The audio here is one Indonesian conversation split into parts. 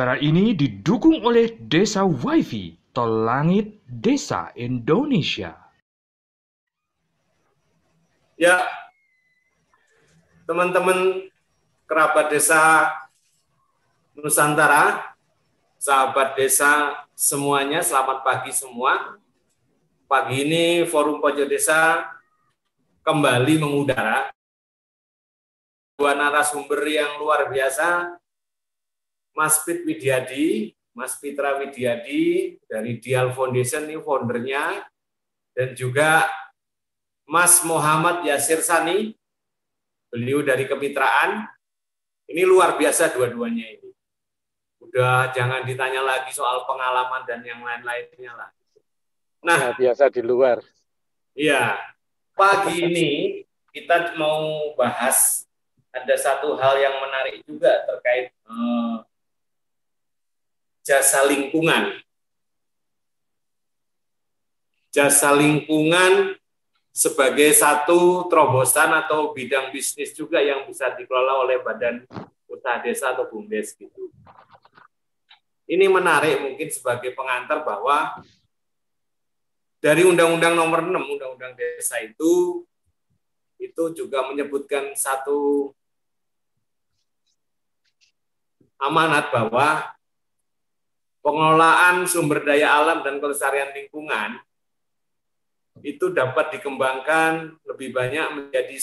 Acara ini didukung oleh Desa WiFi Tol Langit Desa Indonesia. Ya, teman-teman kerabat desa Nusantara, sahabat desa semuanya, selamat pagi semua. Pagi ini Forum Pojok Desa kembali mengudara. Dua narasumber yang luar biasa, Mas Pit Widyadi, Mas Fitra Widyadi dari Dial Foundation ini foundernya, dan juga Mas Muhammad Yasir Sani, beliau dari kemitraan. Ini luar biasa dua-duanya ini. Udah jangan ditanya lagi soal pengalaman dan yang lain-lainnya lah. Nah, biasa di luar. Iya. Pagi ini kita mau bahas ada satu hal yang menarik juga terkait eh, jasa lingkungan. Jasa lingkungan sebagai satu terobosan atau bidang bisnis juga yang bisa dikelola oleh badan usaha desa atau BUMDes gitu. Ini menarik mungkin sebagai pengantar bahwa dari Undang-Undang Nomor 6 Undang-Undang Desa itu itu juga menyebutkan satu amanat bahwa pengelolaan sumber daya alam dan kelestarian lingkungan itu dapat dikembangkan lebih banyak menjadi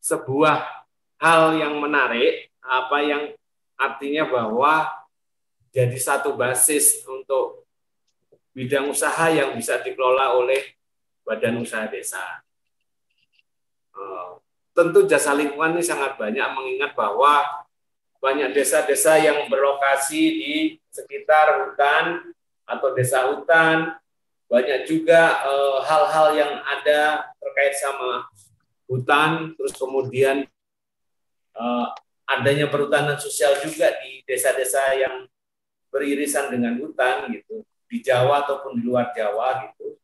sebuah hal yang menarik, apa yang artinya bahwa jadi satu basis untuk bidang usaha yang bisa dikelola oleh badan usaha desa. Eh, tentu jasa lingkungan ini sangat banyak mengingat bahwa banyak desa-desa yang berlokasi di sekitar hutan atau desa hutan, banyak juga eh, hal-hal uh, yang ada terkait sama hutan, terus kemudian uh, adanya perhutanan sosial juga di desa-desa yang beririsan dengan hutan gitu, di Jawa ataupun di luar Jawa gitu.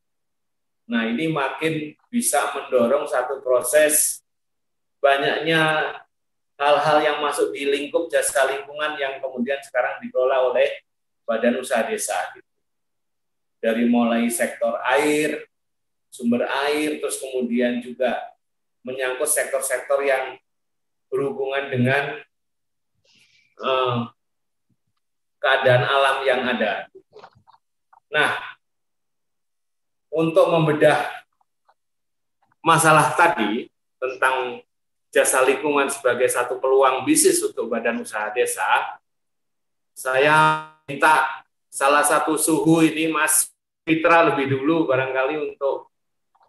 Nah ini makin bisa mendorong satu proses banyaknya hal-hal yang masuk di lingkup jasa lingkungan yang kemudian sekarang dikelola oleh badan usaha desa. Gitu dari mulai sektor air, sumber air, terus kemudian juga menyangkut sektor-sektor yang berhubungan dengan eh, keadaan alam yang ada. Nah, untuk membedah masalah tadi tentang jasa lingkungan sebagai satu peluang bisnis untuk badan usaha desa, saya minta salah satu suhu ini Mas Fitra lebih dulu barangkali untuk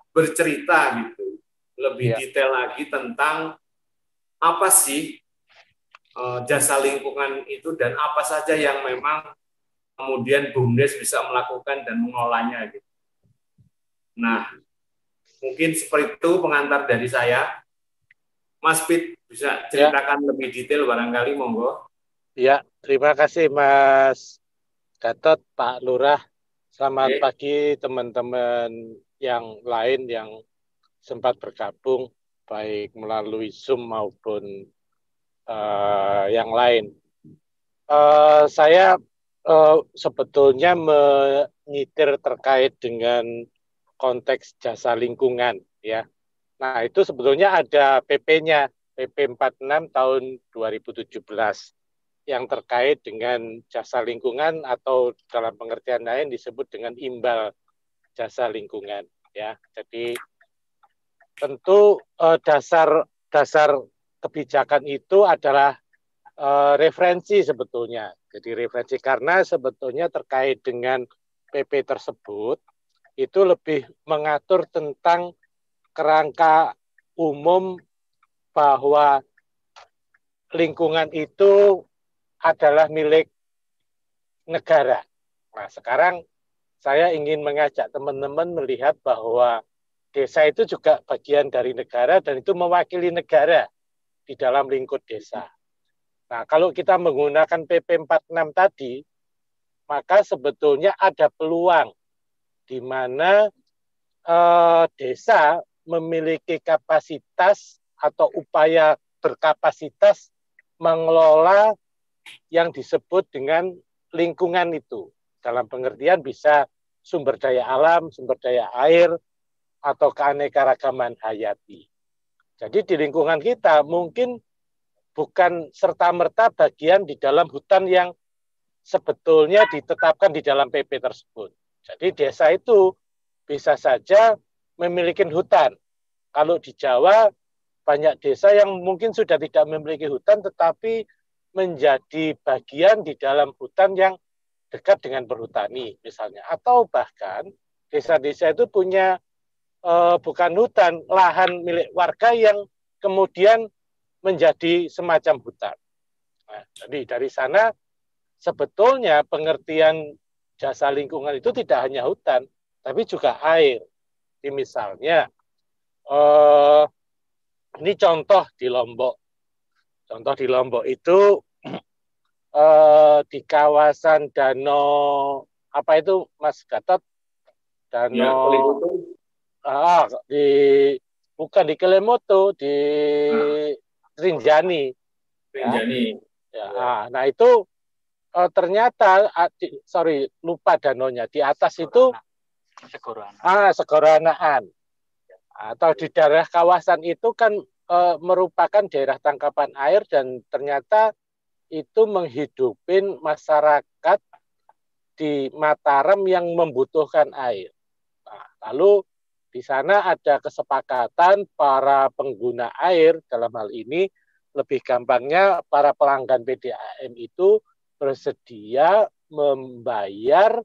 bercerita gitu lebih ya. detail lagi tentang apa sih uh, jasa lingkungan itu dan apa saja yang memang kemudian BUMDes bisa melakukan dan mengelolanya gitu. Nah, mungkin seperti itu pengantar dari saya. Mas Pit bisa ya. ceritakan ya. lebih detail barangkali monggo. Ya, terima kasih Mas Gatot, Pak Lurah, Selamat Oke. pagi teman-teman yang lain yang sempat bergabung baik melalui Zoom maupun uh, yang lain. Uh, saya uh, sebetulnya menyitir terkait dengan konteks jasa lingkungan ya. Nah, itu sebetulnya ada PP-nya, PP 46 tahun 2017 yang terkait dengan jasa lingkungan atau dalam pengertian lain disebut dengan imbal jasa lingkungan ya. Jadi tentu eh, dasar dasar kebijakan itu adalah eh, referensi sebetulnya. Jadi referensi karena sebetulnya terkait dengan PP tersebut itu lebih mengatur tentang kerangka umum bahwa lingkungan itu adalah milik negara. Nah, sekarang saya ingin mengajak teman-teman melihat bahwa desa itu juga bagian dari negara dan itu mewakili negara di dalam lingkup desa. Nah, kalau kita menggunakan PP 46 tadi, maka sebetulnya ada peluang di mana eh, desa memiliki kapasitas atau upaya berkapasitas mengelola yang disebut dengan lingkungan itu. Dalam pengertian bisa sumber daya alam, sumber daya air, atau keanekaragaman hayati. Jadi di lingkungan kita mungkin bukan serta-merta bagian di dalam hutan yang sebetulnya ditetapkan di dalam PP tersebut. Jadi desa itu bisa saja memiliki hutan. Kalau di Jawa banyak desa yang mungkin sudah tidak memiliki hutan tetapi menjadi bagian di dalam hutan yang dekat dengan perhutani misalnya atau bahkan desa-desa itu punya eh, bukan hutan lahan milik warga yang kemudian menjadi semacam hutan. Nah, jadi dari sana sebetulnya pengertian jasa lingkungan itu tidak hanya hutan, tapi juga air. Jadi misalnya, eh, ini contoh di Lombok. Contoh di Lombok itu eh, di kawasan danau apa itu Mas Gatot? Danau ya, ah, di bukan di Kelemoto di ah. Rinjani. Rinjani. Ya, ya. nah itu uh, ternyata di, sorry lupa danonya di atas itu Segorana. ah Segoranaan atau di daerah kawasan itu kan uh, merupakan daerah tangkapan air dan ternyata itu menghidupin masyarakat di Mataram yang membutuhkan air. Nah, lalu di sana ada kesepakatan para pengguna air dalam hal ini lebih gampangnya para pelanggan PDAM itu bersedia membayar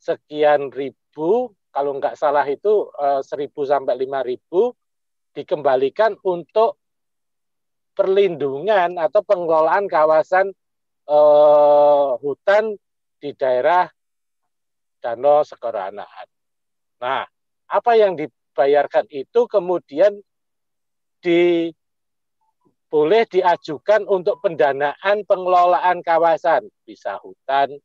sekian ribu, kalau nggak salah itu eh, seribu sampai lima ribu dikembalikan untuk perlindungan atau pengelolaan kawasan uh, hutan di daerah Danau Sekoranaan. Nah, apa yang dibayarkan itu kemudian di boleh diajukan untuk pendanaan pengelolaan kawasan, bisa hutan,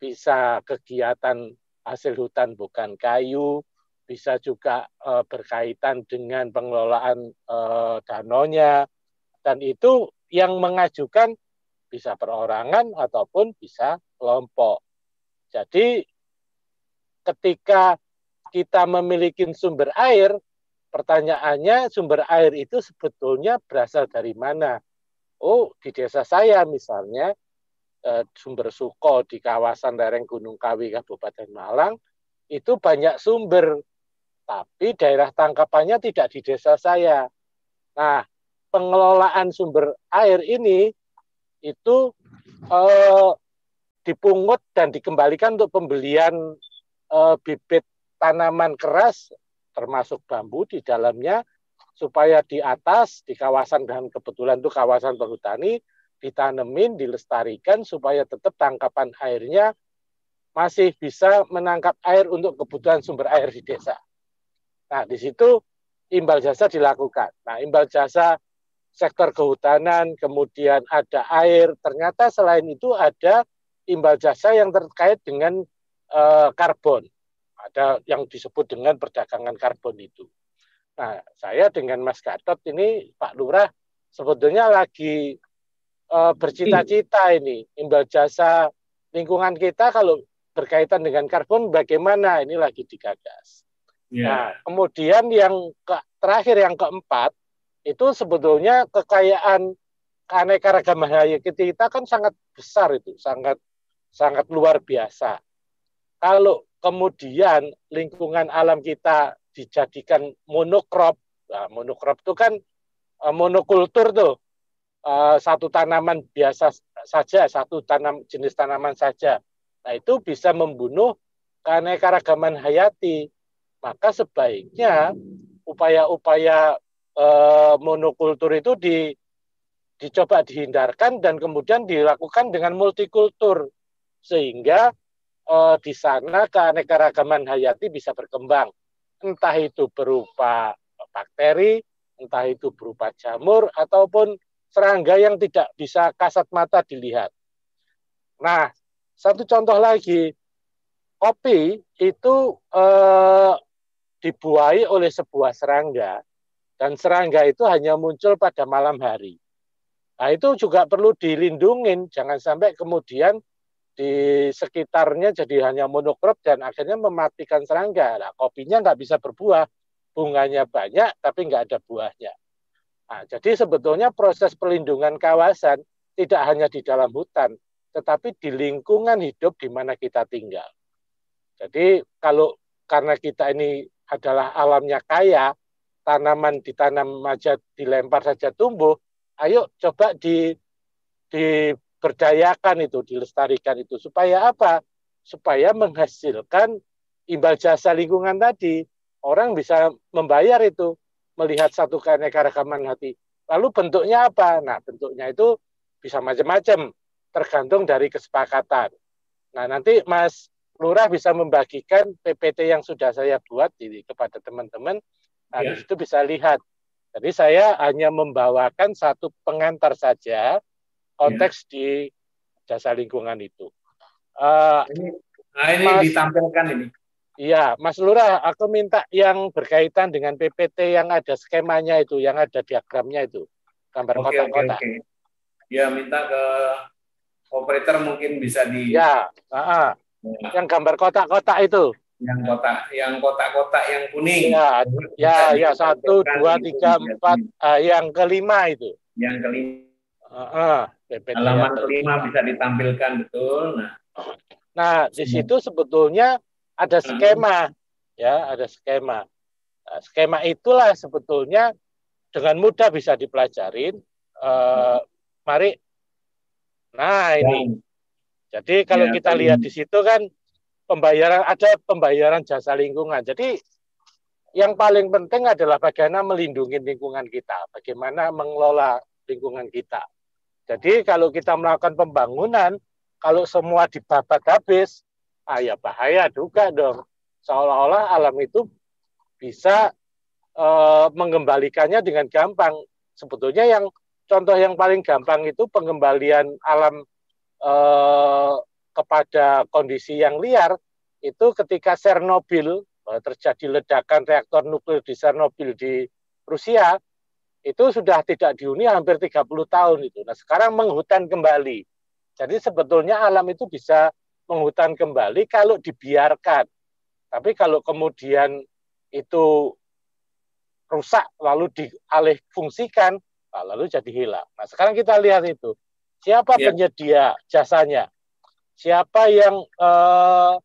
bisa kegiatan hasil hutan bukan kayu, bisa juga e, berkaitan dengan pengelolaan e, danonya, dan itu yang mengajukan bisa perorangan ataupun bisa kelompok. Jadi ketika kita memiliki sumber air, pertanyaannya sumber air itu sebetulnya berasal dari mana? Oh, di desa saya misalnya eh, sumber Suko di kawasan lereng Gunung Kawi Kabupaten Malang itu banyak sumber, tapi daerah tangkapannya tidak di desa saya. Nah, pengelolaan sumber air ini itu eh, dipungut dan dikembalikan untuk pembelian eh, bibit tanaman keras termasuk bambu di dalamnya supaya di atas di kawasan dan kebetulan itu kawasan perhutani ditanemin, dilestarikan supaya tetap tangkapan airnya masih bisa menangkap air untuk kebutuhan sumber air di desa. Nah, di situ imbal jasa dilakukan. Nah, imbal jasa sektor kehutanan, kemudian ada air, ternyata selain itu ada imbal jasa yang terkait dengan uh, karbon ada yang disebut dengan perdagangan karbon itu. Nah, saya dengan Mas Gatot ini Pak Lurah sebetulnya lagi uh, bercita-cita ini imbal jasa lingkungan kita kalau berkaitan dengan karbon bagaimana ini lagi digagas. Yeah. Nah, kemudian yang ke, terakhir yang keempat itu sebetulnya kekayaan keanekaragaman hayati kita kan sangat besar itu, sangat sangat luar biasa. Kalau kemudian lingkungan alam kita dijadikan monokrop. Nah, monokrop itu kan uh, monokultur tuh. Uh, satu tanaman biasa saja, satu tanam jenis tanaman saja. Nah, itu bisa membunuh keanekaragaman hayati. Maka sebaiknya upaya-upaya uh, monokultur itu di dicoba dihindarkan dan kemudian dilakukan dengan multikultur sehingga uh, di sana keanekaragaman hayati bisa berkembang. Entah itu berupa bakteri, entah itu berupa jamur, ataupun serangga yang tidak bisa kasat mata dilihat. Nah, satu contoh lagi, kopi itu eh, dibuai oleh sebuah serangga, dan serangga itu hanya muncul pada malam hari. Nah, itu juga perlu dilindungin, jangan sampai kemudian di sekitarnya jadi hanya monokrop dan akhirnya mematikan serangga. Nah, kopinya nggak bisa berbuah, bunganya banyak tapi nggak ada buahnya. Nah, jadi sebetulnya proses pelindungan kawasan tidak hanya di dalam hutan, tetapi di lingkungan hidup di mana kita tinggal. Jadi kalau karena kita ini adalah alamnya kaya, tanaman ditanam aja dilempar saja tumbuh, ayo coba di diberdayakan itu, dilestarikan itu supaya apa? Supaya menghasilkan imbal jasa lingkungan tadi. Orang bisa membayar itu, melihat satu keanekaragaman hati. Lalu bentuknya apa? Nah, bentuknya itu bisa macam-macam, tergantung dari kesepakatan. Nah, nanti Mas Lurah bisa membagikan PPT yang sudah saya buat di, kepada teman-teman. Nah, ya. itu bisa lihat jadi saya hanya membawakan satu pengantar saja konteks ya. di jasa lingkungan itu. Uh, ini, nah ini Mas, ditampilkan ini. Iya, Mas Lurah, aku minta yang berkaitan dengan PPT yang ada skemanya itu, yang ada diagramnya itu, gambar kotak-kotak. Okay, okay. Ya, minta ke operator mungkin bisa di. Ya, uh -uh. ya. yang gambar kotak-kotak itu yang kotak yang kotak-kotak yang kuning ya ya ya satu dua tiga empat uh, yang kelima itu yang kelima uh, uh, halaman kelima bisa ditampilkan betul nah nah di situ sebetulnya ada skema ya ada skema. Nah, skema itulah sebetulnya dengan mudah bisa dipelajarin uh, mari nah ini. Jadi kalau ya, kita lihat di situ kan pembayaran ada pembayaran jasa lingkungan. Jadi yang paling penting adalah bagaimana melindungi lingkungan kita, bagaimana mengelola lingkungan kita. Jadi kalau kita melakukan pembangunan, kalau semua dibabat habis, ah ya bahaya juga dong. Seolah-olah alam itu bisa e, mengembalikannya dengan gampang. Sebetulnya yang contoh yang paling gampang itu pengembalian alam e, kepada kondisi yang liar itu ketika Chernobyl eh, terjadi ledakan reaktor nuklir di Chernobyl di Rusia itu sudah tidak dihuni hampir 30 tahun itu. Nah, sekarang menghutan kembali. Jadi sebetulnya alam itu bisa menghutan kembali kalau dibiarkan. Tapi kalau kemudian itu rusak lalu dialih fungsikan, nah, lalu jadi hilang. Nah, sekarang kita lihat itu. Siapa ya. penyedia jasanya? siapa yang uh,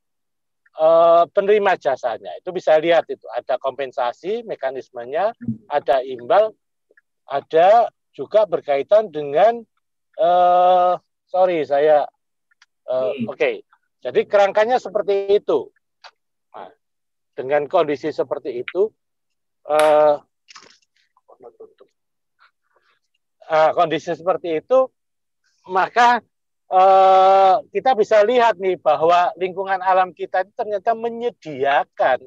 uh, penerima jasanya. Itu bisa lihat itu ada kompensasi mekanismenya, ada imbal, ada juga berkaitan dengan uh, sorry saya uh, oke. Okay. Jadi kerangkanya seperti itu. Nah, dengan kondisi seperti itu uh, uh, kondisi seperti itu maka eh, kita bisa lihat nih bahwa lingkungan alam kita itu ternyata menyediakan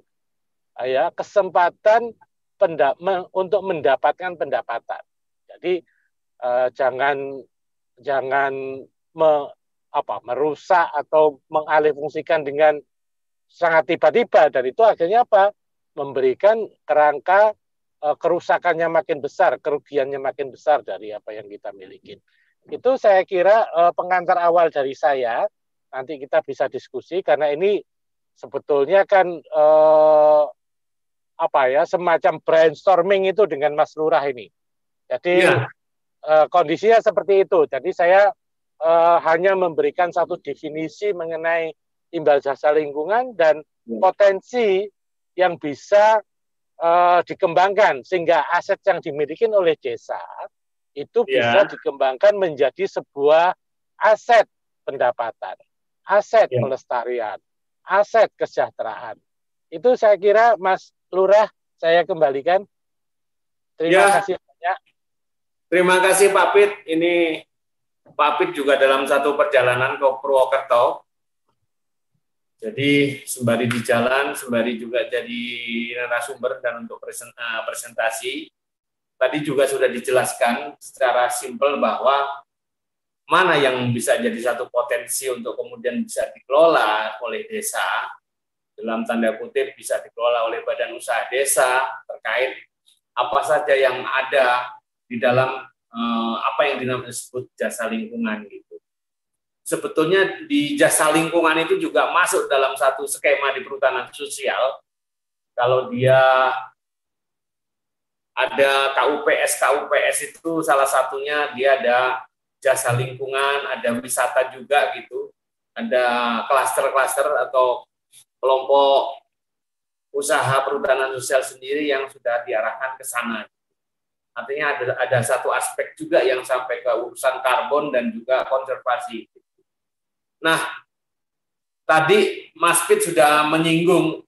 ya kesempatan penda untuk mendapatkan pendapatan. Jadi eh, jangan jangan me, apa merusak atau mengalihfungsikan dengan sangat tiba-tiba dan itu akhirnya apa memberikan kerangka eh, kerusakannya makin besar, kerugiannya makin besar dari apa yang kita miliki. Itu saya kira uh, pengantar awal dari saya. Nanti kita bisa diskusi karena ini sebetulnya kan uh, apa ya semacam brainstorming itu dengan Mas Lurah ini. Jadi ya. kondisinya seperti itu. Jadi saya uh, hanya memberikan satu definisi mengenai imbal jasa lingkungan dan ya. potensi yang bisa uh, dikembangkan sehingga aset yang dimiliki oleh desa itu ya. bisa dikembangkan menjadi sebuah aset pendapatan, aset ya. pelestarian, aset kesejahteraan. Itu saya kira Mas Lurah saya kembalikan. Terima ya. kasih banyak. Terima kasih Pak Pit. Ini Pak Pit juga dalam satu perjalanan ke Purwokerto. Jadi sembari di jalan, sembari juga jadi narasumber dan untuk eh, presentasi, tadi juga sudah dijelaskan secara simpel bahwa mana yang bisa jadi satu potensi untuk kemudian bisa dikelola oleh desa dalam tanda kutip bisa dikelola oleh badan usaha desa terkait apa saja yang ada di dalam eh, apa yang dinamakan disebut jasa lingkungan gitu. Sebetulnya di jasa lingkungan itu juga masuk dalam satu skema di perhutanan sosial. Kalau dia ada KUPS, KUPS itu salah satunya dia ada jasa lingkungan, ada wisata juga gitu, ada klaster-klaster atau kelompok usaha perhutanan sosial sendiri yang sudah diarahkan ke sana. Artinya ada, ada satu aspek juga yang sampai ke urusan karbon dan juga konservasi. Nah, tadi Mas Pit sudah menyinggung,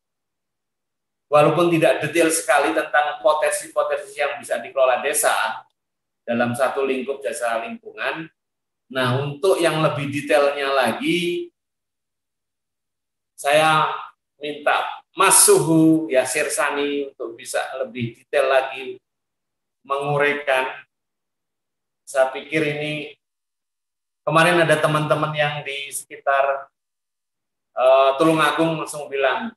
walaupun tidak detail sekali tentang potensi-potensi yang bisa dikelola desa dalam satu lingkup jasa lingkungan. Nah, untuk yang lebih detailnya lagi, saya minta Mas Suhu Yasir Sani untuk bisa lebih detail lagi menguraikan. Saya pikir ini kemarin ada teman-teman yang di sekitar uh, Tulungagung langsung bilang,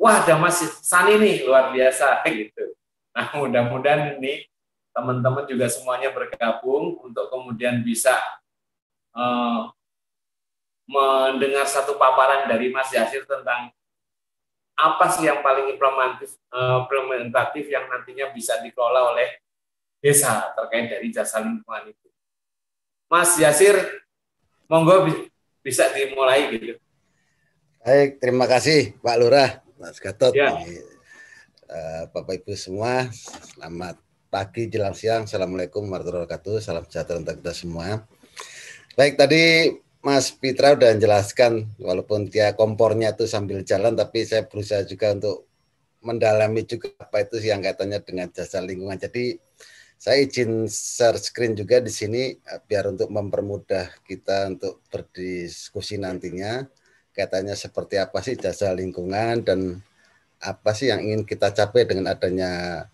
wah ada Mas Sani nih luar biasa gitu. Nah mudah-mudahan ini teman-teman juga semuanya bergabung untuk kemudian bisa uh, mendengar satu paparan dari Mas Yasir tentang apa sih yang paling implementatif, uh, implementatif yang nantinya bisa dikelola oleh desa terkait dari jasa lingkungan itu. Mas Yasir, monggo bisa dimulai gitu. Baik, terima kasih Pak Lurah, Mas Gatot, ya. uh, Bapak Ibu semua, selamat pagi, jelang siang, Assalamualaikum warahmatullahi wabarakatuh, salam sejahtera untuk kita semua. Baik, tadi Mas Pitra udah jelaskan walaupun dia kompornya itu sambil jalan tapi saya berusaha juga untuk mendalami juga apa itu yang kaitannya dengan jasa lingkungan. Jadi saya izin share screen juga di sini eh, biar untuk mempermudah kita untuk berdiskusi nantinya kaitannya seperti apa sih jasa lingkungan dan apa sih yang ingin kita capai dengan adanya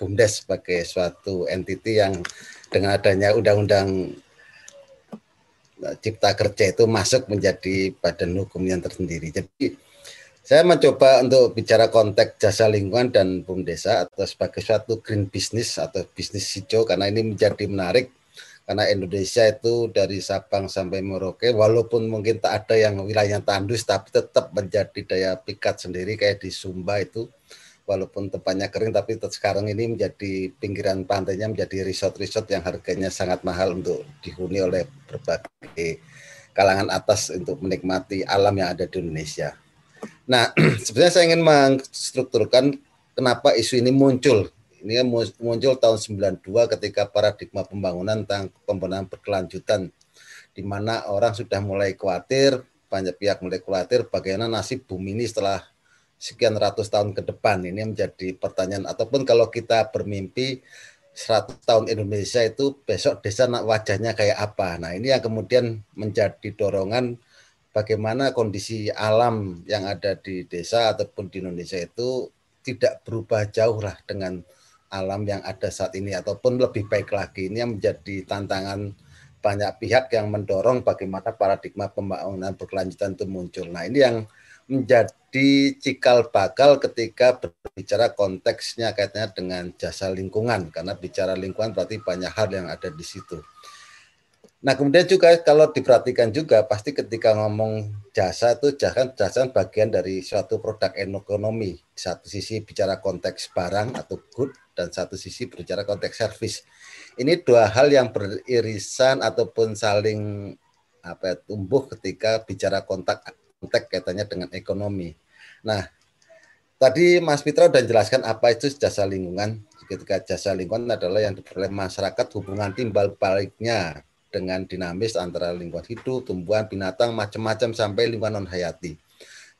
BUMDes sebagai suatu entiti yang dengan adanya undang-undang Cipta Kerja itu masuk menjadi badan hukum yang tersendiri. Jadi saya mencoba untuk bicara konteks jasa lingkungan dan desa atau sebagai suatu green business atau bisnis hijau karena ini menjadi menarik karena Indonesia itu dari Sabang sampai Merauke walaupun mungkin tak ada yang wilayahnya tandus tapi tetap menjadi daya pikat sendiri kayak di Sumba itu walaupun tempatnya kering tapi sekarang ini menjadi pinggiran pantainya menjadi resort-resort yang harganya sangat mahal untuk dihuni oleh berbagai kalangan atas untuk menikmati alam yang ada di Indonesia. Nah, sebenarnya saya ingin mengstrukturkan kenapa isu ini muncul. Ini muncul tahun 92 ketika paradigma pembangunan tentang pembangunan berkelanjutan di mana orang sudah mulai khawatir, banyak pihak mulai khawatir bagaimana nasib bumi ini setelah sekian ratus tahun ke depan ini menjadi pertanyaan ataupun kalau kita bermimpi 100 tahun Indonesia itu besok desa wajahnya kayak apa. Nah, ini yang kemudian menjadi dorongan bagaimana kondisi alam yang ada di desa ataupun di Indonesia itu tidak berubah jauh lah dengan alam yang ada saat ini ataupun lebih baik lagi. Ini yang menjadi tantangan banyak pihak yang mendorong bagaimana paradigma pembangunan berkelanjutan itu muncul. Nah, ini yang menjadi cikal bakal ketika berbicara konteksnya kaitannya dengan jasa lingkungan karena bicara lingkungan berarti banyak hal yang ada di situ. Nah kemudian juga kalau diperhatikan juga pasti ketika ngomong jasa itu jasa jasa bagian dari suatu produk ekonomi. Satu sisi bicara konteks barang atau good dan satu sisi berbicara konteks service. Ini dua hal yang beririsan ataupun saling apa ya, tumbuh ketika bicara kontak konteks kaitannya dengan ekonomi. Nah, tadi Mas Fitra sudah jelaskan apa itu jasa lingkungan. Ketika jasa lingkungan adalah yang diperoleh masyarakat hubungan timbal baliknya dengan dinamis antara lingkungan hidup, tumbuhan, binatang, macam-macam sampai lingkungan non hayati.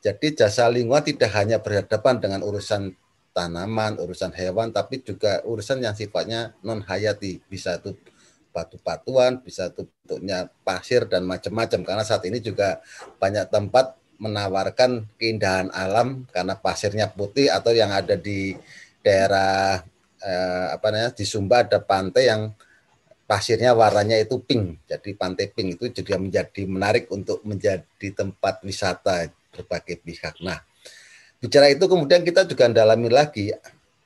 Jadi jasa lingkungan tidak hanya berhadapan dengan urusan tanaman, urusan hewan, tapi juga urusan yang sifatnya non hayati, bisa itu batu-batuan, bisa itu bentuknya pasir dan macam-macam. Karena saat ini juga banyak tempat menawarkan keindahan alam karena pasirnya putih atau yang ada di daerah eh, apa namanya di Sumba ada pantai yang pasirnya warnanya itu pink. Jadi pantai pink itu juga menjadi menarik untuk menjadi tempat wisata berbagai pihak. Nah, bicara itu kemudian kita juga dalami lagi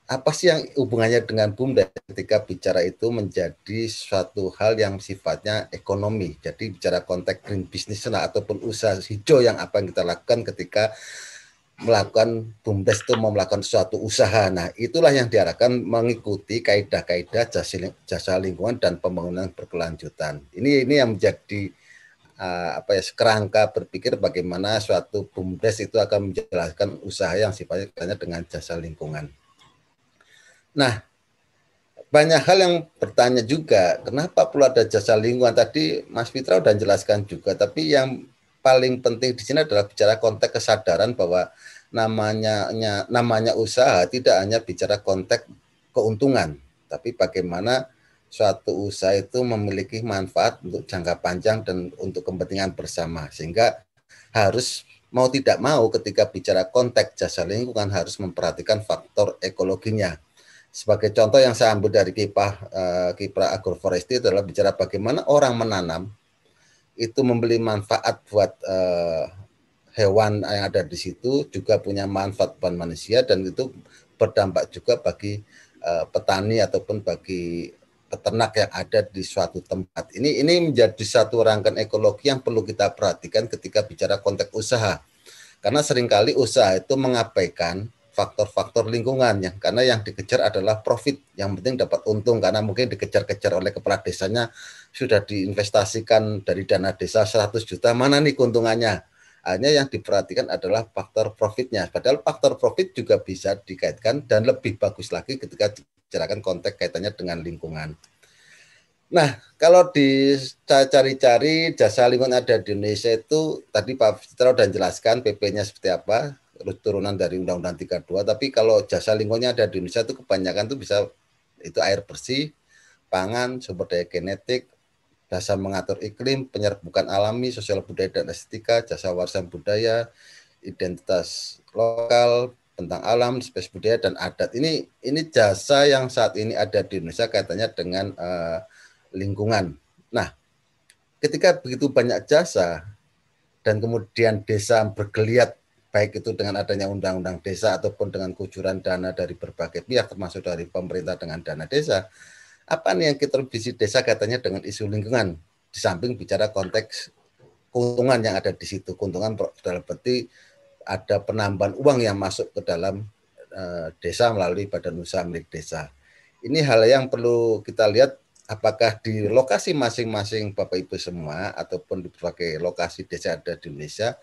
apa sih yang hubungannya dengan BUMDes ketika bicara itu menjadi suatu hal yang sifatnya ekonomi. Jadi bicara konteks green business nah, ataupun usaha hijau yang apa yang kita lakukan ketika melakukan BUMDes itu mau melakukan suatu usaha. Nah, itulah yang diarahkan mengikuti kaidah-kaidah jasa, lingkungan dan pembangunan berkelanjutan. Ini ini yang menjadi uh, apa ya kerangka berpikir bagaimana suatu BUMDes itu akan menjelaskan usaha yang sifatnya dengan jasa lingkungan. Nah, banyak hal yang bertanya juga, kenapa perlu ada jasa lingkungan? Tadi Mas Fitra sudah jelaskan juga, tapi yang paling penting di sini adalah bicara konteks kesadaran bahwa namanya namanya usaha tidak hanya bicara konteks keuntungan, tapi bagaimana suatu usaha itu memiliki manfaat untuk jangka panjang dan untuk kepentingan bersama. Sehingga harus mau tidak mau ketika bicara konteks jasa lingkungan harus memperhatikan faktor ekologinya sebagai contoh yang saya ambil dari kiprah uh, kiprah agroforestry adalah bicara bagaimana orang menanam itu membeli manfaat buat uh, hewan yang ada di situ juga punya manfaat buat manusia dan itu berdampak juga bagi uh, petani ataupun bagi peternak yang ada di suatu tempat. Ini ini menjadi satu rangkaian ekologi yang perlu kita perhatikan ketika bicara konteks usaha. Karena sering kali usaha itu mengabaikan faktor-faktor lingkungannya karena yang dikejar adalah profit yang penting dapat untung karena mungkin dikejar-kejar oleh kepala desanya sudah diinvestasikan dari dana desa 100 juta mana nih keuntungannya? Hanya yang diperhatikan adalah faktor profitnya. Padahal faktor profit juga bisa dikaitkan dan lebih bagus lagi ketika dibicarakan konteks kaitannya dengan lingkungan. Nah, kalau dicari-cari jasa lingkungan ada di Indonesia itu tadi Pak Fitra sudah jelaskan PP-nya seperti apa, turunan dari Undang-Undang 32 tapi kalau jasa lingkungannya ada di Indonesia itu kebanyakan itu bisa itu air bersih, pangan, sumber daya genetik, jasa mengatur iklim, penyerbukan alami, sosial budaya dan estetika, jasa warisan budaya, identitas lokal, tentang alam, spesies budaya dan adat. Ini ini jasa yang saat ini ada di Indonesia kaitannya dengan uh, lingkungan. Nah, ketika begitu banyak jasa dan kemudian desa bergeliat baik itu dengan adanya undang-undang desa ataupun dengan kucuran dana dari berbagai pihak termasuk dari pemerintah dengan dana desa apa nih yang kita visi desa katanya dengan isu lingkungan? Di samping bicara konteks keuntungan yang ada di situ. Keuntungan dalam berarti ada penambahan uang yang masuk ke dalam uh, desa melalui badan usaha milik desa. Ini hal yang perlu kita lihat apakah di lokasi masing-masing Bapak Ibu semua ataupun di berbagai lokasi desa ada di Indonesia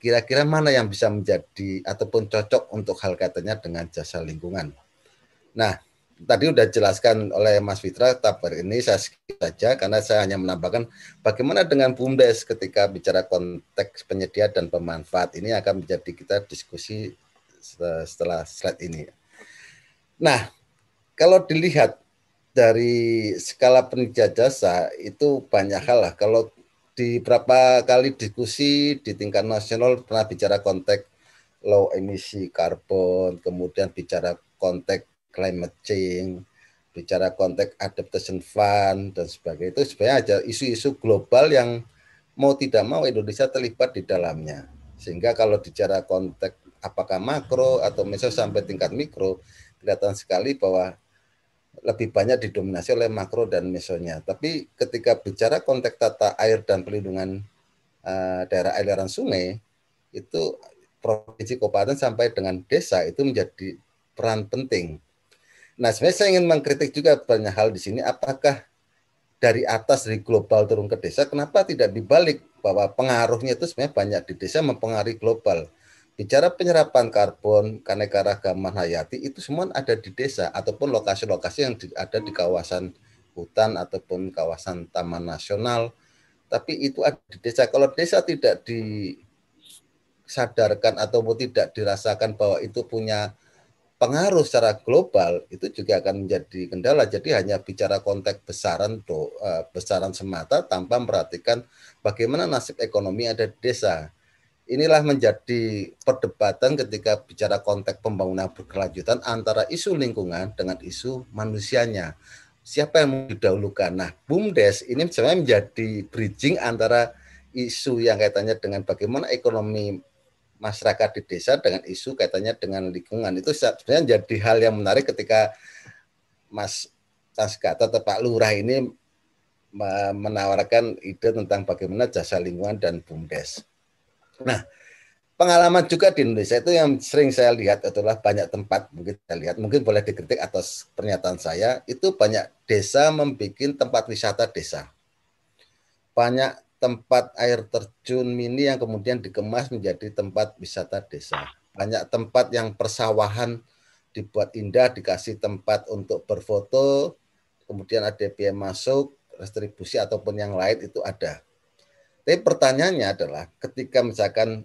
kira-kira mana yang bisa menjadi ataupun cocok untuk hal katanya dengan jasa lingkungan. Nah, tadi sudah jelaskan oleh Mas Fitra, tapi ini saya skip saja karena saya hanya menambahkan bagaimana dengan BUMDes ketika bicara konteks penyedia dan pemanfaat ini akan menjadi kita diskusi setelah slide ini. Nah, kalau dilihat dari skala penyedia jasa itu banyak hal lah. Kalau di beberapa kali diskusi di tingkat nasional pernah bicara konteks low emisi karbon, kemudian bicara konteks climate change, bicara konteks adaptation fund dan sebagainya itu sebenarnya ada isu-isu global yang mau tidak mau Indonesia terlibat di dalamnya. Sehingga kalau bicara konteks apakah makro atau misalnya sampai tingkat mikro kelihatan sekali bahwa lebih banyak didominasi oleh makro dan mesonya. Tapi ketika bicara konteks tata air dan pelindungan uh, daerah aliran sungai, itu provinsi kabupaten sampai dengan desa itu menjadi peran penting. Nah, sebenarnya saya ingin mengkritik juga banyak hal di sini. Apakah dari atas dari global turun ke desa, kenapa tidak dibalik bahwa pengaruhnya itu sebenarnya banyak di desa mempengaruhi global bicara penyerapan karbon, keanekaragaman hayati itu semua ada di desa ataupun lokasi-lokasi yang ada di kawasan hutan ataupun kawasan taman nasional. Tapi itu ada di desa. Kalau desa tidak disadarkan ataupun tidak dirasakan bahwa itu punya pengaruh secara global itu juga akan menjadi kendala. Jadi hanya bicara konteks besaran do, uh, besaran semata tanpa memperhatikan bagaimana nasib ekonomi ada di desa inilah menjadi perdebatan ketika bicara konteks pembangunan berkelanjutan antara isu lingkungan dengan isu manusianya. Siapa yang didahulukan? Nah, BUMDes ini sebenarnya menjadi bridging antara isu yang kaitannya dengan bagaimana ekonomi masyarakat di desa dengan isu kaitannya dengan lingkungan itu sebenarnya jadi hal yang menarik ketika Mas Tasgata atau Pak Lurah ini menawarkan ide tentang bagaimana jasa lingkungan dan BUMDes. Nah, pengalaman juga di Indonesia itu yang sering saya lihat adalah banyak tempat mungkin kita lihat mungkin boleh dikritik atas pernyataan saya itu banyak desa membuat tempat wisata desa banyak tempat air terjun mini yang kemudian dikemas menjadi tempat wisata desa. Banyak tempat yang persawahan dibuat indah, dikasih tempat untuk berfoto, kemudian ada biaya masuk, restribusi ataupun yang lain itu ada. Tapi pertanyaannya adalah ketika misalkan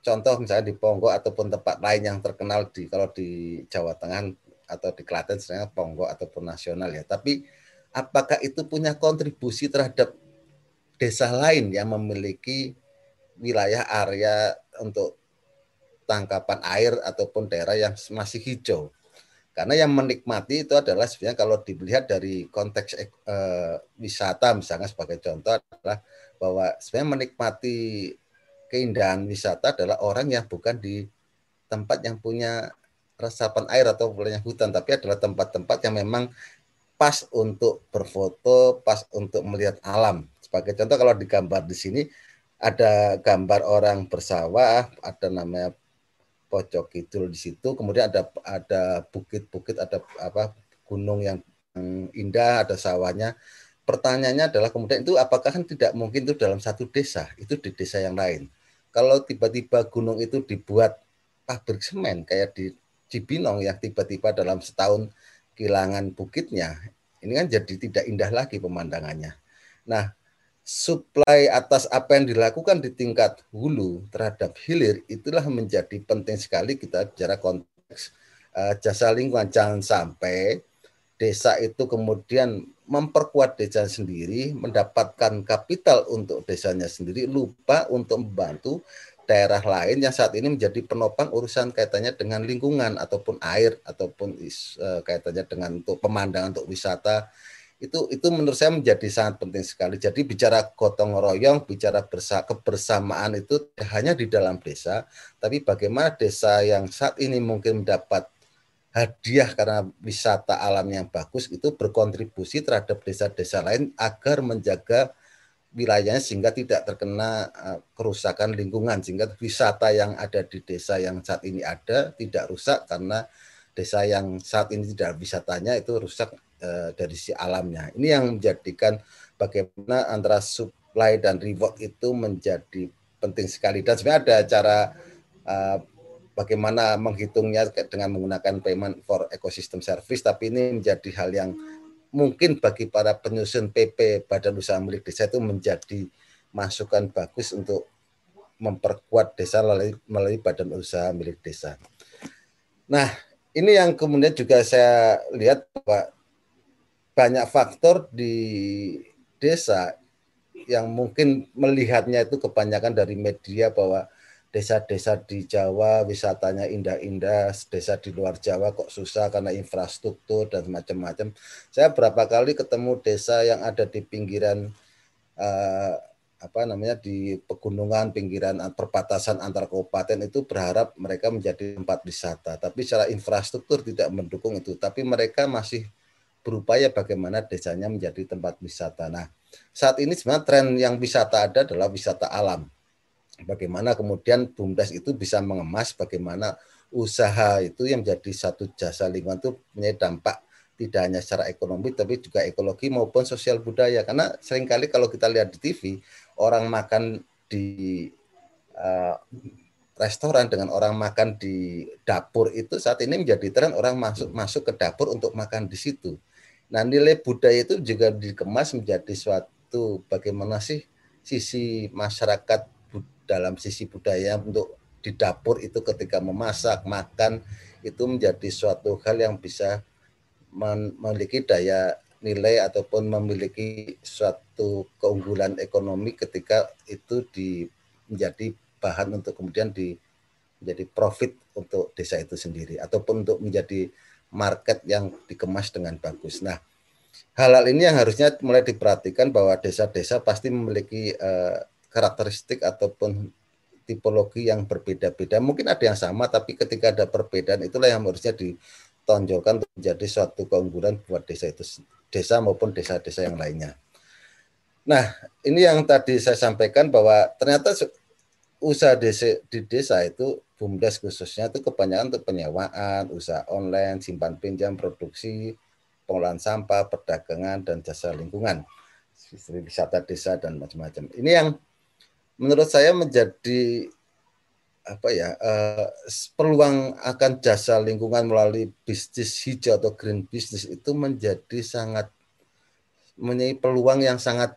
contoh misalnya di Ponggo ataupun tempat lain yang terkenal di kalau di Jawa Tengah atau di Klaten sebenarnya Ponggo ataupun nasional ya. Tapi apakah itu punya kontribusi terhadap desa lain yang memiliki wilayah area untuk tangkapan air ataupun daerah yang masih hijau. Karena yang menikmati itu adalah sebenarnya kalau dilihat dari konteks eh, wisata misalnya sebagai contoh adalah bahwa sebenarnya menikmati keindahan wisata adalah orang yang bukan di tempat yang punya resapan air atau punya hutan, tapi adalah tempat-tempat yang memang pas untuk berfoto, pas untuk melihat alam. Sebagai contoh kalau digambar di sini ada gambar orang bersawah, ada namanya pojok kidul di situ, kemudian ada ada bukit-bukit, ada apa gunung yang indah, ada sawahnya. Pertanyaannya adalah kemudian itu apakah kan tidak mungkin itu dalam satu desa, itu di desa yang lain. Kalau tiba-tiba gunung itu dibuat pabrik semen kayak di Cibinong yang tiba-tiba dalam setahun kehilangan bukitnya, ini kan jadi tidak indah lagi pemandangannya. Nah, supply atas apa yang dilakukan di tingkat hulu terhadap hilir itulah menjadi penting sekali kita bicara konteks uh, jasa lingkungan. Jangan sampai desa itu kemudian memperkuat desa sendiri mendapatkan kapital untuk desanya sendiri lupa untuk membantu daerah lain yang saat ini menjadi penopang urusan kaitannya dengan lingkungan ataupun air ataupun uh, kaitannya dengan untuk pemandangan untuk wisata itu itu menurut saya menjadi sangat penting sekali. Jadi bicara gotong royong, bicara bersa kebersamaan itu hanya di dalam desa, tapi bagaimana desa yang saat ini mungkin mendapat hadiah karena wisata alam yang bagus itu berkontribusi terhadap desa-desa lain agar menjaga wilayahnya sehingga tidak terkena uh, kerusakan lingkungan sehingga wisata yang ada di desa yang saat ini ada tidak rusak karena desa yang saat ini tidak wisatanya itu rusak Eh, dari si alamnya. Ini yang menjadikan bagaimana antara supply dan reward itu menjadi penting sekali. Dan sebenarnya ada cara uh, bagaimana menghitungnya dengan menggunakan payment for ecosystem service, tapi ini menjadi hal yang mungkin bagi para penyusun PP Badan Usaha Milik Desa itu menjadi masukan bagus untuk memperkuat desa melalui, melalui Badan Usaha Milik Desa. Nah, ini yang kemudian juga saya lihat Pak banyak faktor di desa yang mungkin melihatnya itu kebanyakan dari media bahwa desa-desa di Jawa wisatanya indah-indah, desa di luar Jawa kok susah karena infrastruktur dan macam-macam. Saya berapa kali ketemu desa yang ada di pinggiran uh, apa namanya di pegunungan pinggiran perbatasan antar kabupaten itu berharap mereka menjadi tempat wisata, tapi secara infrastruktur tidak mendukung itu, tapi mereka masih berupaya bagaimana desanya menjadi tempat wisata. Nah, saat ini sebenarnya tren yang wisata ada adalah wisata alam. Bagaimana kemudian BUMDes itu bisa mengemas bagaimana usaha itu yang menjadi satu jasa lingkungan itu punya dampak tidak hanya secara ekonomi tapi juga ekologi maupun sosial budaya karena sering kali kalau kita lihat di TV orang makan di uh, restoran dengan orang makan di dapur itu saat ini menjadi tren orang masuk masuk ke dapur untuk makan di situ Nah, nilai budaya itu juga dikemas menjadi suatu bagaimana sih sisi masyarakat dalam sisi budaya untuk di dapur itu ketika memasak, makan itu menjadi suatu hal yang bisa memiliki daya nilai ataupun memiliki suatu keunggulan ekonomi ketika itu di menjadi bahan untuk kemudian di menjadi profit untuk desa itu sendiri ataupun untuk menjadi market yang dikemas dengan bagus. Nah, hal-hal ini yang harusnya mulai diperhatikan bahwa desa-desa pasti memiliki uh, karakteristik ataupun tipologi yang berbeda-beda. Mungkin ada yang sama, tapi ketika ada perbedaan itulah yang harusnya ditonjolkan menjadi suatu keunggulan buat desa itu, desa maupun desa-desa yang lainnya. Nah, ini yang tadi saya sampaikan bahwa ternyata usaha desa, di desa itu BUMDes khususnya itu kebanyakan untuk penyewaan, usaha online, simpan pinjam, produksi, pengolahan sampah, perdagangan, dan jasa lingkungan, wisata desa, dan macam-macam. Ini yang menurut saya menjadi apa ya uh, peluang akan jasa lingkungan melalui bisnis hijau atau green business itu menjadi sangat mempunyai peluang yang sangat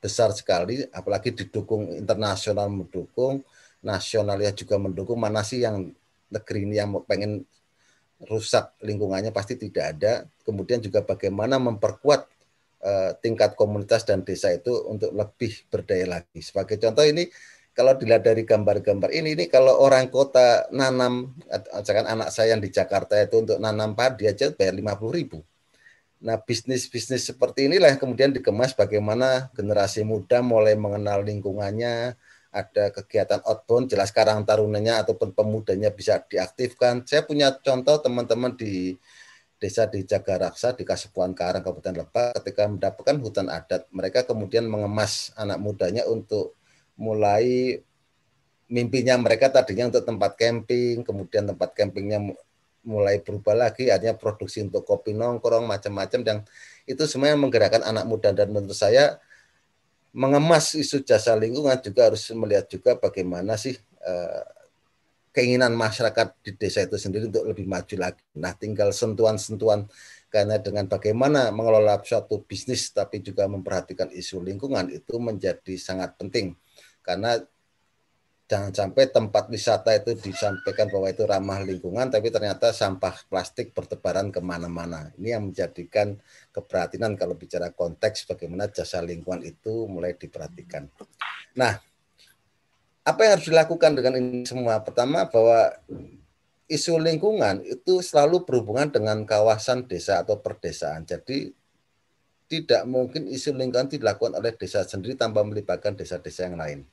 besar sekali apalagi didukung internasional mendukung nasionalnya juga mendukung mana sih yang negeri ini yang pengen rusak lingkungannya? Pasti tidak ada. Kemudian juga bagaimana memperkuat uh, tingkat komunitas dan desa itu untuk lebih berdaya lagi. Sebagai contoh ini kalau dilihat dari gambar-gambar ini, ini kalau orang kota nanam, misalkan anak saya yang di Jakarta itu untuk nanam padi aja bayar 50 ribu. Nah, bisnis-bisnis seperti inilah yang kemudian dikemas bagaimana generasi muda mulai mengenal lingkungannya, ada kegiatan outbound, jelas karang tarunanya ataupun pemudanya bisa diaktifkan. Saya punya contoh teman-teman di desa di Jagaraksa di Kasepuan Karang Kabupaten Lebak ketika mendapatkan hutan adat, mereka kemudian mengemas anak mudanya untuk mulai mimpinya mereka tadinya untuk tempat camping, kemudian tempat campingnya mulai berubah lagi, artinya produksi untuk kopi nongkrong macam-macam yang itu semuanya menggerakkan anak muda dan menurut saya mengemas isu jasa lingkungan juga harus melihat juga bagaimana sih uh, keinginan masyarakat di desa itu sendiri untuk lebih maju lagi. Nah, tinggal sentuhan-sentuhan karena dengan bagaimana mengelola suatu bisnis tapi juga memperhatikan isu lingkungan itu menjadi sangat penting karena jangan sampai tempat wisata itu disampaikan bahwa itu ramah lingkungan, tapi ternyata sampah plastik bertebaran ke mana-mana. Ini yang menjadikan keperhatian kalau bicara konteks bagaimana jasa lingkungan itu mulai diperhatikan. Nah, apa yang harus dilakukan dengan ini semua? Pertama bahwa isu lingkungan itu selalu berhubungan dengan kawasan desa atau perdesaan. Jadi tidak mungkin isu lingkungan dilakukan oleh desa sendiri tanpa melibatkan desa-desa yang lain.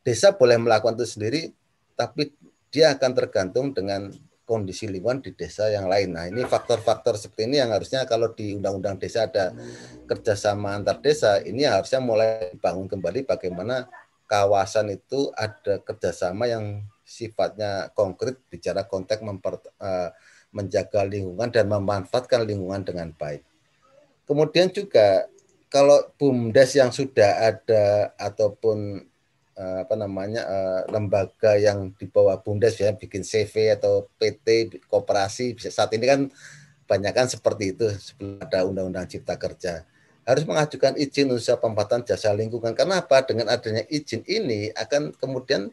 Desa boleh melakukan itu sendiri, tapi dia akan tergantung dengan kondisi lingkungan di desa yang lain. Nah, ini faktor-faktor seperti ini yang harusnya kalau di Undang-Undang Desa ada kerjasama antar desa, ini harusnya mulai dibangun kembali bagaimana kawasan itu ada kerjasama yang sifatnya konkret bicara konteks memper, uh, menjaga lingkungan dan memanfaatkan lingkungan dengan baik. Kemudian juga kalau BUMDes yang sudah ada ataupun apa namanya uh, lembaga yang di bawah BUMDes ya bikin CV atau PT koperasi saat ini kan banyak kan seperti itu sebelum ada undang-undang cipta kerja. Harus mengajukan izin usaha pemanfaatan jasa lingkungan. Karena apa? Dengan adanya izin ini akan kemudian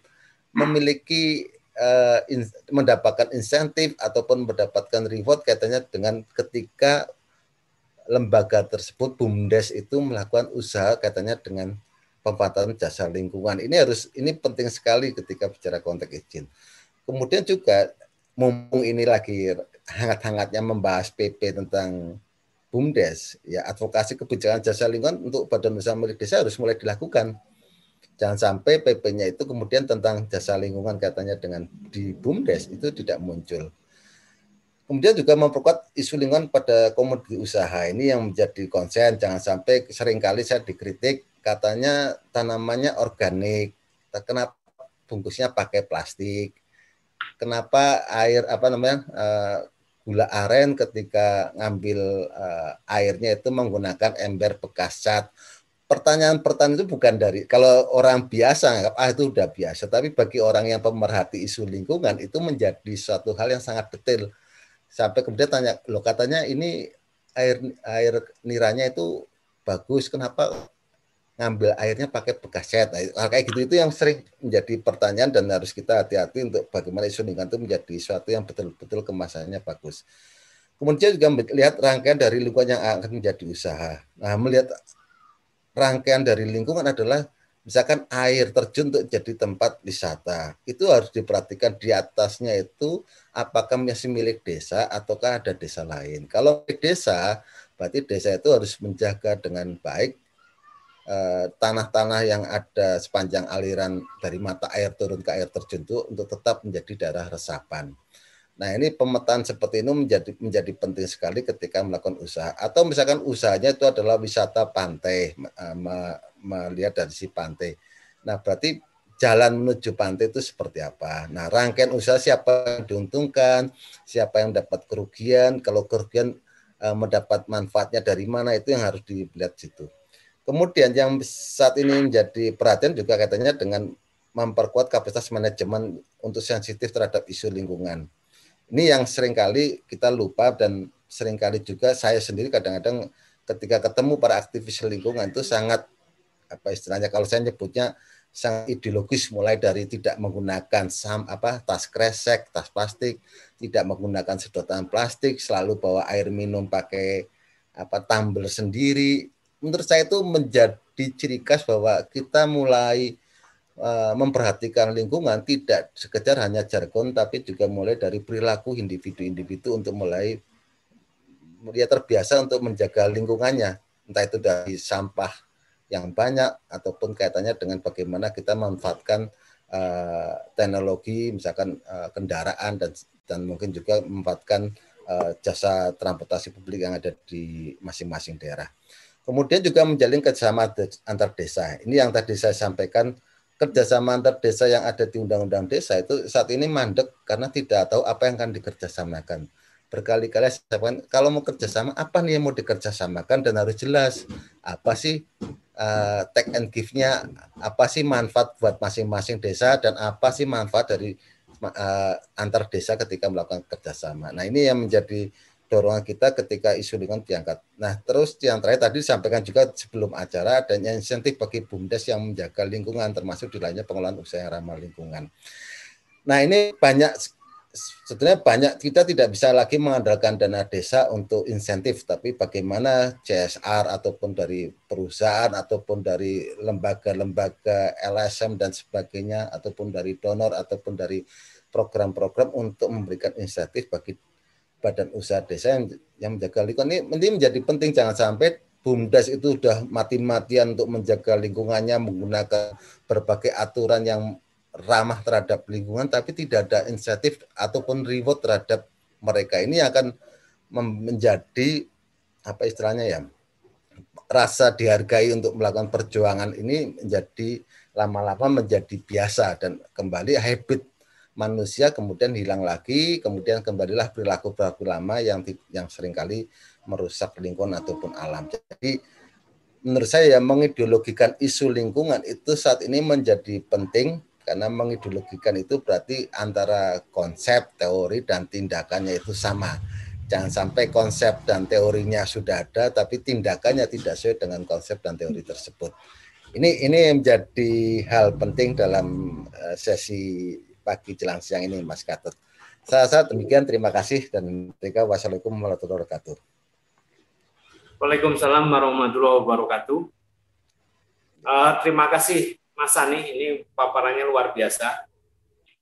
memiliki uh, in, mendapatkan insentif ataupun mendapatkan reward katanya dengan ketika lembaga tersebut BUMDes itu melakukan usaha katanya dengan pemanfaatan jasa lingkungan. Ini harus ini penting sekali ketika bicara konteks izin. Kemudian juga mumpung ini lagi hangat-hangatnya membahas PP tentang BUMDes, ya advokasi kebijakan jasa lingkungan untuk badan usaha milik desa harus mulai dilakukan. Jangan sampai PP-nya itu kemudian tentang jasa lingkungan katanya dengan di BUMDes itu tidak muncul. Kemudian juga memperkuat isu lingkungan pada komoditi usaha ini yang menjadi konsen. Jangan sampai sering kali saya dikritik katanya tanamannya organik. Kenapa bungkusnya pakai plastik? Kenapa air apa namanya uh, gula aren ketika ngambil uh, airnya itu menggunakan ember bekas cat? Pertanyaan-pertanyaan itu bukan dari kalau orang biasa ah itu udah biasa, tapi bagi orang yang pemerhati isu lingkungan itu menjadi suatu hal yang sangat detail sampai kemudian tanya lo katanya ini air air niranya itu bagus kenapa ngambil airnya pakai bekas cat nah, kayak gitu itu yang sering menjadi pertanyaan dan harus kita hati-hati untuk bagaimana isu lingkungan itu menjadi sesuatu yang betul-betul kemasannya bagus. Kemudian juga melihat rangkaian dari lingkungan yang akan menjadi usaha. Nah melihat rangkaian dari lingkungan adalah misalkan air terjun untuk jadi tempat wisata, itu harus diperhatikan di atasnya itu apakah masih milik desa ataukah ada desa lain. Kalau milik desa, berarti desa itu harus menjaga dengan baik tanah-tanah yang ada sepanjang aliran dari mata air turun ke air terjun itu untuk tetap menjadi daerah resapan. Nah ini pemetaan seperti ini menjadi menjadi penting sekali ketika melakukan usaha atau misalkan usahanya itu adalah wisata pantai melihat dari si pantai. Nah berarti jalan menuju pantai itu seperti apa. Nah rangkaian usaha siapa yang diuntungkan, siapa yang dapat kerugian, kalau kerugian eh, mendapat manfaatnya dari mana itu yang harus dilihat situ. Kemudian yang saat ini menjadi perhatian juga katanya dengan memperkuat kapasitas manajemen untuk sensitif terhadap isu lingkungan ini yang sering kali kita lupa dan sering kali juga saya sendiri kadang-kadang ketika ketemu para aktivis lingkungan itu sangat apa istilahnya kalau saya nyebutnya sangat ideologis mulai dari tidak menggunakan sam apa tas kresek, tas plastik, tidak menggunakan sedotan plastik, selalu bawa air minum pakai apa tumbler sendiri. Menurut saya itu menjadi ciri khas bahwa kita mulai Eh, memperhatikan lingkungan tidak sekedar hanya jargon tapi juga mulai dari perilaku individu-individu untuk mulai dia terbiasa untuk menjaga lingkungannya entah itu dari sampah yang banyak ataupun kaitannya dengan bagaimana kita memanfaatkan uh, teknologi misalkan uh, kendaraan dan dan mungkin juga memanfaatkan uh, jasa transportasi publik yang ada di masing-masing daerah. Kemudian juga menjalin kerjasama antar desa. Ini yang tadi saya sampaikan kerjasama antar desa yang ada di undang-undang desa itu saat ini mandek karena tidak tahu apa yang akan dikerjasamakan. Berkali-kali saya sampaikan, kalau mau kerjasama, apa nih yang mau dikerjasamakan dan harus jelas. Apa sih uh, take and give-nya, apa sih manfaat buat masing-masing desa, dan apa sih manfaat dari uh, antar desa ketika melakukan kerjasama. Nah ini yang menjadi dorongan kita ketika isu lingkungan diangkat. Nah, terus yang terakhir tadi disampaikan juga sebelum acara adanya insentif bagi BUMDes yang menjaga lingkungan termasuk di lainnya pengelolaan usaha yang ramah lingkungan. Nah, ini banyak sebenarnya banyak kita tidak bisa lagi mengandalkan dana desa untuk insentif, tapi bagaimana CSR ataupun dari perusahaan ataupun dari lembaga-lembaga LSM dan sebagainya ataupun dari donor ataupun dari program-program untuk memberikan insentif bagi badan usaha desa yang, yang menjaga lingkungan. Ini, ini menjadi penting jangan sampai BUMDes itu sudah mati-matian untuk menjaga lingkungannya menggunakan berbagai aturan yang ramah terhadap lingkungan tapi tidak ada insentif ataupun reward terhadap mereka. Ini akan menjadi apa istilahnya ya rasa dihargai untuk melakukan perjuangan ini menjadi lama-lama menjadi biasa dan kembali habit manusia kemudian hilang lagi, kemudian kembalilah perilaku-perilaku lama yang yang sering kali merusak lingkungan ataupun alam. Jadi menurut saya mengideologikan isu lingkungan itu saat ini menjadi penting karena mengideologikan itu berarti antara konsep, teori dan tindakannya itu sama. Jangan sampai konsep dan teorinya sudah ada tapi tindakannya tidak sesuai dengan konsep dan teori tersebut. Ini ini menjadi hal penting dalam eh, sesi pagi jelang siang ini Mas Gatot. Saya, saya demikian terima kasih dan mereka wassalamualaikum warahmatullahi wabarakatuh. Waalaikumsalam warahmatullahi wabarakatuh. Uh, terima kasih Mas Sani, ini paparannya luar biasa.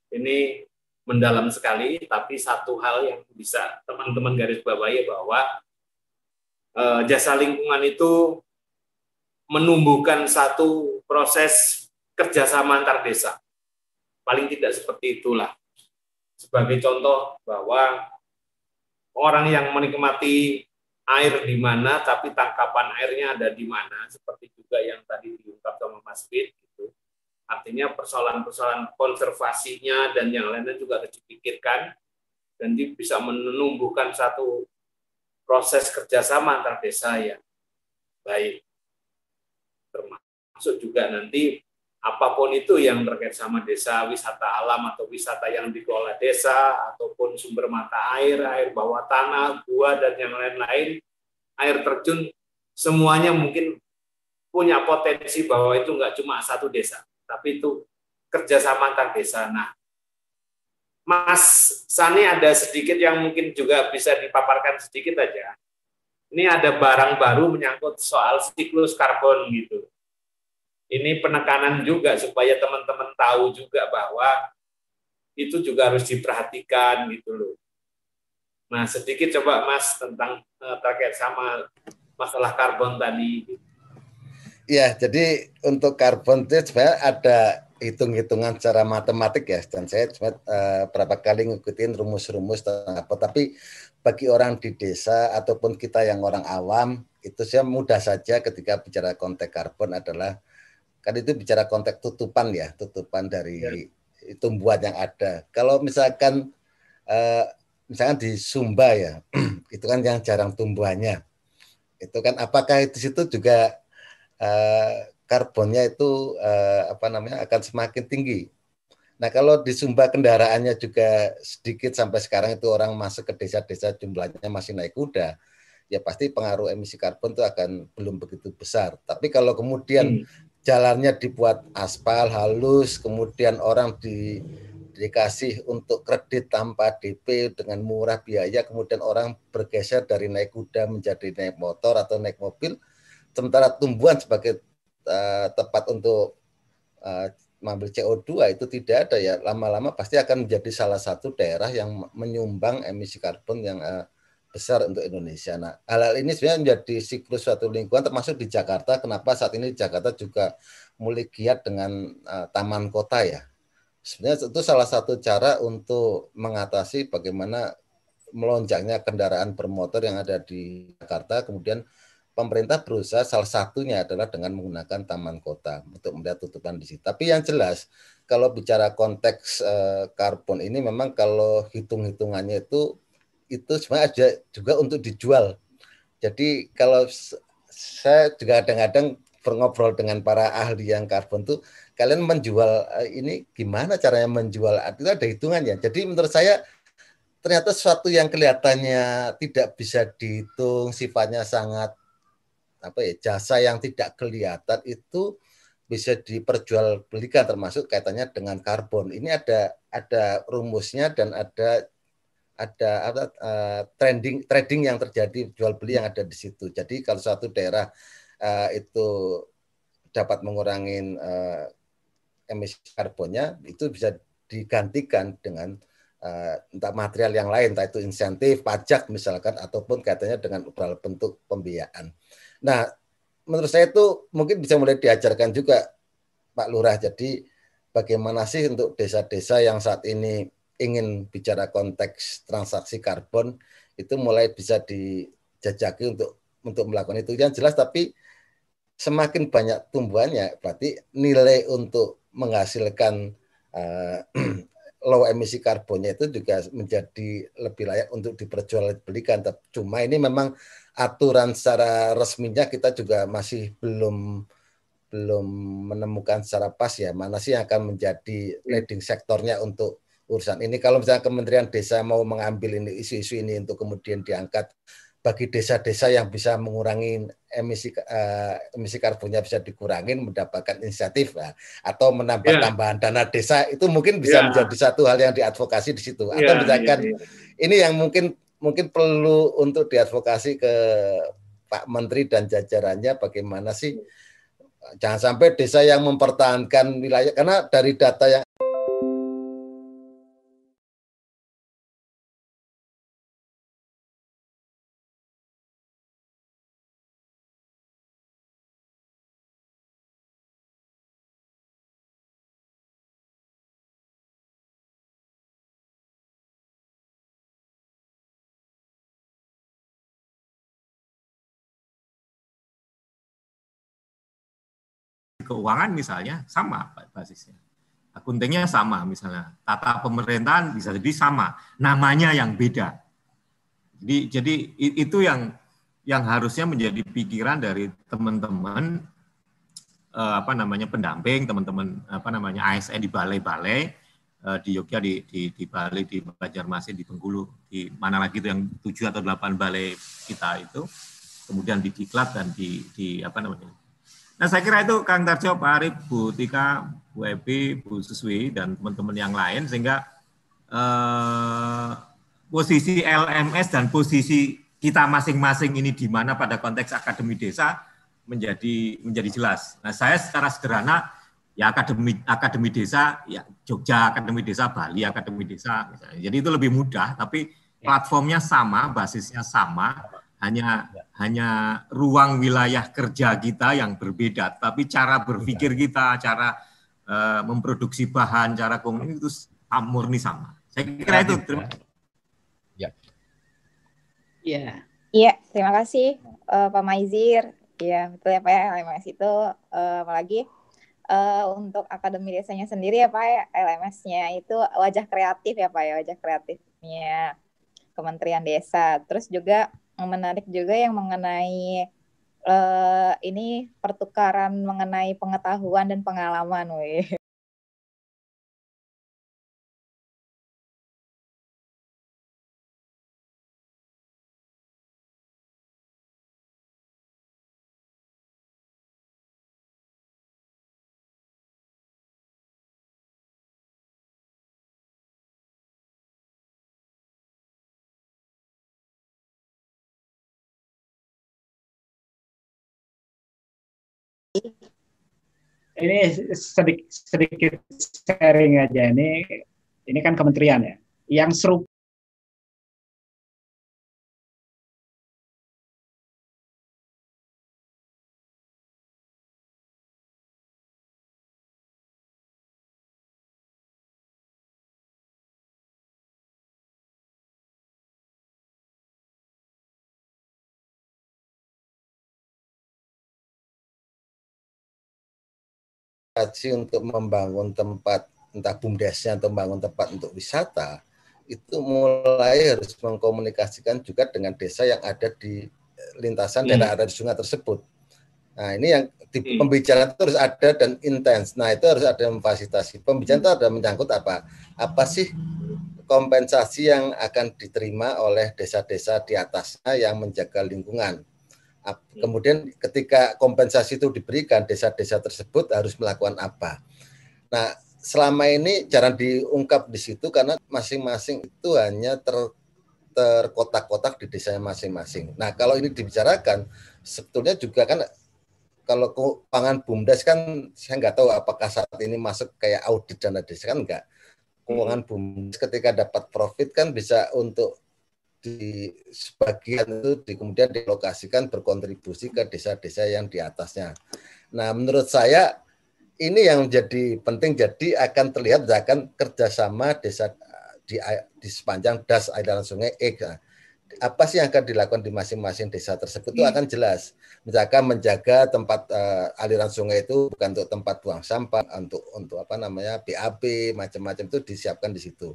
Ini mendalam sekali, tapi satu hal yang bisa teman-teman garis bawahi bahwa uh, jasa lingkungan itu menumbuhkan satu proses kerjasama antar desa. Paling tidak seperti itulah. Sebagai contoh bahwa orang yang menikmati air di mana, tapi tangkapan airnya ada di mana, seperti juga yang tadi diungkap sama Mas Fit, gitu. Artinya persoalan-persoalan konservasinya dan yang lainnya juga harus dipikirkan, dan bisa menumbuhkan satu proses kerjasama antar desa yang baik. Termasuk juga nanti apa pun itu yang terkait sama desa, wisata alam atau wisata yang dikelola desa, ataupun sumber mata air, air bawah tanah, gua, dan yang lain-lain, air terjun, semuanya mungkin punya potensi bahwa itu nggak cuma satu desa, tapi itu kerjasama antar desa. Nah, Mas Sani ada sedikit yang mungkin juga bisa dipaparkan sedikit aja. Ini ada barang baru menyangkut soal siklus karbon gitu ini penekanan juga supaya teman-teman tahu juga bahwa itu juga harus diperhatikan gitu loh. Nah, sedikit coba Mas tentang uh, terkait sama masalah karbon tadi. Ya, jadi untuk karbon itu sebenarnya ada hitung-hitungan secara matematik ya, dan saya cuma uh, berapa kali ngikutin rumus-rumus apa. Tapi bagi orang di desa ataupun kita yang orang awam itu saya mudah saja ketika bicara konteks karbon adalah kan itu bicara konteks tutupan ya, tutupan dari ya. tumbuhan yang ada. Kalau misalkan uh, misalkan di Sumba ya, itu kan yang jarang tumbuhannya. Itu kan apakah itu situ juga uh, karbonnya itu uh, apa namanya akan semakin tinggi. Nah kalau di Sumba kendaraannya juga sedikit sampai sekarang itu orang masuk ke desa-desa jumlahnya masih naik kuda, ya pasti pengaruh emisi karbon itu akan belum begitu besar. Tapi kalau kemudian hmm. Jalannya dibuat aspal halus, kemudian orang di dikasih untuk kredit tanpa DP dengan murah biaya, kemudian orang bergeser dari naik kuda menjadi naik motor atau naik mobil, sementara tumbuhan sebagai uh, tempat untuk uh, mengambil CO2 itu tidak ada ya. Lama-lama pasti akan menjadi salah satu daerah yang menyumbang emisi karbon yang uh, besar untuk Indonesia. Nah, hal-hal ini sebenarnya menjadi siklus suatu lingkungan termasuk di Jakarta. Kenapa saat ini Jakarta juga mulai giat dengan uh, taman kota ya? Sebenarnya itu salah satu cara untuk mengatasi bagaimana melonjaknya kendaraan bermotor yang ada di Jakarta, kemudian pemerintah berusaha salah satunya adalah dengan menggunakan taman kota untuk melihat tutupan di situ. Tapi yang jelas kalau bicara konteks uh, karbon ini memang kalau hitung-hitungannya itu itu sebenarnya ada juga untuk dijual. Jadi kalau saya juga kadang-kadang berngobrol dengan para ahli yang karbon tuh kalian menjual uh, ini gimana caranya menjual itu ada hitungannya. Jadi menurut saya ternyata sesuatu yang kelihatannya tidak bisa dihitung sifatnya sangat apa ya jasa yang tidak kelihatan itu bisa diperjualbelikan termasuk kaitannya dengan karbon. Ini ada ada rumusnya dan ada ada apa uh, trending trading yang terjadi jual beli yang ada di situ. Jadi kalau suatu daerah uh, itu dapat mengurangi uh, emisi karbonnya itu bisa digantikan dengan uh, entah material yang lain, entah itu insentif, pajak misalkan, ataupun kaitannya dengan bentuk pembiayaan. Nah, menurut saya itu mungkin bisa mulai diajarkan juga Pak Lurah. Jadi bagaimana sih untuk desa-desa yang saat ini ingin bicara konteks transaksi karbon itu mulai bisa dijajaki untuk untuk melakukan itu yang jelas tapi semakin banyak tumbuhannya berarti nilai untuk menghasilkan uh, low emisi karbonnya itu juga menjadi lebih layak untuk diperjualbelikan. Cuma ini memang aturan secara resminya kita juga masih belum belum menemukan secara pas ya mana sih yang akan menjadi leading sektornya untuk urusan ini. Kalau misalnya Kementerian Desa mau mengambil ini isu-isu ini untuk kemudian diangkat bagi desa-desa yang bisa mengurangi emisi uh, emisi karbonnya bisa dikurangi mendapatkan inisiatif ya, atau menambah yeah. tambahan dana desa itu mungkin bisa yeah. menjadi satu hal yang diadvokasi di situ yeah, atau misalkan yeah, yeah. ini yang mungkin mungkin perlu untuk diadvokasi ke Pak Menteri dan jajarannya bagaimana sih jangan sampai desa yang mempertahankan wilayah karena dari data yang keuangan misalnya sama basisnya. Akuntingnya sama misalnya. Tata pemerintahan bisa jadi sama. Namanya yang beda. Jadi jadi itu yang yang harusnya menjadi pikiran dari teman-teman eh, apa namanya pendamping, teman-teman apa namanya ASN di balai-balai eh, di Yogyakarta, di, di, di Bali, di Banjarmasin, di Bengkulu, di mana lagi itu yang tujuh atau delapan balai kita itu, kemudian di Diklat dan di, di apa namanya Nah, saya kira itu Kang Tarjo, Pak Arif, Bu Tika, Bu Epi, Bu Suswi, dan teman-teman yang lain, sehingga eh, posisi LMS dan posisi kita masing-masing ini di mana pada konteks akademi desa menjadi menjadi jelas. Nah, saya secara sederhana ya akademi akademi desa ya Jogja akademi desa Bali akademi desa misalnya. Jadi itu lebih mudah tapi platformnya sama, basisnya sama, hanya hanya ruang wilayah kerja kita yang berbeda, tapi cara berpikir kita, cara uh, memproduksi bahan, cara komunikasi itu murni sama. Saya kira itu. Terima kasih. Ya. Iya. Iya, terima kasih uh, Pak Maizir. Iya, betul ya Pak ya, LMS itu uh, apalagi uh, untuk akademi desanya sendiri ya Pak ya, LMS-nya itu wajah kreatif ya Pak ya, wajah kreatifnya Kementerian Desa. Terus juga menarik juga yang mengenai uh, ini pertukaran mengenai pengetahuan dan pengalaman, weh. Ini sedikit, sharing aja. Ini ini kan kementerian ya. Yang seru kaji untuk membangun tempat entah bumdesnya atau membangun tempat untuk wisata itu mulai harus mengkomunikasikan juga dengan desa yang ada di lintasan dan hmm. ada di sungai tersebut. Nah ini yang di hmm. pembicaraan itu harus ada dan intens. Nah itu harus ada memfasilitasi. Pembicaraan itu ada menyangkut apa? Apa sih kompensasi yang akan diterima oleh desa-desa di atasnya yang menjaga lingkungan? Hmm. Kemudian ketika kompensasi itu diberikan, desa-desa tersebut harus melakukan apa? Nah, selama ini jarang diungkap di situ karena masing-masing itu hanya ter terkotak-kotak di desanya masing-masing. Nah, kalau ini dibicarakan, sebetulnya juga kan kalau keuangan BUMDes kan saya nggak tahu apakah saat ini masuk kayak audit dana desa kan enggak. Keuangan hmm. BUMDes ketika dapat profit kan bisa untuk di sebagian itu di, kemudian dilokasikan berkontribusi ke desa-desa yang di atasnya. Nah, menurut saya ini yang menjadi penting jadi akan terlihat akan kerjasama desa di, di sepanjang das aliran sungai E. Apa sih yang akan dilakukan di masing-masing desa tersebut itu hmm. akan jelas. Misalkan menjaga tempat uh, aliran sungai itu bukan untuk tempat buang sampah, untuk untuk apa namanya BAB macam-macam itu disiapkan di situ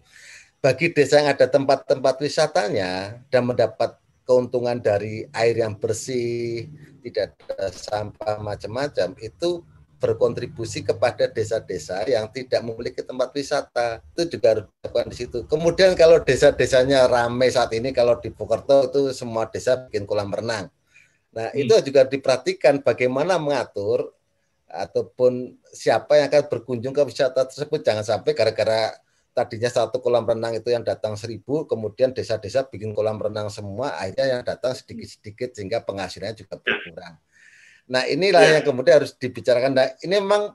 bagi desa yang ada tempat-tempat wisatanya dan mendapat keuntungan dari air yang bersih, tidak ada sampah macam-macam, itu berkontribusi kepada desa-desa yang tidak memiliki tempat wisata. Itu juga harus dilakukan di situ. Kemudian kalau desa-desanya ramai saat ini, kalau di Pokerto itu semua desa bikin kolam renang. Nah, hmm. itu juga diperhatikan bagaimana mengatur ataupun siapa yang akan berkunjung ke wisata tersebut. Jangan sampai gara-gara tadinya satu kolam renang itu yang datang seribu, kemudian desa-desa bikin kolam renang semua, akhirnya yang datang sedikit-sedikit sehingga penghasilannya juga berkurang. Nah inilah ya. yang kemudian harus dibicarakan. Nah ini memang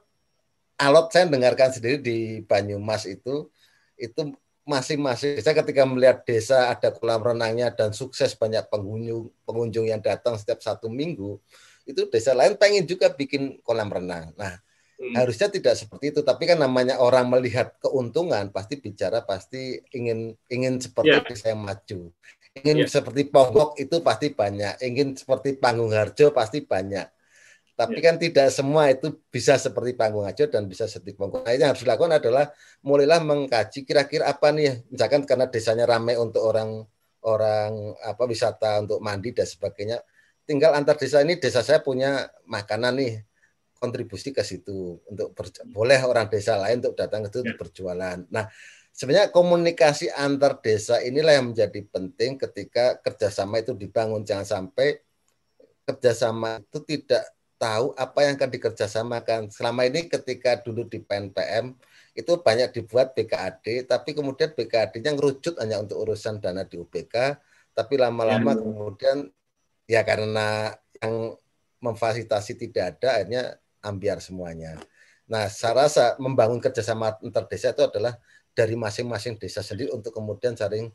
alot saya dengarkan sendiri di Banyumas itu, itu masing-masing desa ketika melihat desa ada kolam renangnya dan sukses banyak pengunjung pengunjung yang datang setiap satu minggu, itu desa lain pengen juga bikin kolam renang. Nah Hmm. Harusnya tidak seperti itu, tapi kan namanya orang melihat keuntungan pasti bicara pasti ingin ingin seperti yeah. desa yang maju. Ingin yeah. seperti Ponggok itu pasti banyak, ingin seperti Panggung Harjo pasti banyak. Tapi yeah. kan tidak semua itu bisa seperti Panggung Harjo dan bisa seperti Ponggok. Nah, yang harus dilakukan adalah mulailah mengkaji kira-kira apa nih, misalkan karena desanya ramai untuk orang orang apa wisata untuk mandi dan sebagainya. Tinggal antar desa ini desa saya punya makanan nih kontribusi ke situ untuk boleh orang desa lain untuk datang ke situ ya. untuk berjualan. Nah, sebenarnya komunikasi antar desa inilah yang menjadi penting ketika kerjasama itu dibangun. Jangan sampai kerjasama itu tidak tahu apa yang akan dikerjasamakan. Selama ini ketika dulu di PNPM itu banyak dibuat BKAD, tapi kemudian BKAD-nya ngerucut hanya untuk urusan dana di UBK, tapi lama-lama ya. kemudian ya karena yang memfasilitasi tidak ada, akhirnya ambiar semuanya. Nah, saya rasa membangun kerjasama antar desa itu adalah dari masing-masing desa sendiri untuk kemudian saling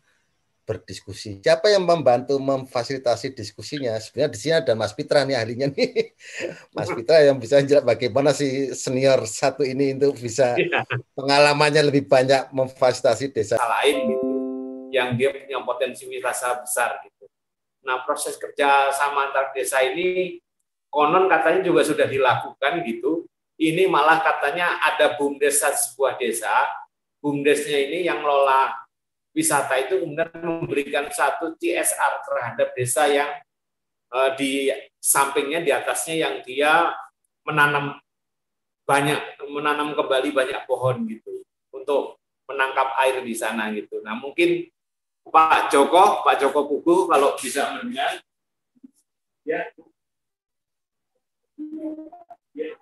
berdiskusi. Siapa yang membantu memfasilitasi diskusinya? Sebenarnya di sini ada Mas Pitra nih ahlinya nih. Mas Pitra yang bisa jelas bagaimana si senior satu ini untuk bisa ya. pengalamannya lebih banyak memfasilitasi desa lain gitu, yang dia punya potensi wisata besar gitu. Nah proses kerja sama antar desa ini konon katanya juga sudah dilakukan gitu. Ini malah katanya ada bumdes sebuah desa, bumdesnya ini yang lola wisata itu kemudian memberikan satu CSR terhadap desa yang uh, di sampingnya di atasnya yang dia menanam banyak menanam kembali banyak pohon gitu untuk menangkap air di sana gitu. Nah mungkin Pak Joko, Pak Joko Pugu kalau bisa mendengar, ya. Ya.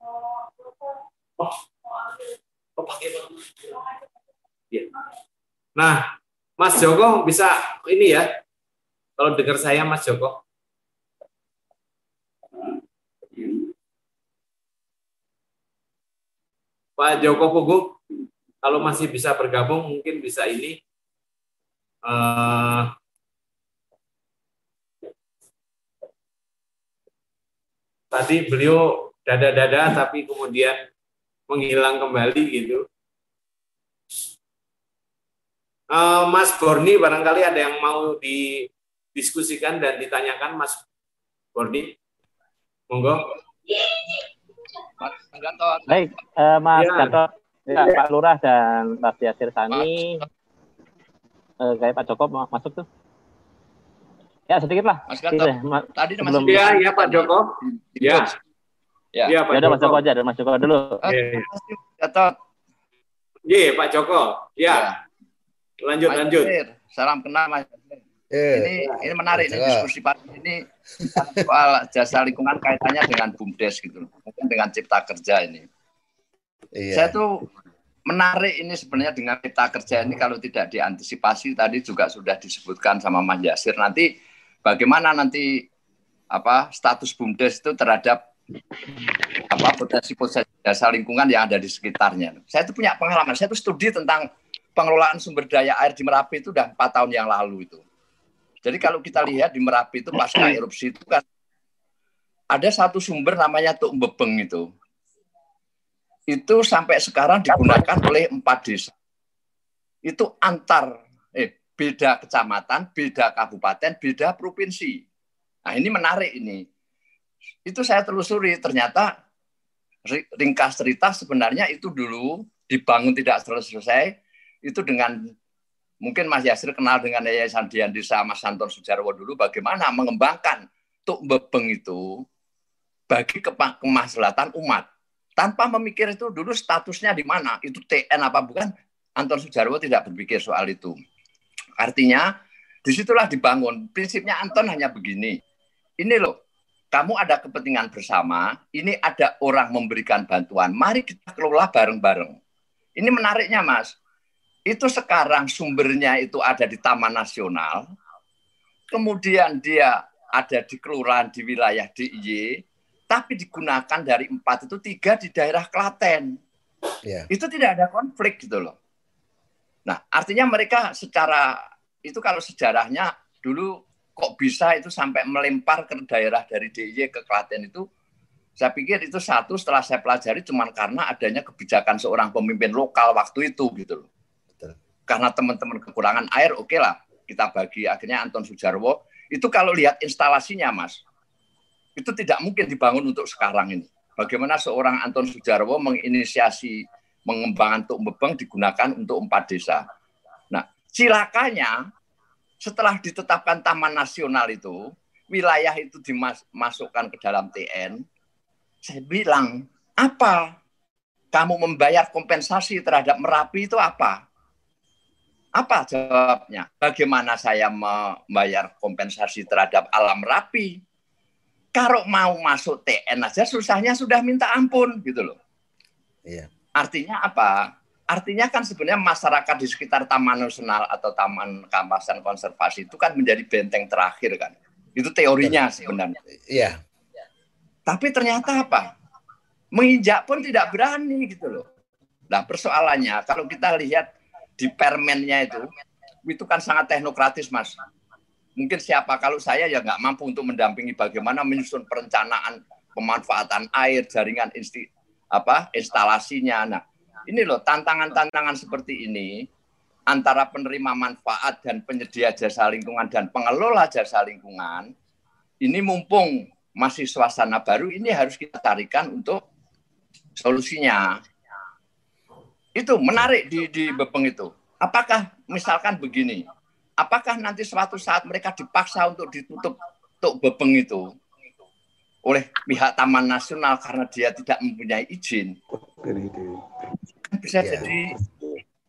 Oh, oh pakai Ya. Nah, Mas Joko bisa ini ya, kalau dengar saya Mas Joko. Pak Joko Pugu, kalau masih bisa bergabung mungkin bisa ini. Uh, tadi beliau dada-dada tapi kemudian menghilang kembali gitu. Uh, Mas Borni barangkali ada yang mau didiskusikan dan ditanyakan Mas Borni. Monggo. Mas Gatot. Baik, uh, Mas ya. Gatot, ya, Pak Lurah dan Mas Yasir Sani. Uh, kayak Pak Joko masuk tuh. Ya sedikit lah. Mas Gatot. Ma tadi Mas Ya, ya Pak Joko. Ya. Ya, ya Pak ya, Joko. Mas Joko aja, dan Mas Joko dulu. Ya, ya. Gatot. Iya, Pak Joko. Ya. ya. Lanjut, Mas lanjut. Yasir. Salam kenal Mas. Yeah. Ini ini menarik nih diskusi pagi ini soal jasa lingkungan kaitannya dengan bumdes gitu mungkin dengan cipta kerja ini. Yeah. Saya tuh menarik ini sebenarnya dengan cipta kerja ini kalau tidak diantisipasi tadi juga sudah disebutkan sama Mas Yasir nanti bagaimana nanti apa status bumdes itu terhadap apa potensi-potensi jasa lingkungan yang ada di sekitarnya. Saya itu punya pengalaman, saya itu studi tentang pengelolaan sumber daya air di Merapi itu udah empat tahun yang lalu itu. Jadi kalau kita lihat di Merapi itu pasca erupsi itu kan ada satu sumber namanya Tuk Bebeng itu. Itu sampai sekarang digunakan oleh empat desa. Itu antar beda kecamatan, beda kabupaten, beda provinsi. Nah, ini menarik ini. Itu saya telusuri ternyata ringkas cerita sebenarnya itu dulu dibangun tidak selesai itu dengan mungkin Mas Yasir kenal dengan Yayasan Dian Desa Mas Santon Sujarwo dulu bagaimana mengembangkan Tuk Bebeng itu bagi kemaslahatan umat tanpa memikir itu dulu statusnya di mana itu TN apa bukan Anton Sujarwo tidak berpikir soal itu artinya di situlah dibangun. Prinsipnya Anton hanya begini. Ini loh kamu ada kepentingan bersama ini ada orang memberikan bantuan. Mari kita kelola bareng-bareng. Ini menariknya mas. Itu sekarang sumbernya itu ada di Taman Nasional, kemudian dia ada di kelurahan di wilayah DIY, tapi digunakan dari empat itu tiga di daerah Klaten. Yeah. Itu tidak ada konflik gitu loh. Nah, artinya mereka secara itu kalau sejarahnya dulu kok bisa itu sampai melempar ke daerah dari DIY ke Klaten itu saya pikir itu satu setelah saya pelajari cuma karena adanya kebijakan seorang pemimpin lokal waktu itu gitu loh karena teman-teman kekurangan air, oke okay lah kita bagi. Akhirnya Anton Sujarwo itu kalau lihat instalasinya, Mas, itu tidak mungkin dibangun untuk sekarang ini. Bagaimana seorang Anton Sujarwo menginisiasi mengembangkan Tuk Bebeng digunakan untuk empat desa. Cilakanya setelah ditetapkan Taman Nasional itu, wilayah itu dimasukkan ke dalam TN, saya bilang, apa? Kamu membayar kompensasi terhadap Merapi itu apa? Apa jawabnya? Bagaimana saya membayar kompensasi terhadap alam rapi? Kalau mau masuk TN aja susahnya sudah minta ampun gitu loh. Iya. Artinya apa? Artinya kan sebenarnya masyarakat di sekitar Taman Nasional atau Taman Kawasan Konservasi itu kan menjadi benteng terakhir kan. Itu teorinya sebenarnya. Iya. Tapi ternyata apa? Menginjak pun tidak berani gitu loh. Nah persoalannya kalau kita lihat di permennya itu itu kan sangat teknokratis, Mas. Mungkin siapa kalau saya ya nggak mampu untuk mendampingi bagaimana menyusun perencanaan pemanfaatan air, jaringan insti, apa instalasinya. Nah, ini loh tantangan-tantangan seperti ini antara penerima manfaat dan penyedia jasa lingkungan dan pengelola jasa lingkungan ini mumpung masih suasana baru ini harus kita tarikan untuk solusinya. Itu menarik di di Bepeng itu. Apakah misalkan begini, apakah nanti suatu saat mereka dipaksa untuk ditutup untuk Bepeng itu oleh pihak Taman Nasional karena dia tidak mempunyai izin? Bisa ya. jadi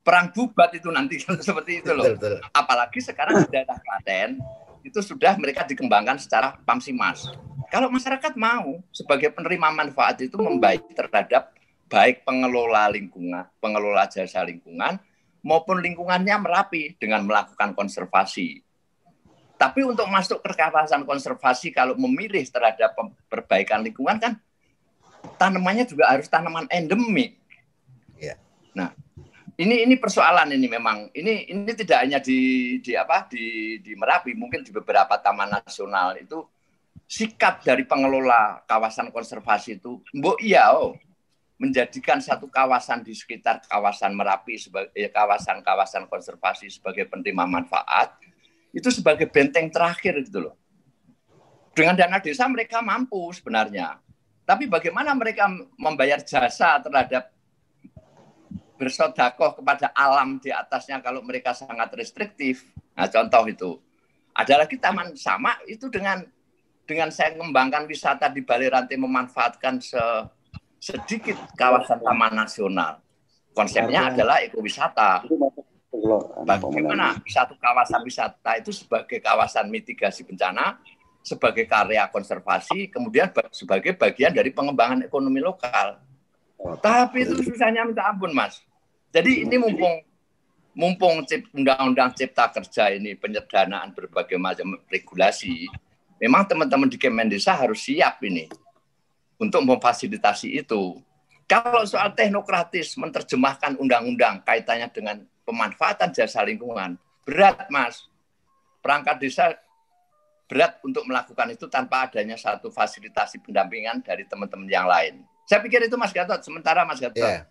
perang bubat itu nanti seperti itu loh. Apalagi sekarang di daerah Klaten itu sudah mereka dikembangkan secara pamsimas. Kalau masyarakat mau sebagai penerima manfaat itu membaik terhadap baik pengelola lingkungan, pengelola jasa lingkungan maupun lingkungannya merapi dengan melakukan konservasi. Tapi untuk masuk ke kawasan konservasi kalau memilih terhadap perbaikan lingkungan kan tanamannya juga harus tanaman endemik. Ya. Nah, ini ini persoalan ini memang ini ini tidak hanya di di apa di di Merapi mungkin di beberapa taman nasional itu sikap dari pengelola kawasan konservasi itu, mbok iya oh, menjadikan satu kawasan di sekitar kawasan Merapi sebagai eh, kawasan-kawasan konservasi sebagai penerima manfaat itu sebagai benteng terakhir gitu loh. Dengan dana desa mereka mampu sebenarnya. Tapi bagaimana mereka membayar jasa terhadap bersodakoh kepada alam di atasnya kalau mereka sangat restriktif. Nah, contoh itu. Ada lagi taman sama itu dengan dengan saya mengembangkan wisata di Bali Rantai memanfaatkan se, sedikit kawasan taman nasional. Konsepnya adalah ekowisata. Bagaimana satu kawasan wisata itu sebagai kawasan mitigasi bencana, sebagai karya konservasi, kemudian sebagai bagian dari pengembangan ekonomi lokal. Tapi itu susahnya minta ampun, Mas. Jadi ini mumpung mumpung undang-undang cipta kerja ini penyederhanaan berbagai macam regulasi, memang teman-teman di Kemendesa harus siap ini untuk memfasilitasi itu. Kalau soal teknokratis menerjemahkan undang-undang kaitannya dengan pemanfaatan jasa lingkungan, berat Mas. Perangkat desa berat untuk melakukan itu tanpa adanya satu fasilitasi pendampingan dari teman-teman yang lain. Saya pikir itu Mas Gatot. Sementara Mas Gatot. Ya,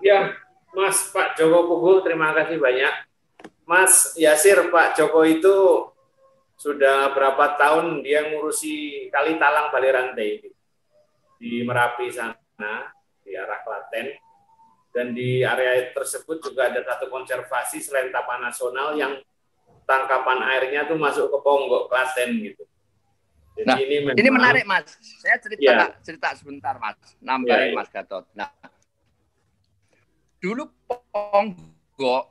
ya Mas Pak Joko Pugul, terima kasih banyak. Mas Yasir, Pak Joko itu sudah berapa tahun dia ngurusi kali talang Bali Rantai di Merapi sana di arah Klaten dan di area tersebut juga ada satu konservasi selain taman nasional yang tangkapan airnya tuh masuk ke Ponggok Klaten gitu. Jadi nah, ini, memang, ini menarik Mas. Saya cerita ya. cerita sebentar Mas, nambahin ya, ya. Mas Gatot. Nah, dulu Ponggok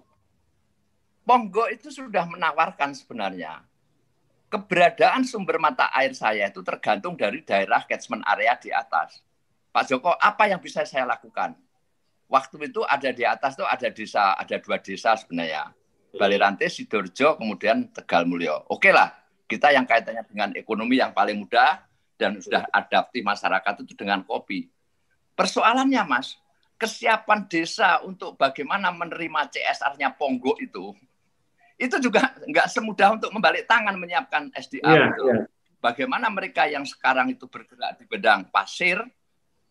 Ponggok itu sudah menawarkan sebenarnya keberadaan sumber mata air saya itu tergantung dari daerah catchment area di atas. Pak Joko, apa yang bisa saya lakukan? Waktu itu ada di atas itu ada desa, ada dua desa sebenarnya. Balirante, Sidorjo, kemudian Tegal Mulyo. Oke lah, kita yang kaitannya dengan ekonomi yang paling mudah dan sudah adaptif masyarakat itu dengan kopi. Persoalannya, Mas, kesiapan desa untuk bagaimana menerima CSR-nya Ponggok itu itu juga nggak semudah untuk membalik tangan menyiapkan SDA. Yeah, itu. Yeah. Bagaimana mereka yang sekarang itu bergerak di bidang pasir,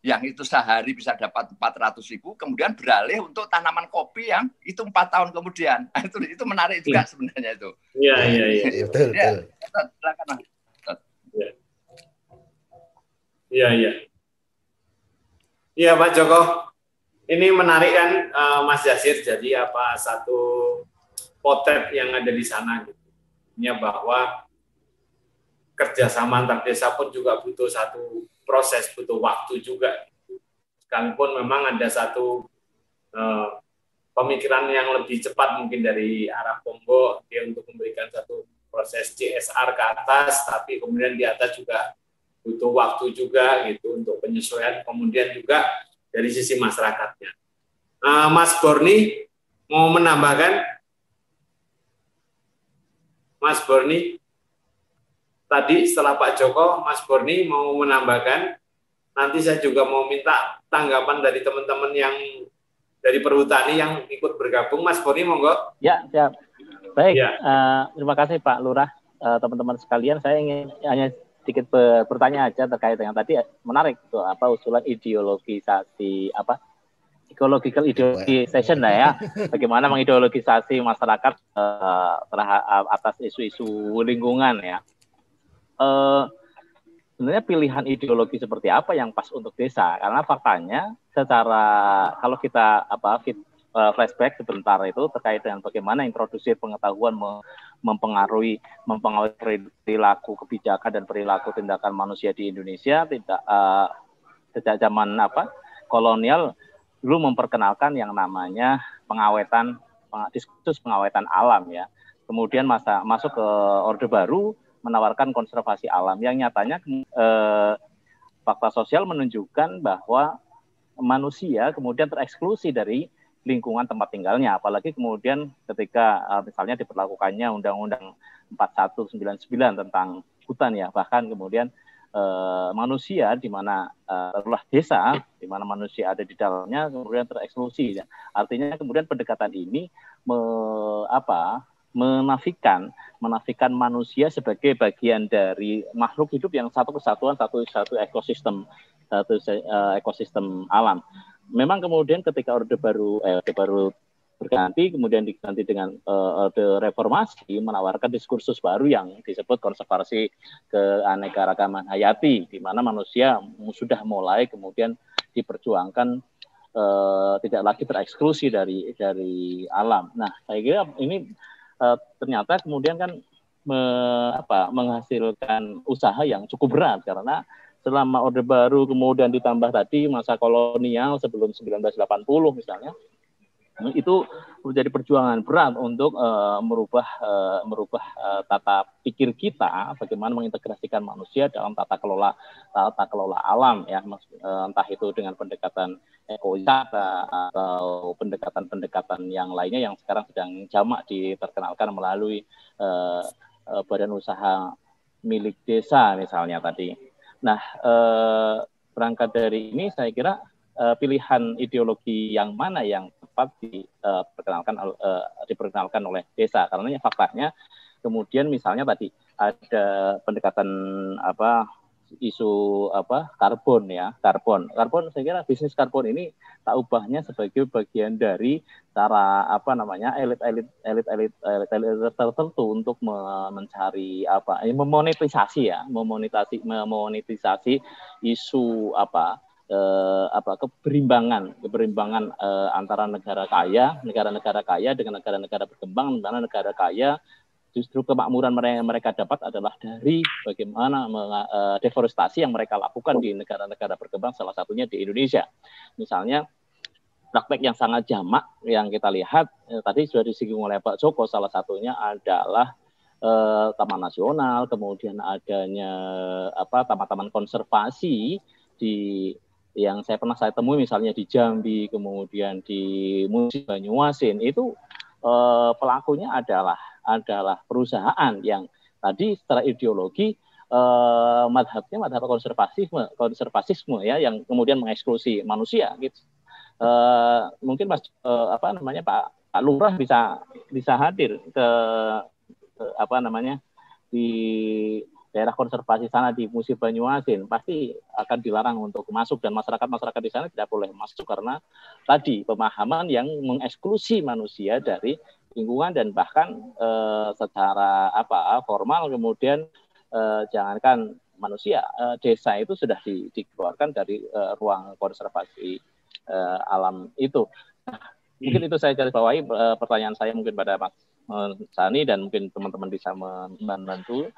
yang itu sehari bisa dapat 400 ribu, kemudian beralih untuk tanaman kopi yang itu empat tahun kemudian. itu itu menarik juga yeah. sebenarnya itu. Iya iya iya. iya betul ya, betul. Iya iya. Iya Pak Joko, ini menarik kan uh, Mas Yasir. Jadi apa satu potret yang ada di sana gitu. Ya bahwa kerjasama antar desa pun juga butuh satu proses, butuh waktu juga. Sekalipun memang ada satu eh, pemikiran yang lebih cepat mungkin dari arah Pongo dia untuk memberikan satu proses CSR ke atas, tapi kemudian di atas juga butuh waktu juga gitu untuk penyesuaian. Kemudian juga dari sisi masyarakatnya. Uh, Mas Borni mau menambahkan Mas Borni, tadi setelah Pak Joko, Mas Borni mau menambahkan, nanti saya juga mau minta tanggapan dari teman-teman yang dari perhutani yang ikut bergabung. Mas Borni, monggo. Ya, siap. Baik, ya. uh, terima kasih Pak Lurah. Uh, teman-teman sekalian, saya ingin hanya sedikit bertanya aja terkait dengan tadi menarik tuh apa usulan ideologisasi apa psychological ideologization lah ya. Bagaimana mengideologisasi masyarakat uh, terhadap atas isu-isu lingkungan ya. Uh, sebenarnya pilihan ideologi seperti apa yang pas untuk desa? Karena faktanya secara kalau kita apa fit, uh, flashback sebentar itu terkait dengan bagaimana introduksi pengetahuan mempengaruhi mempengaruhi perilaku kebijakan dan perilaku tindakan manusia di Indonesia tidak uh, sejak zaman apa kolonial dulu memperkenalkan yang namanya pengawetan diskursus pengawetan alam ya. Kemudian masa masuk ke Orde Baru menawarkan konservasi alam yang nyatanya eh, fakta sosial menunjukkan bahwa manusia kemudian tereksklusi dari lingkungan tempat tinggalnya apalagi kemudian ketika eh, misalnya diperlakukannya Undang-Undang 4199 tentang hutan ya bahkan kemudian uh, manusia di mana uh, desa di mana manusia ada di dalamnya kemudian tereksklusi ya. Artinya kemudian pendekatan ini me, apa menafikan menafikan manusia sebagai bagian dari makhluk hidup yang satu kesatuan satu satu ekosistem satu uh, ekosistem alam. Memang kemudian ketika orde baru eh, orde baru berganti kemudian diganti dengan uh, reformasi menawarkan diskursus baru yang disebut konservasi keanekaragaman hayati di mana manusia sudah mulai kemudian diperjuangkan uh, tidak lagi tereksklusi dari dari alam. Nah, saya kira ini uh, ternyata kemudian kan me, apa menghasilkan usaha yang cukup berat karena selama Orde Baru kemudian ditambah tadi masa kolonial sebelum 1980 misalnya itu menjadi perjuangan berat untuk uh, merubah uh, merubah uh, tata pikir kita bagaimana mengintegrasikan manusia dalam tata kelola tata kelola alam ya entah itu dengan pendekatan ekowisata atau pendekatan-pendekatan yang lainnya yang sekarang sedang jamak diterkenalkan melalui uh, badan usaha milik desa misalnya tadi. Nah, uh, berangkat dari ini saya kira uh, pilihan ideologi yang mana yang tepat diperkenalkan uh, uh, diperkenalkan oleh desa. Karena faktanya kemudian misalnya tadi ada pendekatan apa isu apa karbon ya karbon. Karbon saya kira bisnis karbon ini tak ubahnya sebagai bagian dari cara apa namanya elit elit elit tertentu untuk mencari apa ini memonetisasi ya memonetisasi memonetisasi isu apa eh, apa keberimbangan keberimbangan eh, antara negara kaya negara-negara kaya dengan negara-negara berkembang mana negara kaya justru kemakmuran mereka mereka dapat adalah dari bagaimana uh, deforestasi yang mereka lakukan di negara-negara berkembang salah satunya di Indonesia. Misalnya praktek yang sangat jamak yang kita lihat eh, tadi sudah disinggung oleh Pak Joko salah satunya adalah eh, taman nasional kemudian adanya apa taman-taman konservasi di yang saya pernah saya temui misalnya di Jambi, kemudian di Musi Banyuasin itu eh, pelakunya adalah adalah perusahaan yang tadi secara ideologi eh, madhabnya madhab konservasisme konservasisme ya yang kemudian mengeksklusi manusia gitu. Eh, mungkin mas eh, apa namanya Pak Pak Lurah bisa bisa hadir ke, ke apa namanya di daerah konservasi sana di Musi Banyuasin pasti akan dilarang untuk masuk dan masyarakat-masyarakat di sana tidak boleh masuk karena tadi pemahaman yang mengeksklusi manusia dari lingkungan dan bahkan e, secara apa formal kemudian e, jangankan manusia e, desa itu sudah di, dikeluarkan dari e, ruang konservasi e, alam itu. Nah, mungkin itu saya garis bawahi e, pertanyaan saya mungkin pada Mas Sani dan mungkin teman-teman bisa membantu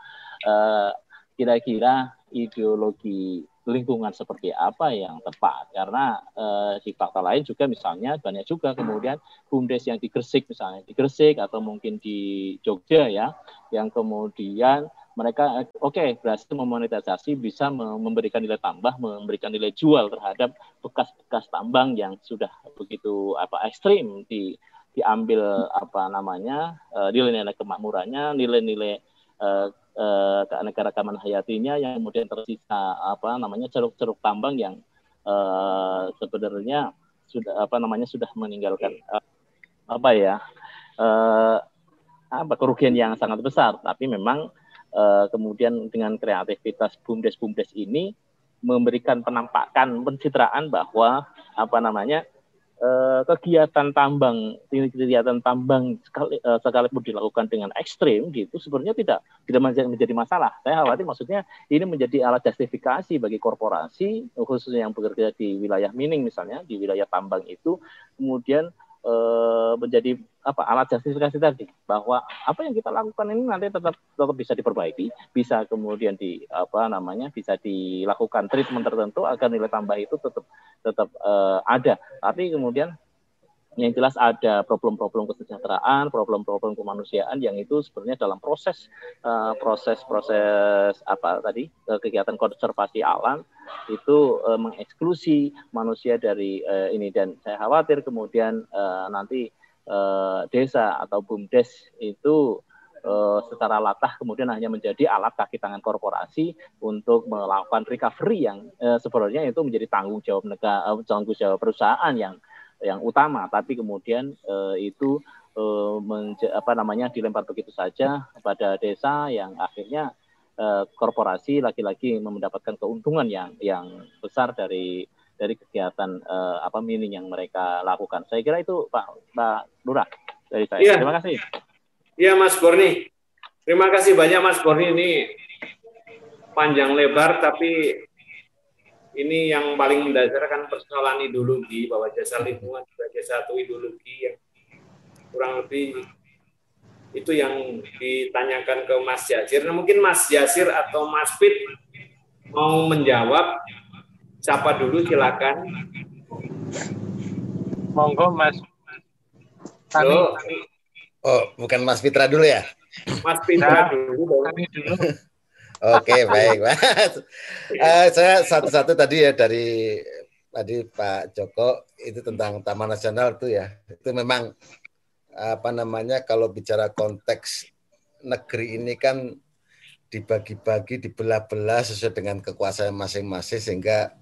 Eh, kira-kira ideologi lingkungan seperti apa yang tepat. Karena uh, di fakta lain juga misalnya banyak juga kemudian bumdes yang di Gresik misalnya di Gresik atau mungkin di Jogja ya yang kemudian mereka oke okay, berhasil memonetisasi bisa memberikan nilai tambah memberikan nilai jual terhadap bekas-bekas tambang yang sudah begitu apa ekstrim di diambil apa namanya uh, nilai-nilai kemakmurannya nilai-nilai uh, eh, keanekaragaman hayatinya yang kemudian tersisa apa namanya ceruk-ceruk tambang yang eh, sebenarnya sudah apa namanya sudah meninggalkan eh, apa ya eh, apa kerugian yang sangat besar. Tapi memang uh, kemudian dengan kreativitas bumdes bumdes ini memberikan penampakan pencitraan bahwa apa namanya Eh, kegiatan tambang kegiatan tambang sekali, uh, sekalipun dilakukan dengan ekstrim gitu sebenarnya tidak tidak menjadi masalah. Saya khawatir maksudnya ini menjadi alat justifikasi bagi korporasi khususnya yang bekerja di wilayah mining misalnya di wilayah tambang itu kemudian uh, menjadi apa alat justifikasi tadi bahwa apa yang kita lakukan ini nanti tetap tetap bisa diperbaiki, bisa kemudian di apa namanya bisa dilakukan treatment tertentu agar nilai tambah itu tetap tetap uh, ada. Tapi kemudian yang jelas ada problem-problem kesejahteraan, problem-problem kemanusiaan yang itu sebenarnya dalam proses uh, proses proses apa tadi uh, kegiatan konservasi alam itu uh, mengeksklusi manusia dari uh, ini. Dan saya khawatir kemudian uh, nanti uh, desa atau bumdes itu uh, secara latah kemudian hanya menjadi alat kaki tangan korporasi untuk melakukan recovery yang uh, sebenarnya itu menjadi tanggung jawab negara, tanggung jawab perusahaan yang yang utama, tapi kemudian uh, itu uh, apa namanya dilempar begitu saja kepada desa yang akhirnya uh, korporasi lagi-lagi mendapatkan keuntungan yang yang besar dari dari kegiatan uh, apa mining yang mereka lakukan. Saya kira itu Pak Pak Lurah dari saya. Ya. Terima kasih. Iya Mas Borni. Terima kasih banyak Mas Borni ini panjang lebar tapi ini yang paling mendasar kan persoalan ideologi bahwa jasa lingkungan sebagai satu ideologi yang kurang lebih itu yang ditanyakan ke Mas Jasir. Nah, mungkin Mas Jasir atau Mas Pit mau menjawab. Siapa dulu silakan. Monggo Mas. Halo. Oh, bukan Mas Fitra dulu ya? Mas Fitra dulu. Kami dulu. Oke, baik, Mas. Uh, saya satu-satu tadi ya dari tadi Pak Joko itu tentang Taman Nasional itu ya. Itu memang apa namanya kalau bicara konteks negeri ini kan dibagi-bagi, dibelah-belah sesuai dengan kekuasaan masing-masing sehingga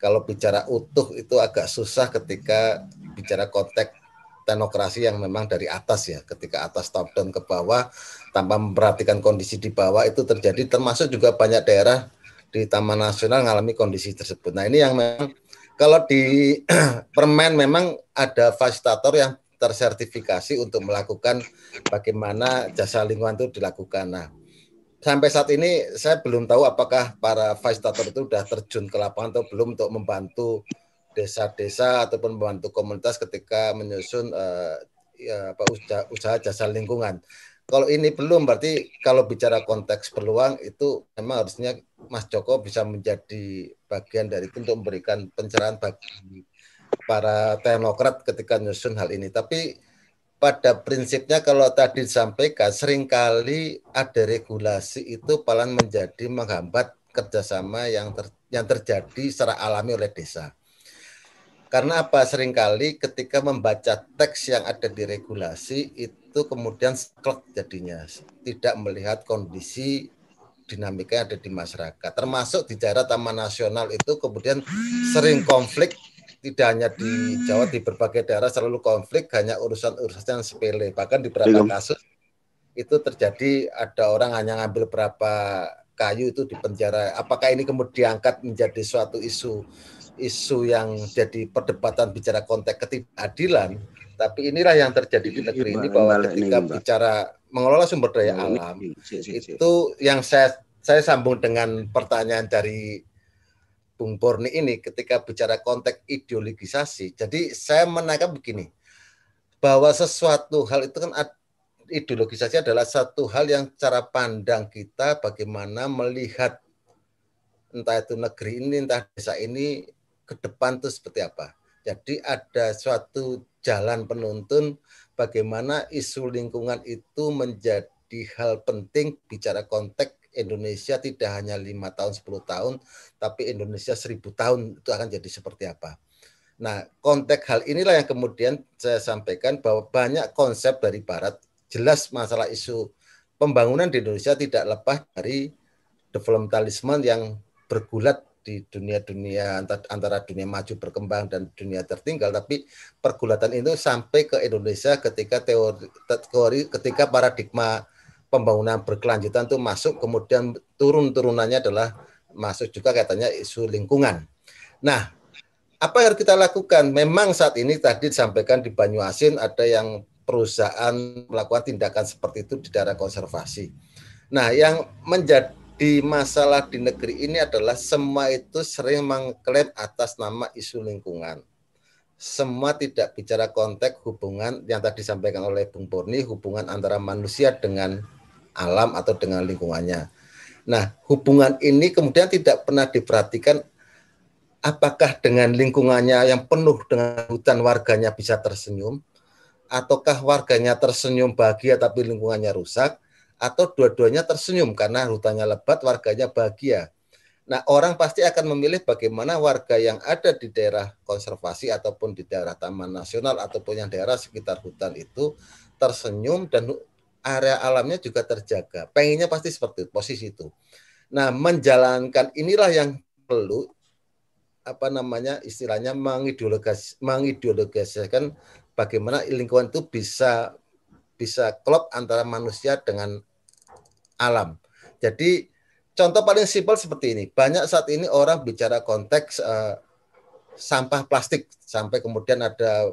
kalau bicara utuh itu agak susah ketika bicara konteks teknokrasi yang memang dari atas ya, ketika atas top down ke bawah tanpa memperhatikan kondisi di bawah itu terjadi termasuk juga banyak daerah di Taman Nasional mengalami kondisi tersebut. Nah, ini yang memang kalau di permen memang ada fasilitator yang tersertifikasi untuk melakukan bagaimana jasa lingkungan itu dilakukan. Nah, sampai saat ini saya belum tahu apakah para fasilitator itu sudah terjun ke lapangan atau belum untuk membantu desa-desa ataupun membantu komunitas ketika menyusun uh, usaha, usaha jasa lingkungan. Kalau ini belum, berarti kalau bicara konteks peluang itu memang harusnya Mas Joko bisa menjadi bagian dari itu untuk memberikan pencerahan bagi para teknokrat ketika menyusun hal ini. Tapi pada prinsipnya kalau tadi disampaikan sering kali ada regulasi itu paling menjadi menghambat kerjasama yang ter, yang terjadi secara alami oleh desa. Karena apa? Seringkali ketika membaca teks yang ada di regulasi itu kemudian sklek jadinya. Tidak melihat kondisi dinamika yang ada di masyarakat. Termasuk di daerah Taman Nasional itu kemudian sering konflik tidak hanya di Jawa di berbagai daerah selalu konflik hanya urusan-urusan yang sepele bahkan di beberapa kasus itu terjadi ada orang hanya ngambil berapa kayu itu di penjara apakah ini kemudian diangkat menjadi suatu isu isu yang jadi perdebatan bicara konteks ketidakadilan, tapi inilah yang terjadi di negeri ini bahwa ketika bicara mengelola sumber daya alam itu yang saya saya sambung dengan pertanyaan dari Bung Borni ini ketika bicara konteks ideologisasi. Jadi saya menaikkan begini bahwa sesuatu hal itu kan ideologisasi adalah satu hal yang cara pandang kita bagaimana melihat entah itu negeri ini entah desa ini ke depan itu seperti apa. Jadi ada suatu jalan penuntun bagaimana isu lingkungan itu menjadi hal penting bicara konteks Indonesia tidak hanya lima tahun 10 tahun, tapi Indonesia seribu tahun itu akan jadi seperti apa. Nah, konteks hal inilah yang kemudian saya sampaikan bahwa banyak konsep dari Barat jelas masalah isu pembangunan di Indonesia tidak lepas dari developmentalisme yang bergulat di dunia-dunia antara dunia maju berkembang dan dunia tertinggal, tapi pergulatan itu sampai ke Indonesia ketika teori, teori ketika paradigma pembangunan berkelanjutan itu masuk, kemudian turun-turunannya adalah masuk juga katanya isu lingkungan. Nah, apa yang kita lakukan? Memang saat ini tadi disampaikan di Banyuasin ada yang perusahaan melakukan tindakan seperti itu di daerah konservasi. Nah, yang menjadi di masalah di negeri ini adalah semua itu sering mengklaim atas nama isu lingkungan. Semua tidak bicara konteks hubungan yang tadi disampaikan oleh Bung Purni, hubungan antara manusia dengan alam atau dengan lingkungannya. Nah, hubungan ini kemudian tidak pernah diperhatikan apakah dengan lingkungannya yang penuh dengan hutan warganya bisa tersenyum, ataukah warganya tersenyum bahagia tapi lingkungannya rusak, atau dua-duanya tersenyum karena hutannya lebat, warganya bahagia. Nah, orang pasti akan memilih bagaimana warga yang ada di daerah konservasi ataupun di daerah taman nasional ataupun yang daerah sekitar hutan itu tersenyum dan area alamnya juga terjaga. Pengennya pasti seperti itu, posisi itu. Nah, menjalankan inilah yang perlu apa namanya istilahnya mengideologas mengideologiskan bagaimana lingkungan itu bisa bisa klop antara manusia dengan alam. Jadi contoh paling simpel seperti ini. Banyak saat ini orang bicara konteks uh, sampah plastik sampai kemudian ada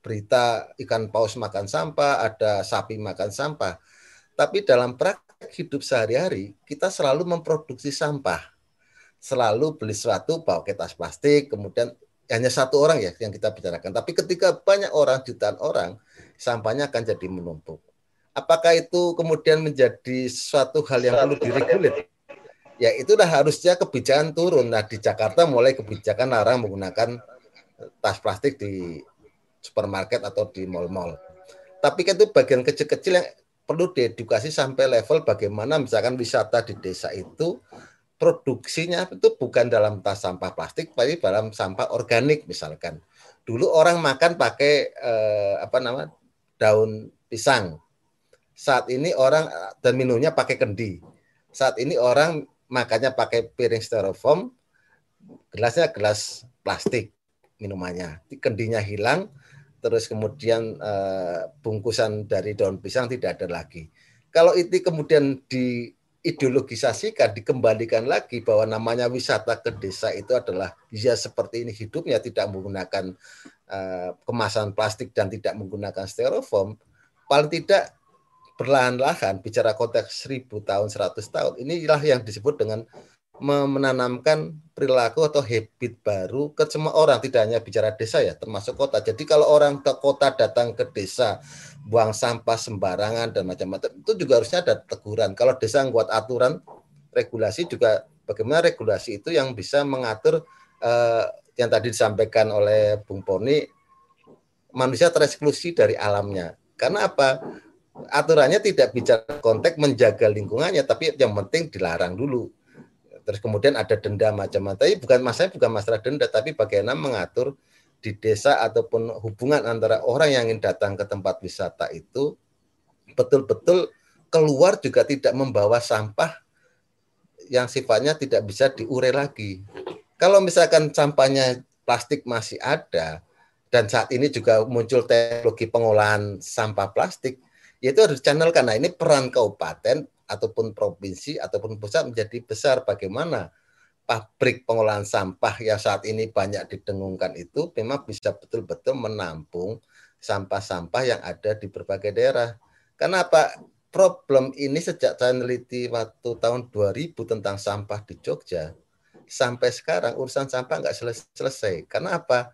berita ikan paus makan sampah, ada sapi makan sampah. Tapi dalam praktek hidup sehari-hari kita selalu memproduksi sampah. Selalu beli sesuatu ke tas plastik, kemudian hanya satu orang ya yang kita bicarakan. Tapi ketika banyak orang, jutaan orang, sampahnya akan jadi menumpuk. Apakah itu kemudian menjadi suatu hal yang perlu diregulir? Ya itu dah harusnya kebijakan turun. Nah di Jakarta mulai kebijakan larang menggunakan tas plastik di supermarket atau di mall-mall. Tapi kan itu bagian kecil-kecil yang perlu diedukasi sampai level bagaimana misalkan wisata di desa itu produksinya itu bukan dalam tas sampah plastik, tapi dalam sampah organik misalkan. Dulu orang makan pakai eh, apa namanya daun pisang. Saat ini orang dan minumnya pakai kendi. Saat ini orang makannya pakai piring styrofoam, gelasnya gelas plastik minumannya. Kendinya hilang, terus kemudian uh, bungkusan dari daun pisang tidak ada lagi. Kalau itu kemudian di ideologisasikan, dikembalikan lagi bahwa namanya wisata ke desa itu adalah ya seperti ini hidupnya tidak menggunakan uh, kemasan plastik dan tidak menggunakan styrofoam, paling tidak perlahan-lahan bicara konteks seribu tahun, seratus tahun, inilah yang disebut dengan menanamkan perilaku atau habit baru ke semua orang tidak hanya bicara desa ya termasuk kota. Jadi kalau orang ke kota datang ke desa buang sampah sembarangan dan macam-macam itu juga harusnya ada teguran. Kalau desa buat aturan regulasi juga bagaimana regulasi itu yang bisa mengatur eh, yang tadi disampaikan oleh Bung Poni manusia tereksklusi dari alamnya. Karena apa? Aturannya tidak bicara konteks menjaga lingkungannya tapi yang penting dilarang dulu terus kemudian ada denda macam-macam. Tapi bukan masalah bukan masalah denda, tapi bagaimana mengatur di desa ataupun hubungan antara orang yang ingin datang ke tempat wisata itu betul-betul keluar juga tidak membawa sampah yang sifatnya tidak bisa diurai lagi. Kalau misalkan sampahnya plastik masih ada dan saat ini juga muncul teknologi pengolahan sampah plastik, yaitu harus channel karena ini peran kabupaten ataupun provinsi ataupun pusat menjadi besar bagaimana pabrik pengolahan sampah yang saat ini banyak didengungkan itu memang bisa betul-betul menampung sampah-sampah yang ada di berbagai daerah. Kenapa problem ini sejak saya meneliti waktu tahun 2000 tentang sampah di Jogja sampai sekarang urusan sampah nggak selesai. Karena apa?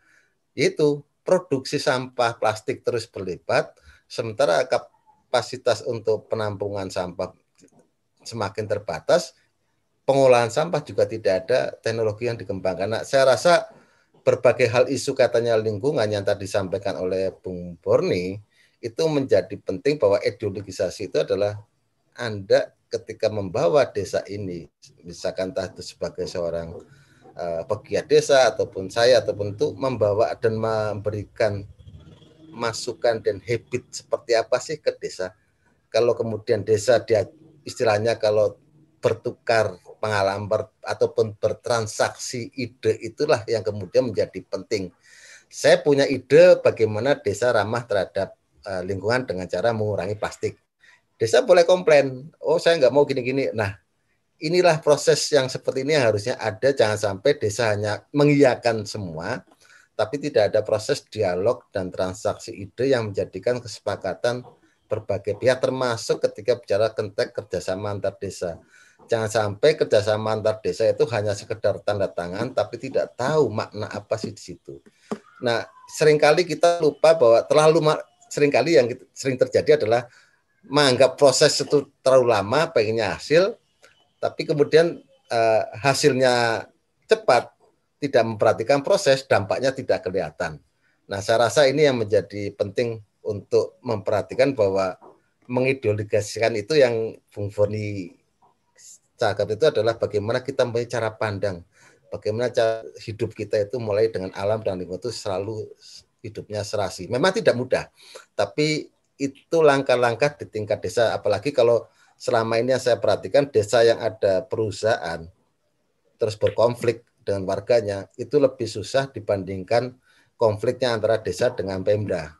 Itu produksi sampah plastik terus berlipat, sementara kapasitas untuk penampungan sampah semakin terbatas, pengolahan sampah juga tidak ada teknologi yang dikembangkan. Nah, saya rasa berbagai hal isu katanya lingkungan yang tadi disampaikan oleh Bung Borni itu menjadi penting bahwa ideologisasi itu adalah Anda ketika membawa desa ini, misalkan entah itu sebagai seorang uh, pegiat desa ataupun saya ataupun itu membawa dan memberikan masukan dan habit seperti apa sih ke desa. Kalau kemudian desa dia istilahnya kalau bertukar pengalaman ber, ataupun bertransaksi ide itulah yang kemudian menjadi penting. Saya punya ide bagaimana desa ramah terhadap uh, lingkungan dengan cara mengurangi plastik. Desa boleh komplain, oh saya nggak mau gini-gini. Nah, inilah proses yang seperti ini yang harusnya ada. Jangan sampai desa hanya mengiyakan semua, tapi tidak ada proses dialog dan transaksi ide yang menjadikan kesepakatan berbagai pihak termasuk ketika bicara konteks kerjasama antar desa. Jangan sampai kerjasama antar desa itu hanya sekedar tanda tangan tapi tidak tahu makna apa sih di situ. Nah, sering kali kita lupa bahwa terlalu sering kali yang sering terjadi adalah menganggap proses itu terlalu lama, pengennya hasil, tapi kemudian uh, hasilnya cepat, tidak memperhatikan proses, dampaknya tidak kelihatan. Nah, saya rasa ini yang menjadi penting untuk memperhatikan bahwa mengideologasikan itu yang Bung Foni cakap itu adalah bagaimana kita mempunyai cara pandang, bagaimana cara hidup kita itu mulai dengan alam dan lingkungan itu selalu hidupnya serasi. Memang tidak mudah, tapi itu langkah-langkah di tingkat desa, apalagi kalau selama ini yang saya perhatikan desa yang ada perusahaan terus berkonflik dengan warganya itu lebih susah dibandingkan konfliknya antara desa dengan Pemda.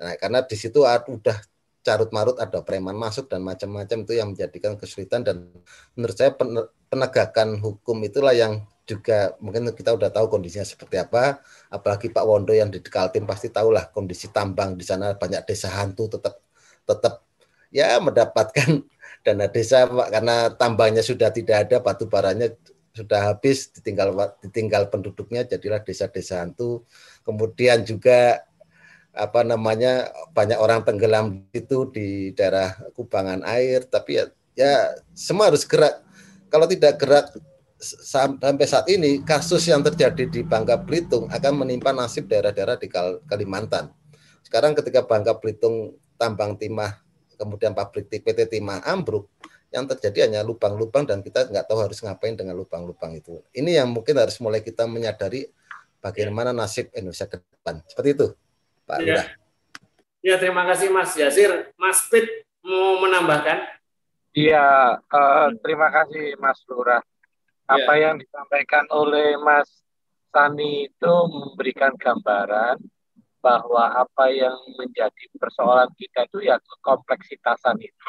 Nah, karena di situ udah carut marut ada preman masuk dan macam-macam itu yang menjadikan kesulitan dan menurut saya penegakan hukum itulah yang juga mungkin kita udah tahu kondisinya seperti apa. Apalagi Pak Wondo yang di Dekaltim pasti tahulah kondisi tambang di sana banyak desa hantu tetap tetap ya mendapatkan dana desa karena tambangnya sudah tidak ada batu baranya sudah habis ditinggal ditinggal penduduknya jadilah desa-desa hantu. Kemudian juga apa namanya banyak orang tenggelam itu di daerah kubangan air tapi ya, ya semua harus gerak kalau tidak gerak sampai saat ini kasus yang terjadi di Bangka Belitung akan menimpa nasib daerah-daerah di Kalimantan sekarang ketika Bangka Belitung tambang timah kemudian pabrik PT Timah ambruk yang terjadi hanya lubang-lubang dan kita nggak tahu harus ngapain dengan lubang-lubang itu. Ini yang mungkin harus mulai kita menyadari bagaimana nasib Indonesia ke depan. Seperti itu, Pak ya. Lurah. Ya, terima kasih Mas Yasir. Mas Pit mau menambahkan? Iya, uh, terima kasih Mas Lurah. Apa ya. yang disampaikan oleh Mas Sani itu memberikan gambaran bahwa apa yang menjadi persoalan kita itu ya kompleksitasan itu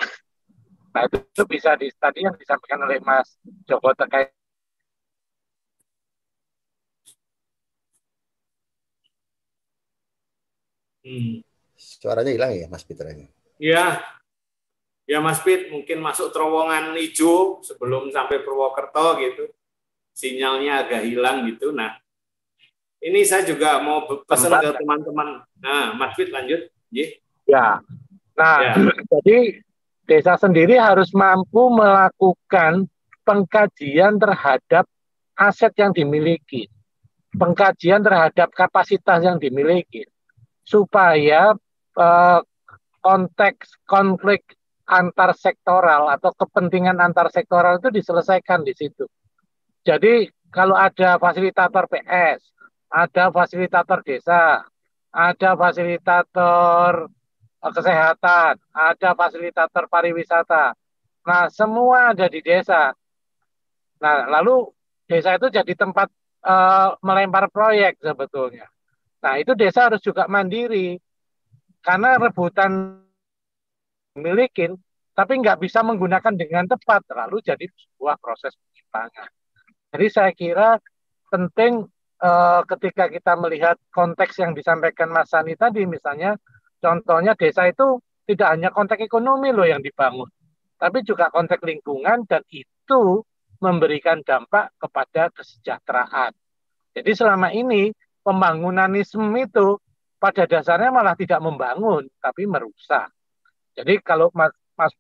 Nah itu, itu bisa di tadi yang disampaikan oleh Mas Joko terkait Hmm. Suaranya hilang ya Mas Peter ini. Iya. Ya Mas Pit mungkin masuk terowongan hijau sebelum sampai Purwokerto gitu. Sinyalnya agak hilang gitu. Nah, ini saya juga mau pesan ke teman-teman. Nah, Mas Pit lanjut. Ya. Nah, ya. jadi desa sendiri harus mampu melakukan pengkajian terhadap aset yang dimiliki, pengkajian terhadap kapasitas yang dimiliki, supaya eh, konteks konflik antar sektoral atau kepentingan antar sektoral itu diselesaikan di situ. Jadi kalau ada fasilitator PS, ada fasilitator desa, ada fasilitator kesehatan, ada fasilitator pariwisata. Nah, semua ada di desa. Nah, lalu desa itu jadi tempat uh, melempar proyek sebetulnya. Nah, itu desa harus juga mandiri. Karena rebutan milikin, tapi nggak bisa menggunakan dengan tepat, lalu jadi sebuah proses penyimpangan. Jadi saya kira penting uh, ketika kita melihat konteks yang disampaikan Mas Sani tadi, misalnya Contohnya desa itu tidak hanya konteks ekonomi loh yang dibangun, tapi juga konteks lingkungan dan itu memberikan dampak kepada kesejahteraan. Jadi selama ini pembangunanisme itu pada dasarnya malah tidak membangun, tapi merusak. Jadi kalau Mas, Mas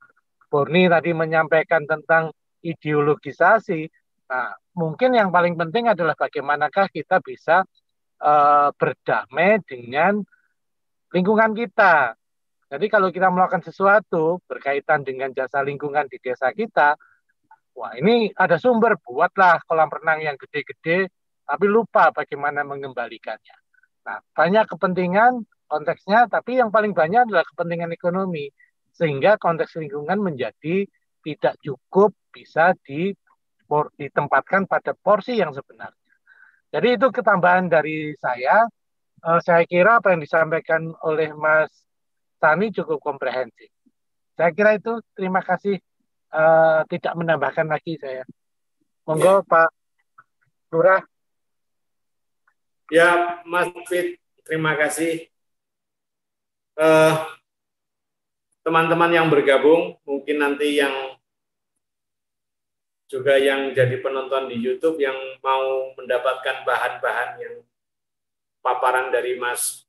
Borni tadi menyampaikan tentang ideologisasi, nah mungkin yang paling penting adalah bagaimanakah kita bisa uh, berdamai dengan lingkungan kita. Jadi kalau kita melakukan sesuatu berkaitan dengan jasa lingkungan di desa kita, wah ini ada sumber, buatlah kolam renang yang gede-gede, tapi lupa bagaimana mengembalikannya. Nah, banyak kepentingan konteksnya, tapi yang paling banyak adalah kepentingan ekonomi. Sehingga konteks lingkungan menjadi tidak cukup bisa di ditempatkan pada porsi yang sebenarnya. Jadi itu ketambahan dari saya. Uh, saya kira apa yang disampaikan oleh Mas Tani cukup komprehensif. Saya kira itu. Terima kasih. Uh, tidak menambahkan lagi saya. Monggo ya. Pak Lurah. Ya, Mas Fit, terima kasih. Uh, teman-teman yang bergabung, mungkin nanti yang juga yang jadi penonton di YouTube yang mau mendapatkan bahan-bahan yang paparan dari Mas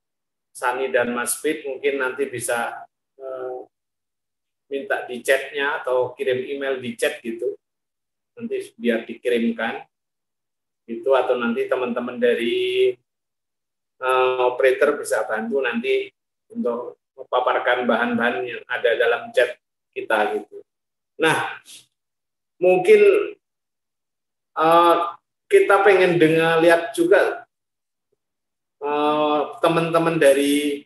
Sani dan Mas Fit mungkin nanti bisa uh, minta di chatnya atau kirim email di chat gitu nanti biar dikirimkan itu atau nanti teman-teman dari uh, operator bisa bantu nanti untuk memaparkan bahan-bahan yang ada dalam chat kita gitu. Nah, mungkin uh, kita pengen dengar lihat juga uh, teman-teman dari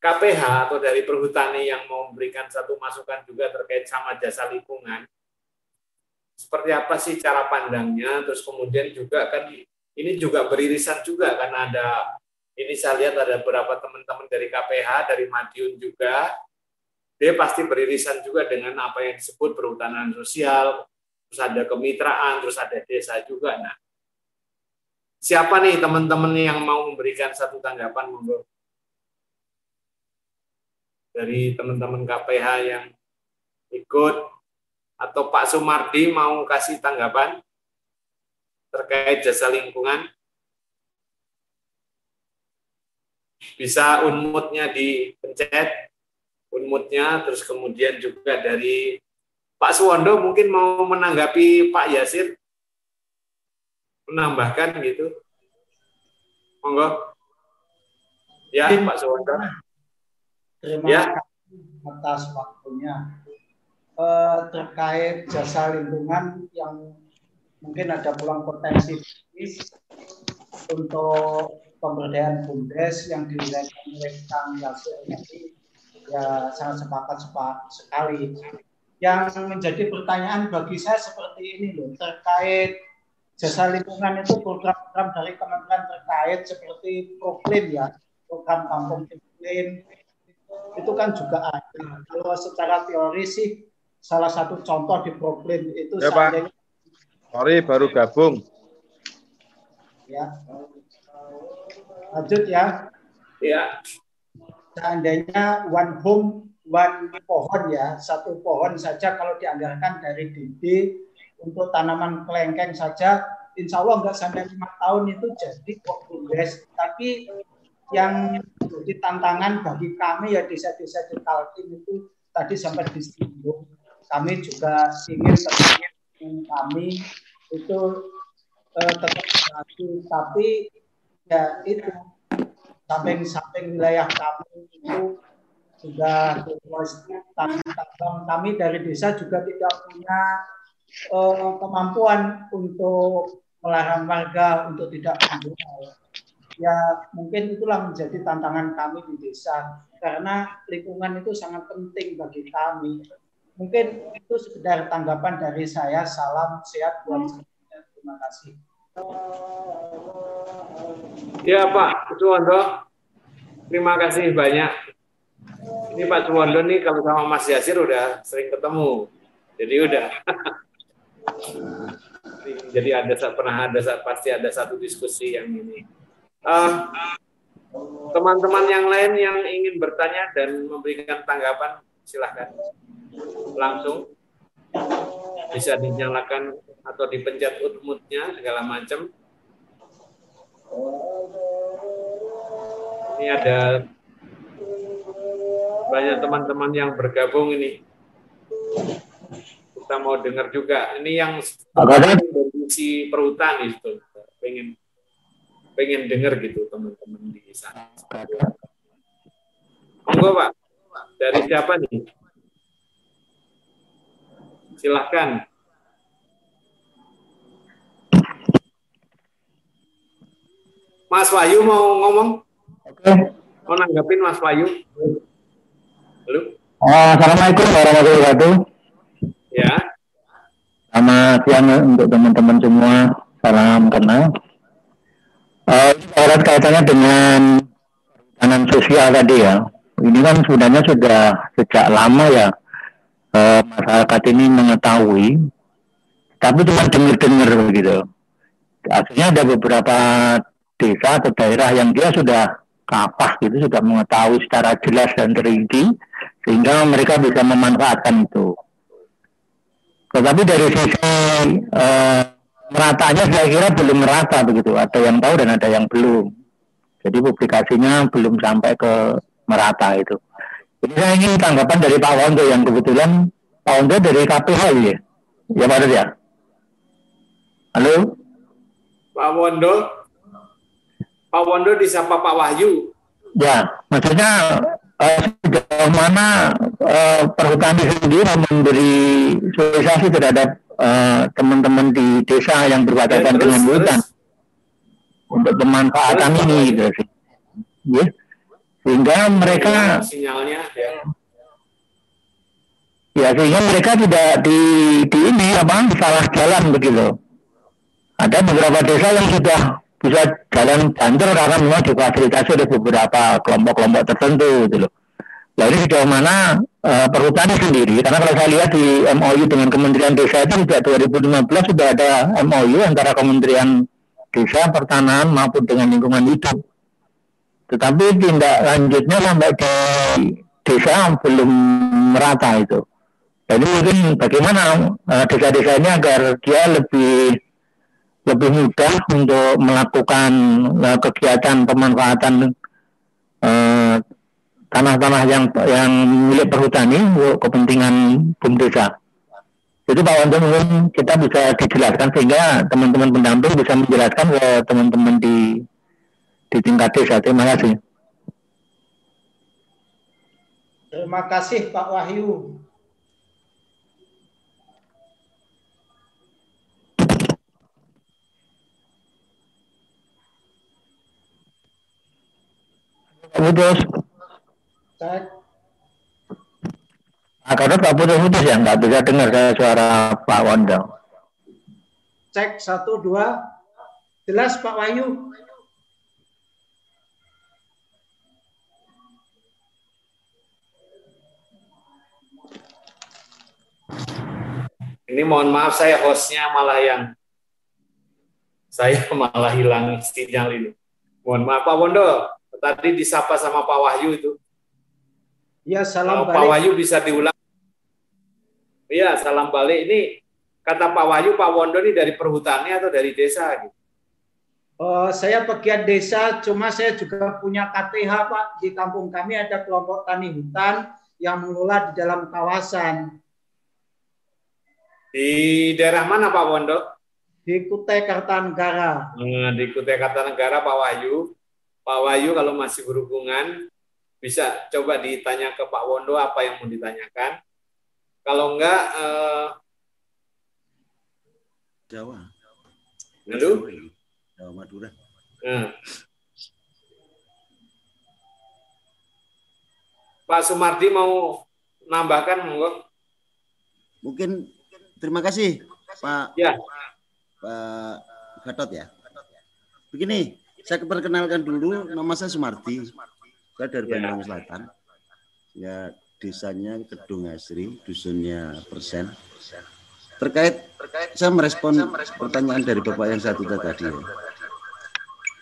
KPH atau dari perhutani yang mau memberikan satu masukan juga terkait sama jasa lingkungan. Seperti apa sih cara pandangnya? Terus kemudian juga kan ini juga beririsan juga karena ada ini saya lihat ada beberapa teman-teman dari KPH, dari Madiun juga, dia pasti beririsan juga dengan apa yang disebut perhutanan sosial, terus ada kemitraan, terus ada desa juga. Nah, siapa nih teman-teman yang mau memberikan satu tanggapan monggo dari teman-teman KPH yang ikut atau Pak Sumardi mau kasih tanggapan terkait jasa lingkungan bisa unmutnya dipencet unmutnya, terus kemudian juga dari Pak Suwondo mungkin mau menanggapi Pak Yasir, menambahkan gitu. Monggo. Ya, Pak Suwondo. Terima ya. kasih atas waktunya. Eh, terkait jasa lingkungan yang mungkin ada pulang potensi untuk pemberdayaan BUMDes yang dilakukan oleh Kang Yasir ini ya sangat sepakat sepak sekali. Yang menjadi pertanyaan bagi saya seperti ini loh terkait jasa lingkungan itu program-program dari kementerian terkait seperti proklim ya program kampung iklim itu kan juga ada. Kalau secara teori sih salah satu contoh di proklim itu ya, Pak. Sorry baru gabung. Ya. Lanjut ya. Ya seandainya one home one pohon ya satu pohon saja kalau dianggarkan dari DD untuk tanaman kelengkeng saja insya Allah nggak sampai lima tahun itu jadi kok progres tapi yang jadi tantangan bagi kami ya desa-desa di Kaltim itu tadi sampai disinggung kami juga ingin kami itu eh, tetap tapi ya itu samping-samping wilayah kami itu sudah tanam kami dari desa juga tidak punya uh, kemampuan untuk melarang warga untuk tidak menjual. Ya mungkin itulah menjadi tantangan kami di desa karena lingkungan itu sangat penting bagi kami. Mungkin itu sekedar tanggapan dari saya. Salam sehat buat semuanya. Terima kasih. Ya Pak Suwondo, terima kasih banyak. Ini Pak Suwondo nih kalau sama Mas Yasir udah sering ketemu, jadi udah. jadi ada pernah ada pasti ada satu diskusi yang ini. eh, teman-teman yang lain yang ingin bertanya dan memberikan tanggapan silahkan langsung bisa dinyalakan atau dipencet utmutnya segala macam. Ini ada banyak teman-teman yang bergabung ini. Kita mau dengar juga. Ini yang si perhutan itu pengen pengen dengar gitu teman-teman di sana. Monggo Pak. Dari siapa nih? Silahkan. Mas Wahyu mau ngomong? Oke. Mau nanggapin Mas Wahyu? Halo? Oh, Assalamualaikum warahmatullahi wabarakatuh. Ya. Selamat siang untuk teman-teman semua. Salam kenal. Uh, kaitannya dengan perhutanan sosial tadi ya. Ini kan sebenarnya sudah sejak lama ya uh, masyarakat ini mengetahui, tapi cuma dengar-dengar gitu. Akhirnya ada beberapa desa atau daerah yang dia sudah kapah gitu, sudah mengetahui secara jelas dan terinci, sehingga mereka bisa memanfaatkan itu. Tetapi dari sisi uh, meratanya saya kira belum merata begitu. Ada yang tahu dan ada yang belum. Jadi publikasinya belum sampai ke merata itu. Jadi saya ingin tanggapan dari Pak Wondo yang kebetulan Pak Wondo dari KPH ya. Ya Pak ya. Halo. Pak Wondo. Pak Wondo disapa Pak Wahyu. Ya, maksudnya uh, sejauh mana uh, perhutani sendiri memberi sosialisasi terhadap eh, teman-teman uh, di desa yang berbatasan ya, dengan hutan untuk pemanfaatan terus, ini gitu sih. Ya. Sehingga mereka sinyalnya ya. Ya sehingga mereka tidak di di ini apa salah jalan begitu. Ada beberapa desa yang sudah bisa jalan banter karena memang difasilitasi oleh beberapa kelompok-kelompok tertentu gitu loh. Jadi sejauh mana uh, perhutani sendiri, karena kalau saya lihat di MOU dengan Kementerian Desa itu sejak 2015 sudah ada MOU antara Kementerian Desa, Pertanahan maupun dengan lingkungan hidup. Tetapi tindak lanjutnya sampai ke desa belum merata itu. Jadi mungkin bagaimana uh, desa-desa ini agar dia lebih lebih mudah untuk melakukan uh, kegiatan pemanfaatan uh, tanah-tanah yang yang milik perhutani untuk kepentingan desa. Jadi Pak Wanto mungkin kita bisa dijelaskan sehingga teman-teman pendamping bisa menjelaskan ke teman-teman di di tingkat desa. Terima kasih. Terima kasih Pak Wahyu. Putus. Cek. Nah, karena Pak putus-putus ya, nggak bisa dengar saya suara Pak Wondo. Cek satu dua, jelas Pak Wahyu. Ini mohon maaf saya hostnya malah yang saya malah hilang sinyal ini. Mohon maaf Pak Wondo, tadi disapa sama Pak Wahyu itu. Ya, salam balik. Pak Wahyu bisa diulang. Iya, salam balik. Ini kata Pak Wahyu, Pak Wondo ini dari perhutani atau dari desa? Gitu. Uh, saya bagian desa, cuma saya juga punya KTH Pak. Di kampung kami ada kelompok tani hutan yang mengelola di dalam kawasan. Di daerah mana Pak Wondo? Di Kutai Kartanegara. Nah, di Kutai Kartanegara Pak Wahyu. Pak Wahyu kalau masih berhubungan bisa coba ditanya ke Pak Wondo apa yang mau ditanyakan. Kalau enggak eh, Jawa. Lalu? Jawa Madura. Hmm. Pak Sumardi mau nambahkan monggo. Mungkin terima kasih Pak ya. Pak Gatot ya. Begini, saya perkenalkan dulu nama saya Sumardi. Saya dari ya. Bandung Selatan. Ya desanya Kedung Asri, dusunnya persen. Terkait, terkait saya merespon pertanyaan dari Bapak yang satu tadi. Ya.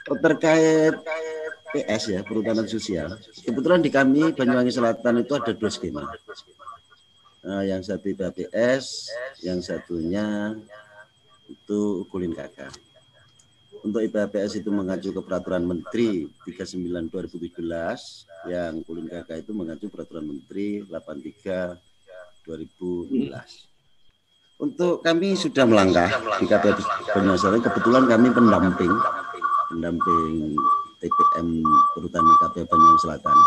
Terkait PS ya, perhutanan sosial. Kebetulan di kami Banyuwangi Selatan itu ada dua skema. Nah, yang satu BPS, yang satunya itu kulin kakak untuk IPPS itu mengacu ke peraturan Menteri 39 2017 yang Kulin KK itu mengacu peraturan Menteri 83 2016. Untuk kami sudah melangkah di KPP Banyuwangi kebetulan kami pendamping pendamping TPM Perhutani KPP Selatan.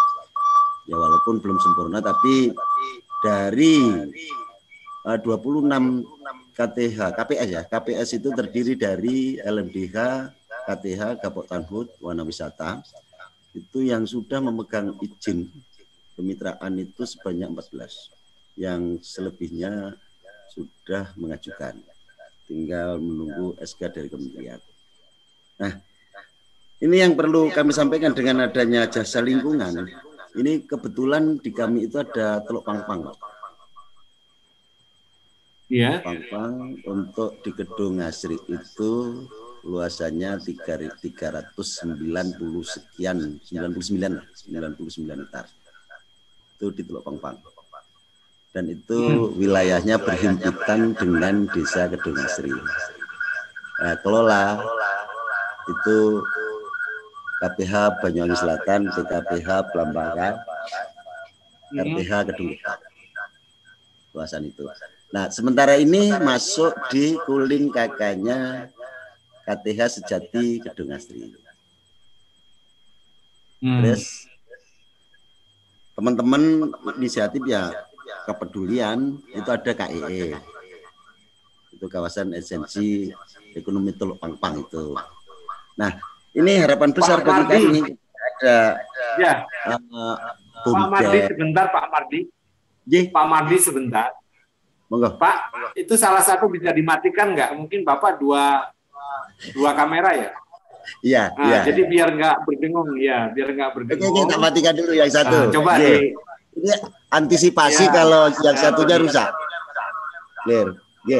Ya walaupun belum sempurna tapi dari 26 eh, KTH, KPS ya. KPS itu terdiri dari LMDH, KTH, Gapok Tanhut, Wana Wisata. Itu yang sudah memegang izin kemitraan itu sebanyak 14. Yang selebihnya sudah mengajukan. tinggal menunggu SK dari kementerian. Nah, ini yang perlu kami sampaikan dengan adanya jasa lingkungan. Ini kebetulan di kami itu ada Teluk Pangpang. Iya. Pangpang untuk di gedung Asri itu luasannya 390 sekian 99 99 hektar itu di Teluk Pangpang dan itu hmm. wilayahnya berhimpitan dengan desa Kedung Asri nah, kelola itu KPH Banyuwangi Selatan PKPH Plambangan RPH Kedung luasan itu nah sementara ini masuk di kuling kakaknya KTH Sejati Kedung Asri. Hmm. Terus teman-teman inisiatif ya kepedulian itu ada KEE. Itu kawasan esensi ekonomi Teluk Pangpang itu. Nah, ini harapan besar Pak bagi kami ada ya. Uh, Pak Mardi sebentar Pak Mardi. Ye. Pak Mardi sebentar. Monggo. Pak, itu salah satu bisa dimatikan nggak? Mungkin Bapak dua dua kamera ya? Iya, nah, iya. Jadi biar nggak berdengung, ya, biar nggak berdengung. Oke, kita matikan dulu yang satu. Nah, coba Oke. di ini antisipasi ya, kalau yang ya, satunya ya. rusak. Clear. Oke.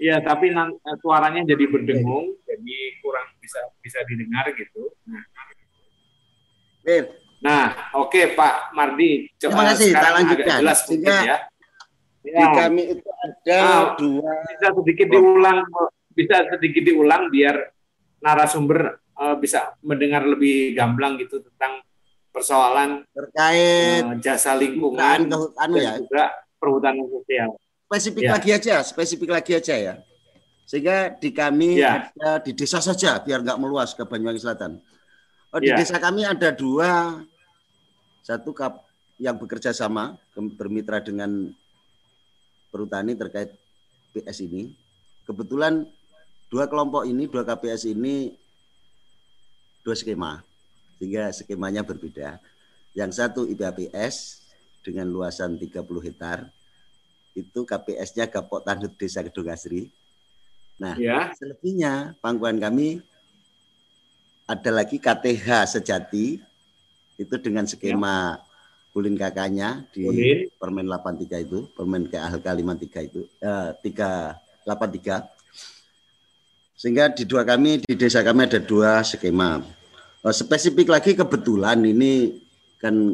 Iya, tapi eh, suaranya jadi berdengung, jadi kurang bisa bisa didengar gitu. Nah, Nah, oke okay, Pak Mardi, coba Terima kasih, sekarang lanjutkan. agak jelas Sehingga ya. Di ya. kami itu ada nah, dua. Bisa sedikit diulang bisa sedikit diulang biar narasumber uh, bisa mendengar lebih gamblang gitu tentang persoalan terkait uh, jasa lingkungan anu ya juga perhutanan sosial. Spesifik ya. lagi aja, spesifik lagi aja ya. Sehingga di kami ya. ada di desa saja biar nggak meluas ke Banyuwangi Selatan. Oh, di ya. desa kami ada dua, satu kap yang bekerja sama bermitra dengan perhutani terkait PS ini. Kebetulan dua kelompok ini, dua KPS ini dua skema, sehingga skemanya berbeda. Yang satu IPAPS dengan luasan 30 hektar, itu KPS-nya Gapok Tandut Desa Kedung Asri. Nah, ya. selebihnya pangkuan kami ada lagi KTH Sejati, itu dengan skema ya. Kulin kakaknya di Kulin. Permen 83 itu, Permen KHK 53 itu, eh, 383 sehingga di dua kami di desa kami ada dua skema. Oh, spesifik lagi kebetulan ini kan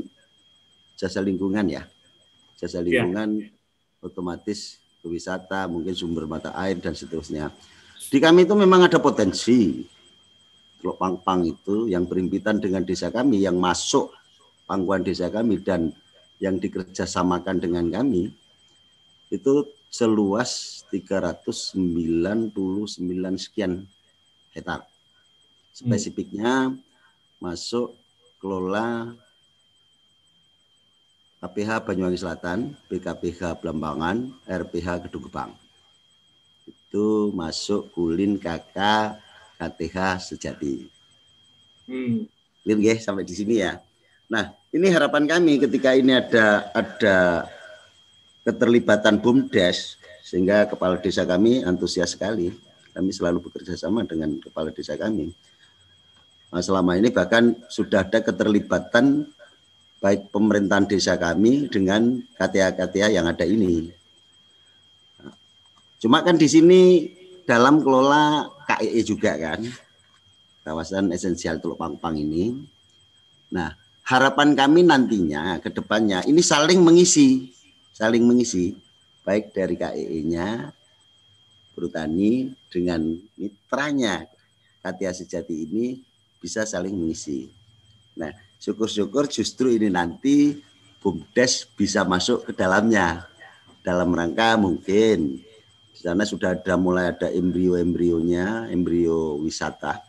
jasa lingkungan ya. Jasa ya. lingkungan ya. otomatis wisata, mungkin sumber mata air dan seterusnya. Di kami itu memang ada potensi. Teluk Pangpang itu yang berimpitan dengan desa kami yang masuk pangkuan desa kami dan yang dikerjasamakan dengan kami itu seluas 399 sekian hektar. Spesifiknya masuk kelola KPH Banyuwangi Selatan, BKPH Blambangan, RPH Gedung Gebang. Itu masuk kulin KK KTH Sejati. Hmm. Lihat sampai di sini ya. Nah, ini harapan kami ketika ini ada ada keterlibatan BUMDes sehingga kepala desa kami antusias sekali. Kami selalu bekerja sama dengan kepala desa kami. Nah, selama ini bahkan sudah ada keterlibatan baik pemerintahan desa kami dengan KTA-KTA yang ada ini. Cuma kan di sini dalam kelola KEE juga kan, kawasan esensial Teluk Pangpang ini. Nah, harapan kami nantinya ke depannya ini saling mengisi saling mengisi baik dari KEE-nya Perhutani dengan mitranya Katia Sejati ini bisa saling mengisi. Nah, syukur-syukur justru ini nanti BUMDes bisa masuk ke dalamnya dalam rangka mungkin di sana sudah ada mulai ada embrio-embrionya, embrio wisata.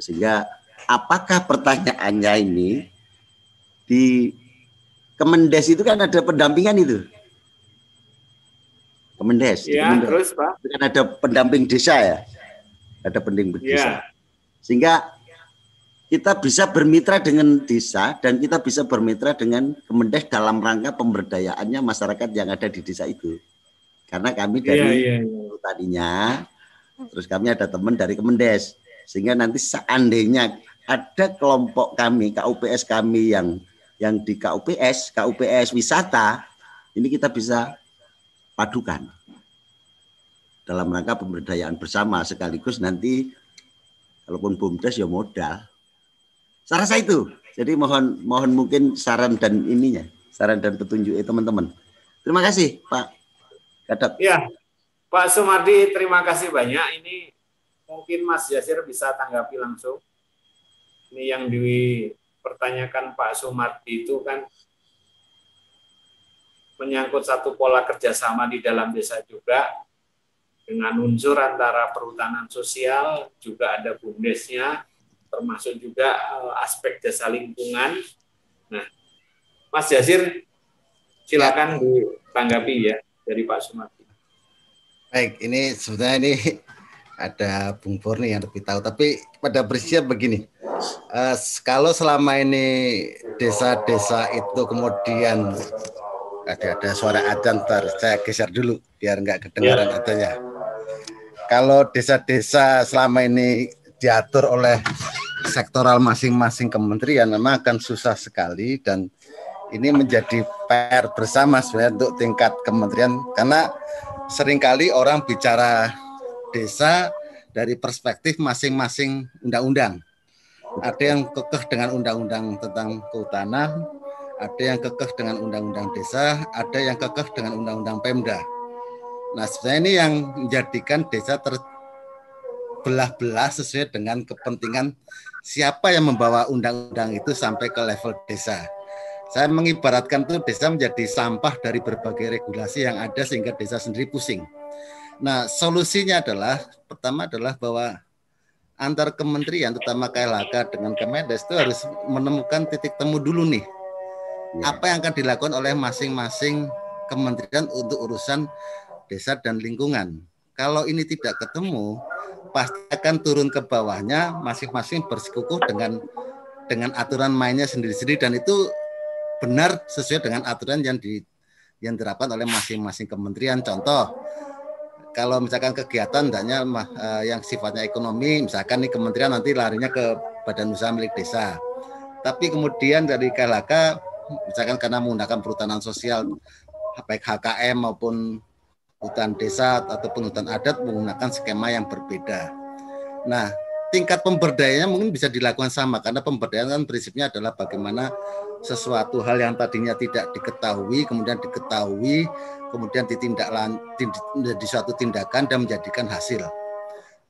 Sehingga apakah pertanyaannya ini di Kemendes itu kan ada pendampingan itu. Kemendes. Ya, Kemendes. terus Pak. Kan ada pendamping desa ya. Ada pendamping ya. desa. Sehingga kita bisa bermitra dengan desa dan kita bisa bermitra dengan Kemendes dalam rangka pemberdayaannya masyarakat yang ada di desa itu. Karena kami iya, dari ya, ya, ya. petaninya, terus kami ada teman dari Kemendes. Sehingga nanti seandainya ada kelompok kami, KUPS kami yang yang di KUPS, KUPS wisata, ini kita bisa padukan dalam rangka pemberdayaan bersama sekaligus nanti kalaupun bumdes ya modal. Saya rasa itu. Jadi mohon mohon mungkin saran dan ininya, saran dan petunjuk teman-teman. Terima kasih Pak Gatot. Ya, Pak Sumardi terima kasih banyak. Ini mungkin Mas Yasir bisa tanggapi langsung. Ini yang dipertanyakan Pak Sumardi itu kan menyangkut satu pola kerjasama di dalam desa juga dengan unsur antara perhutanan sosial juga ada bumdesnya termasuk juga eh, aspek jasa lingkungan. Nah, Mas Jasir silakan ditanggapi ya dari Pak Sumarti. Baik, ini sebenarnya ini ada Bung Borni yang lebih tahu. Tapi pada prinsipnya begini, uh, kalau selama ini desa-desa itu kemudian ada ada suara adzan, ntar saya geser dulu biar nggak kedengaran ya. adanya. Kalau desa-desa selama ini diatur oleh sektoral masing-masing kementerian memang akan susah sekali dan ini menjadi PR bersama sebenarnya untuk tingkat kementerian karena sering kali orang bicara desa dari perspektif masing-masing undang-undang. Ada yang kekeh dengan undang-undang tentang kehutanan, ada yang kekeh dengan undang-undang desa, ada yang kekeh dengan undang-undang Pemda. Nah, sebenarnya ini yang menjadikan desa terbelah-belah sesuai dengan kepentingan siapa yang membawa undang-undang itu sampai ke level desa. Saya mengibaratkan tuh desa menjadi sampah dari berbagai regulasi yang ada sehingga desa sendiri pusing. Nah, solusinya adalah pertama adalah bahwa antar kementerian terutama KLHK dengan Kemendes itu harus menemukan titik temu dulu nih. Ya. Apa yang akan dilakukan oleh masing-masing kementerian untuk urusan desa dan lingkungan. Kalau ini tidak ketemu, pasti akan turun ke bawahnya masing-masing bersikukuh dengan dengan aturan mainnya sendiri-sendiri dan itu benar sesuai dengan aturan yang di yang diterapkan oleh masing-masing kementerian. Contoh, kalau misalkan kegiatan hanya uh, yang sifatnya ekonomi, misalkan nih kementerian nanti larinya ke badan usaha milik desa. Tapi kemudian dari KLHK, misalkan karena menggunakan perhutanan sosial, baik HKM maupun hutan desa ataupun hutan adat menggunakan skema yang berbeda. Nah, tingkat pemberdayaannya mungkin bisa dilakukan sama karena pemberdayaan kan prinsipnya adalah bagaimana sesuatu hal yang tadinya tidak diketahui kemudian diketahui kemudian ditindak menjadi suatu tindakan dan menjadikan hasil.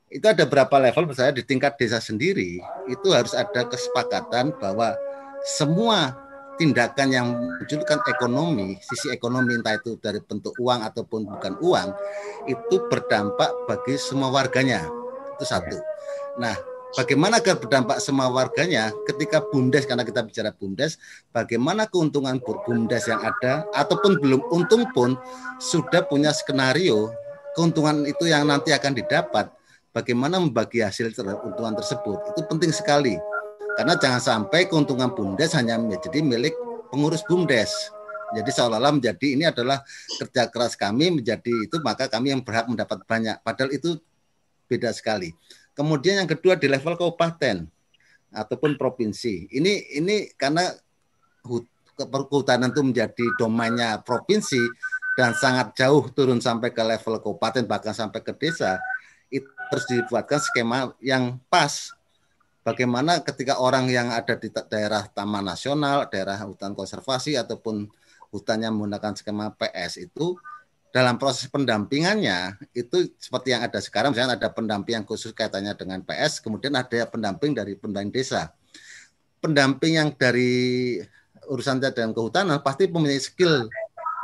Itu ada berapa level misalnya di tingkat desa sendiri itu harus ada kesepakatan bahwa semua tindakan yang munculkan ekonomi, sisi ekonomi entah itu dari bentuk uang ataupun bukan uang, itu berdampak bagi semua warganya. Itu satu. Nah, bagaimana agar berdampak semua warganya ketika BUMDes, karena kita bicara BUMDes, bagaimana keuntungan BUMDes yang ada, ataupun belum untung pun, sudah punya skenario keuntungan itu yang nanti akan didapat, bagaimana membagi hasil keuntungan tersebut. Itu penting sekali karena jangan sampai keuntungan BUMDes hanya menjadi milik pengurus BUMDes. Jadi seolah-olah menjadi ini adalah kerja keras kami menjadi itu maka kami yang berhak mendapat banyak. Padahal itu beda sekali. Kemudian yang kedua di level kabupaten ataupun provinsi. Ini ini karena kehutanan itu menjadi domainnya provinsi dan sangat jauh turun sampai ke level kabupaten bahkan sampai ke desa itu harus dibuatkan skema yang pas bagaimana ketika orang yang ada di daerah taman nasional, daerah hutan konservasi ataupun hutan yang menggunakan skema PS itu dalam proses pendampingannya itu seperti yang ada sekarang misalnya ada pendamping yang khusus kaitannya dengan PS kemudian ada pendamping dari pendamping desa. Pendamping yang dari urusan dan kehutanan pasti mempunyai skill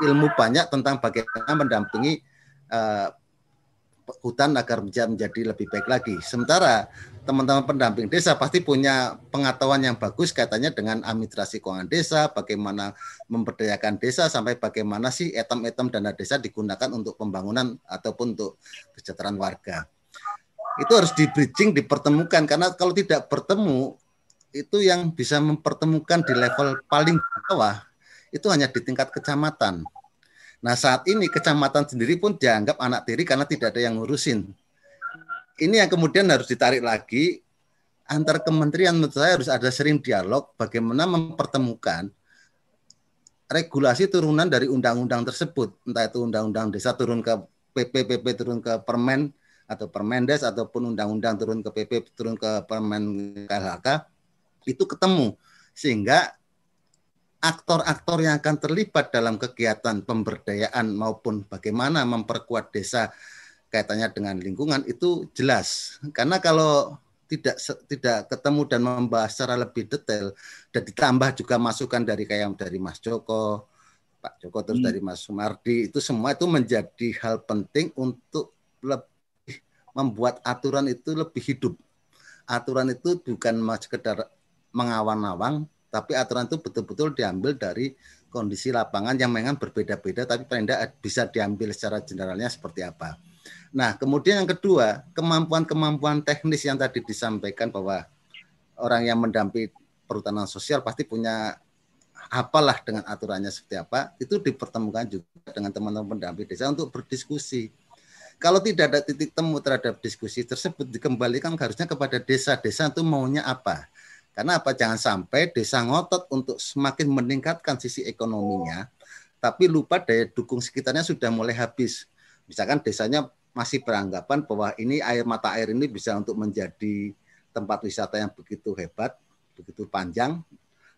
ilmu banyak tentang bagaimana mendampingi uh, hutan agar menjadi lebih baik lagi. Sementara teman-teman pendamping desa pasti punya pengetahuan yang bagus kaitannya dengan administrasi keuangan desa, bagaimana memberdayakan desa sampai bagaimana sih etam-etam dana desa digunakan untuk pembangunan ataupun untuk kesejahteraan warga. Itu harus di bridging, dipertemukan karena kalau tidak bertemu itu yang bisa mempertemukan di level paling bawah itu hanya di tingkat kecamatan Nah saat ini kecamatan sendiri pun dianggap anak tiri karena tidak ada yang ngurusin. Ini yang kemudian harus ditarik lagi. Antar kementerian menurut saya harus ada sering dialog bagaimana mempertemukan regulasi turunan dari undang-undang tersebut, entah itu undang-undang desa turun ke PP, turun ke Permen atau Permendes ataupun undang-undang turun ke PP turun ke Permen KLHK itu ketemu. Sehingga aktor-aktor yang akan terlibat dalam kegiatan pemberdayaan maupun bagaimana memperkuat desa kaitannya dengan lingkungan itu jelas karena kalau tidak tidak ketemu dan membahas secara lebih detail dan ditambah juga masukan dari kayak dari Mas Joko, Pak Joko terus hmm. dari Mas Sumardi itu semua itu menjadi hal penting untuk lebih membuat aturan itu lebih hidup. Aturan itu bukan sekedar mengawan-awang, tapi aturan itu betul-betul diambil dari kondisi lapangan yang memang berbeda-beda, tapi paling tidak bisa diambil secara generalnya seperti apa. Nah, kemudian yang kedua, kemampuan-kemampuan teknis yang tadi disampaikan bahwa orang yang mendampingi perhutanan sosial pasti punya apalah dengan aturannya seperti apa, itu dipertemukan juga dengan teman-teman pendamping desa untuk berdiskusi. Kalau tidak ada titik temu terhadap diskusi tersebut dikembalikan harusnya kepada desa. Desa itu maunya apa? Karena apa? Jangan sampai desa ngotot untuk semakin meningkatkan sisi ekonominya, tapi lupa daya dukung sekitarnya sudah mulai habis. Misalkan desanya masih beranggapan bahwa ini air mata air ini bisa untuk menjadi tempat wisata yang begitu hebat, begitu panjang,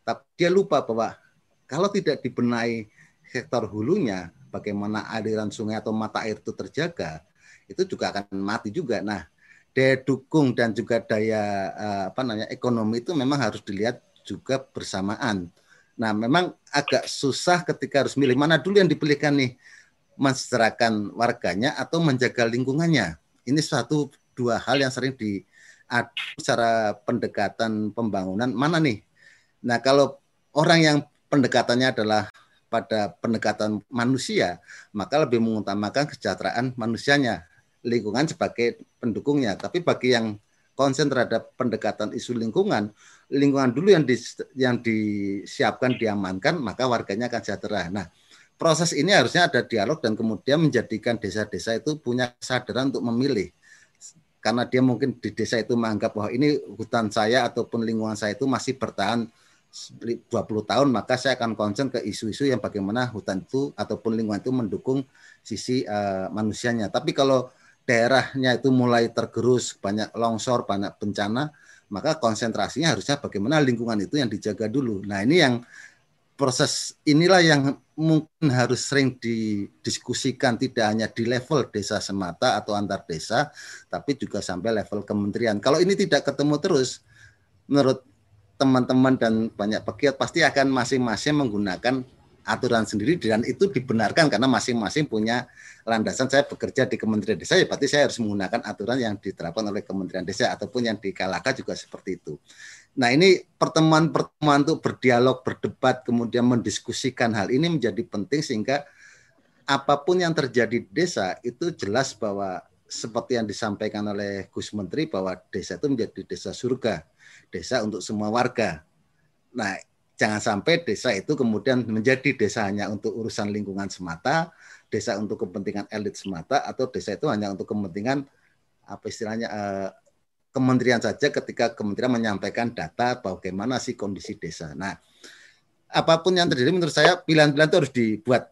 tapi dia lupa bahwa kalau tidak dibenahi sektor hulunya, bagaimana aliran sungai atau mata air itu terjaga, itu juga akan mati juga. Nah, daya dukung dan juga daya eh, apa namanya ekonomi itu memang harus dilihat juga bersamaan. Nah, memang agak susah ketika harus milih mana dulu yang dipilihkan nih mensejahterakan warganya atau menjaga lingkungannya. Ini suatu dua hal yang sering di secara pendekatan pembangunan mana nih? Nah, kalau orang yang pendekatannya adalah pada pendekatan manusia, maka lebih mengutamakan kesejahteraan manusianya, lingkungan sebagai pendukungnya. Tapi bagi yang konsen terhadap pendekatan isu lingkungan, lingkungan dulu yang di, yang disiapkan diamankan, maka warganya akan sejahtera. Nah, proses ini harusnya ada dialog dan kemudian menjadikan desa-desa itu punya kesadaran untuk memilih karena dia mungkin di desa itu menganggap bahwa ini hutan saya ataupun lingkungan saya itu masih bertahan 20 tahun maka saya akan konsen ke isu-isu yang bagaimana hutan itu ataupun lingkungan itu mendukung sisi uh, manusianya tapi kalau daerahnya itu mulai tergerus banyak longsor banyak bencana maka konsentrasinya harusnya bagaimana lingkungan itu yang dijaga dulu nah ini yang proses inilah yang mungkin harus sering didiskusikan tidak hanya di level desa semata atau antar desa, tapi juga sampai level kementerian. Kalau ini tidak ketemu terus, menurut teman-teman dan banyak pegiat pasti akan masing-masing menggunakan aturan sendiri dan itu dibenarkan karena masing-masing punya landasan saya bekerja di Kementerian Desa ya berarti saya harus menggunakan aturan yang diterapkan oleh Kementerian Desa ataupun yang di Kalaka juga seperti itu. Nah ini pertemuan-pertemuan untuk berdialog, berdebat, kemudian mendiskusikan hal ini menjadi penting sehingga apa pun yang terjadi di desa itu jelas bahwa seperti yang disampaikan oleh Gus Menteri bahwa desa itu menjadi desa surga, desa untuk semua warga. Nah jangan sampai desa itu kemudian menjadi desa hanya untuk urusan lingkungan semata, desa untuk kepentingan elit semata, atau desa itu hanya untuk kepentingan apa istilahnya eh, kementerian saja ketika kementerian menyampaikan data bagaimana sih kondisi desa. Nah, apa pun yang terjadi menurut saya pilihan-pilihan itu harus dibuat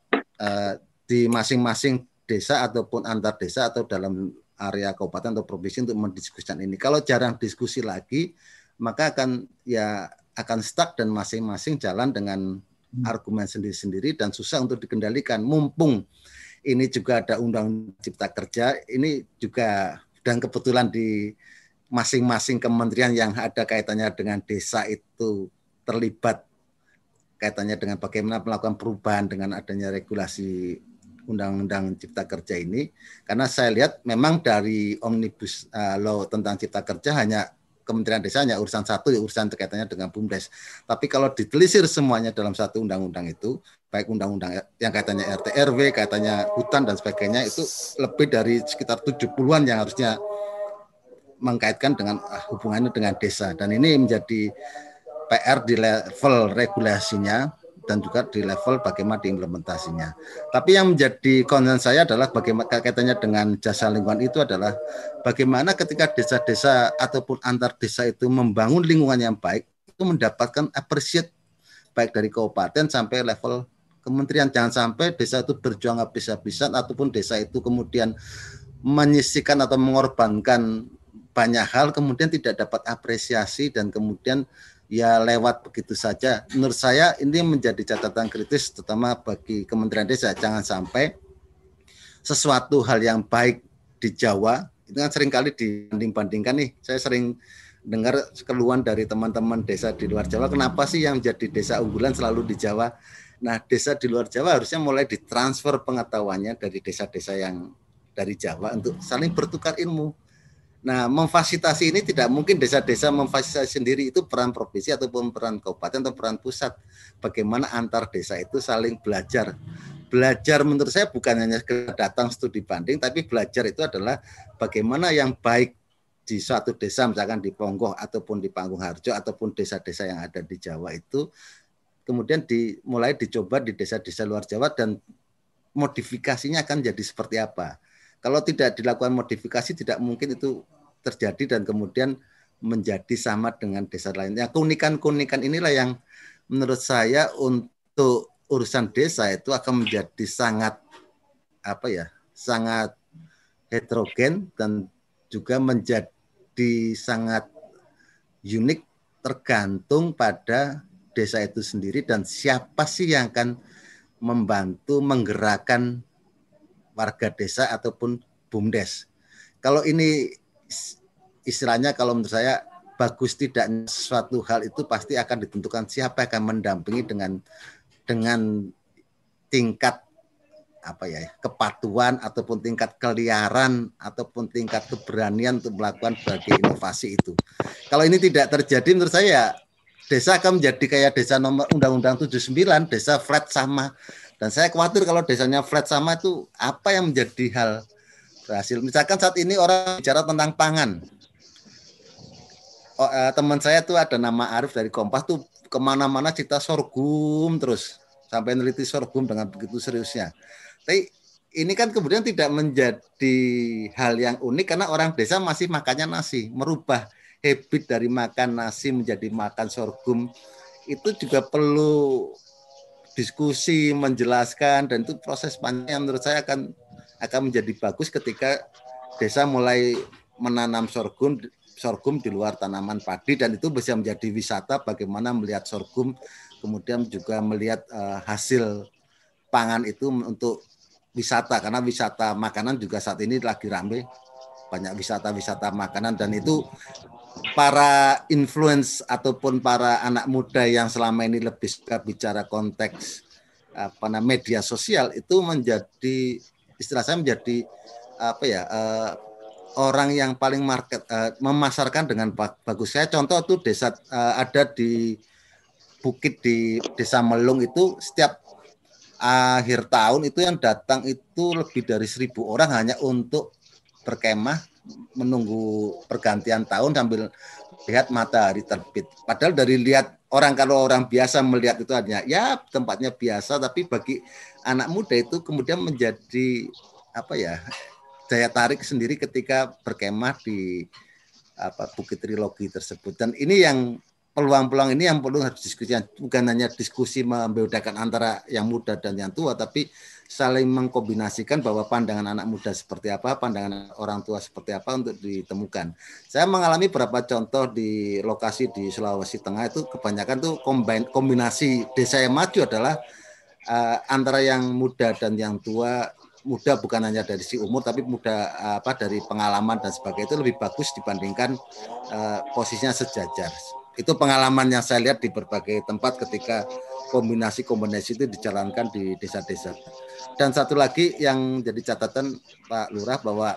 uh, di masing-masing desa ataupun antar desa atau dalam area kabupaten atau provinsi untuk mendiskusikan ini. Kalau jarang diskusi lagi, maka akan ya akan stuck dan masing-masing jalan dengan hmm. argumen sendiri-sendiri dan susah untuk dikendalikan. Mumpung ini juga ada undang cipta kerja, ini juga dan kebetulan di masing-masing kementerian yang ada kaitannya dengan desa itu terlibat kaitannya dengan bagaimana melakukan perubahan dengan adanya regulasi undang-undang cipta kerja ini karena saya lihat memang dari omnibus uh, law tentang cipta kerja hanya Kementerian Desa hanya urusan satu ya urusan kaitannya dengan BUMDes. Tapi kalau ditelisir semuanya dalam satu undang-undang itu, baik undang-undang yang kaitannya RT RW, kaitannya hutan dan sebagainya itu lebih dari sekitar 70-an yang harusnya mengkaitkan dengan ah, hubungannya dengan desa dan ini menjadi PR di level regulasinya dan juga di level bagaimana diimplementasinya. Tapi yang menjadi concern saya adalah bagaimana kaitannya dengan jasa lingkungan itu adalah bagaimana ketika desa-desa ataupun antar desa itu membangun lingkungan yang baik itu mendapatkan appreciate baik dari kabupaten sampai level kementerian. Jangan sampai desa itu berjuang habis-habisan ataupun desa itu kemudian menyisikan atau mengorbankan banyak hal kemudian tidak dapat apresiasi dan kemudian ya lewat begitu saja. Menurut saya ini menjadi catatan kritis terutama bagi Kementerian Desa. Jangan sampai sesuatu hal yang baik di Jawa itu kan sering kali dibanding-bandingkan nih. Saya sering dengar keluhan dari teman-teman desa di luar Jawa, kenapa sih yang jadi desa unggulan selalu di Jawa? Nah, desa di luar Jawa harusnya mulai ditransfer pengetahuannya dari desa-desa yang dari Jawa untuk saling bertukar ilmu Nah, memfasilitasi ini tidak mungkin desa-desa memfasilitasi sendiri itu peran provinsi ataupun peran kabupaten atau peran pusat. Bagaimana antar desa itu saling belajar. Belajar menurut saya bukan hanya datang studi banding, tapi belajar itu adalah bagaimana yang baik di suatu desa, misalkan di Ponggoh ataupun di Panggung Harjo ataupun desa-desa yang ada di Jawa itu, kemudian dimulai dicoba di desa-desa luar Jawa dan modifikasinya akan jadi seperti apa kalau tidak dilakukan modifikasi tidak mungkin itu terjadi dan kemudian menjadi sama dengan desa lainnya. Keunikan-keunikan inilah yang menurut saya untuk urusan desa itu akan menjadi sangat apa ya, sangat heterogen dan juga menjadi sangat unik tergantung pada desa itu sendiri dan siapa sih yang akan membantu menggerakkan warga desa ataupun bumdes. Kalau ini istilahnya kalau menurut saya bagus tidak suatu hal itu pasti akan ditentukan siapa yang akan mendampingi dengan dengan tingkat apa ya kepatuhan ataupun tingkat keliaran ataupun tingkat keberanian untuk melakukan berbagai inovasi itu. Kalau ini tidak terjadi menurut saya desa akan menjadi kayak desa nomor Undang-Undang 79, desa flat sama dan saya khawatir kalau desanya flat sama itu apa yang menjadi hal berhasil. Misalkan saat ini orang bicara tentang pangan. Oh, eh, teman saya tuh ada nama Arif dari Kompas tuh ke mana-mana cerita sorghum terus sampai neliti sorghum dengan begitu seriusnya. Tapi ini kan kemudian tidak menjadi hal yang unik karena orang desa masih makannya nasi, merubah habit dari makan nasi menjadi makan sorghum itu juga perlu diskusi, menjelaskan dan itu proses panjang yang menurut saya akan akan menjadi bagus ketika desa mulai menanam sorghum sorghum di luar tanaman padi dan itu bisa menjadi wisata bagaimana melihat sorghum kemudian juga melihat uh, hasil pangan itu untuk wisata karena wisata makanan juga saat ini lagi ramai banyak wisata-wisata makanan dan itu para influence ataupun para anak muda yang selama ini lebih suka bicara konteks apa namanya media sosial itu menjadi istilah saya menjadi apa ya uh, orang yang paling market uh, memasarkan dengan bagus. Saya contoh tuh desa uh, ada di bukit di desa Melung itu setiap akhir tahun itu yang datang itu lebih dari seribu orang hanya untuk berkemah menunggu pergantian tahun sambil lihat matahari terbit. Padahal dari lihat orang kalau orang biasa melihat itu hanya ya tempatnya biasa, tapi bagi anak muda itu kemudian menjadi apa ya daya tarik sendiri ketika berkemah di apa Bukit Trilogi tersebut. Dan ini yang peluang-peluang ini yang perlu harus diskusi bukan hanya diskusi membedakan antara yang muda dan yang tua, tapi saling mengkombinasikan bahwa pandangan anak muda seperti apa, pandangan orang tua seperti apa untuk ditemukan. Saya mengalami beberapa contoh di lokasi di Sulawesi Tengah itu kebanyakan tuh kombinasi desa yang maju adalah uh, antara yang muda dan yang tua muda bukan hanya dari si umur tapi muda apa dari pengalaman dan sebagainya itu lebih bagus dibandingkan uh, posisinya sejajar. Itu pengalaman yang saya lihat di berbagai tempat ketika kombinasi-kombinasi itu dijalankan di desa-desa. Dan satu lagi yang jadi catatan Pak Lurah bahwa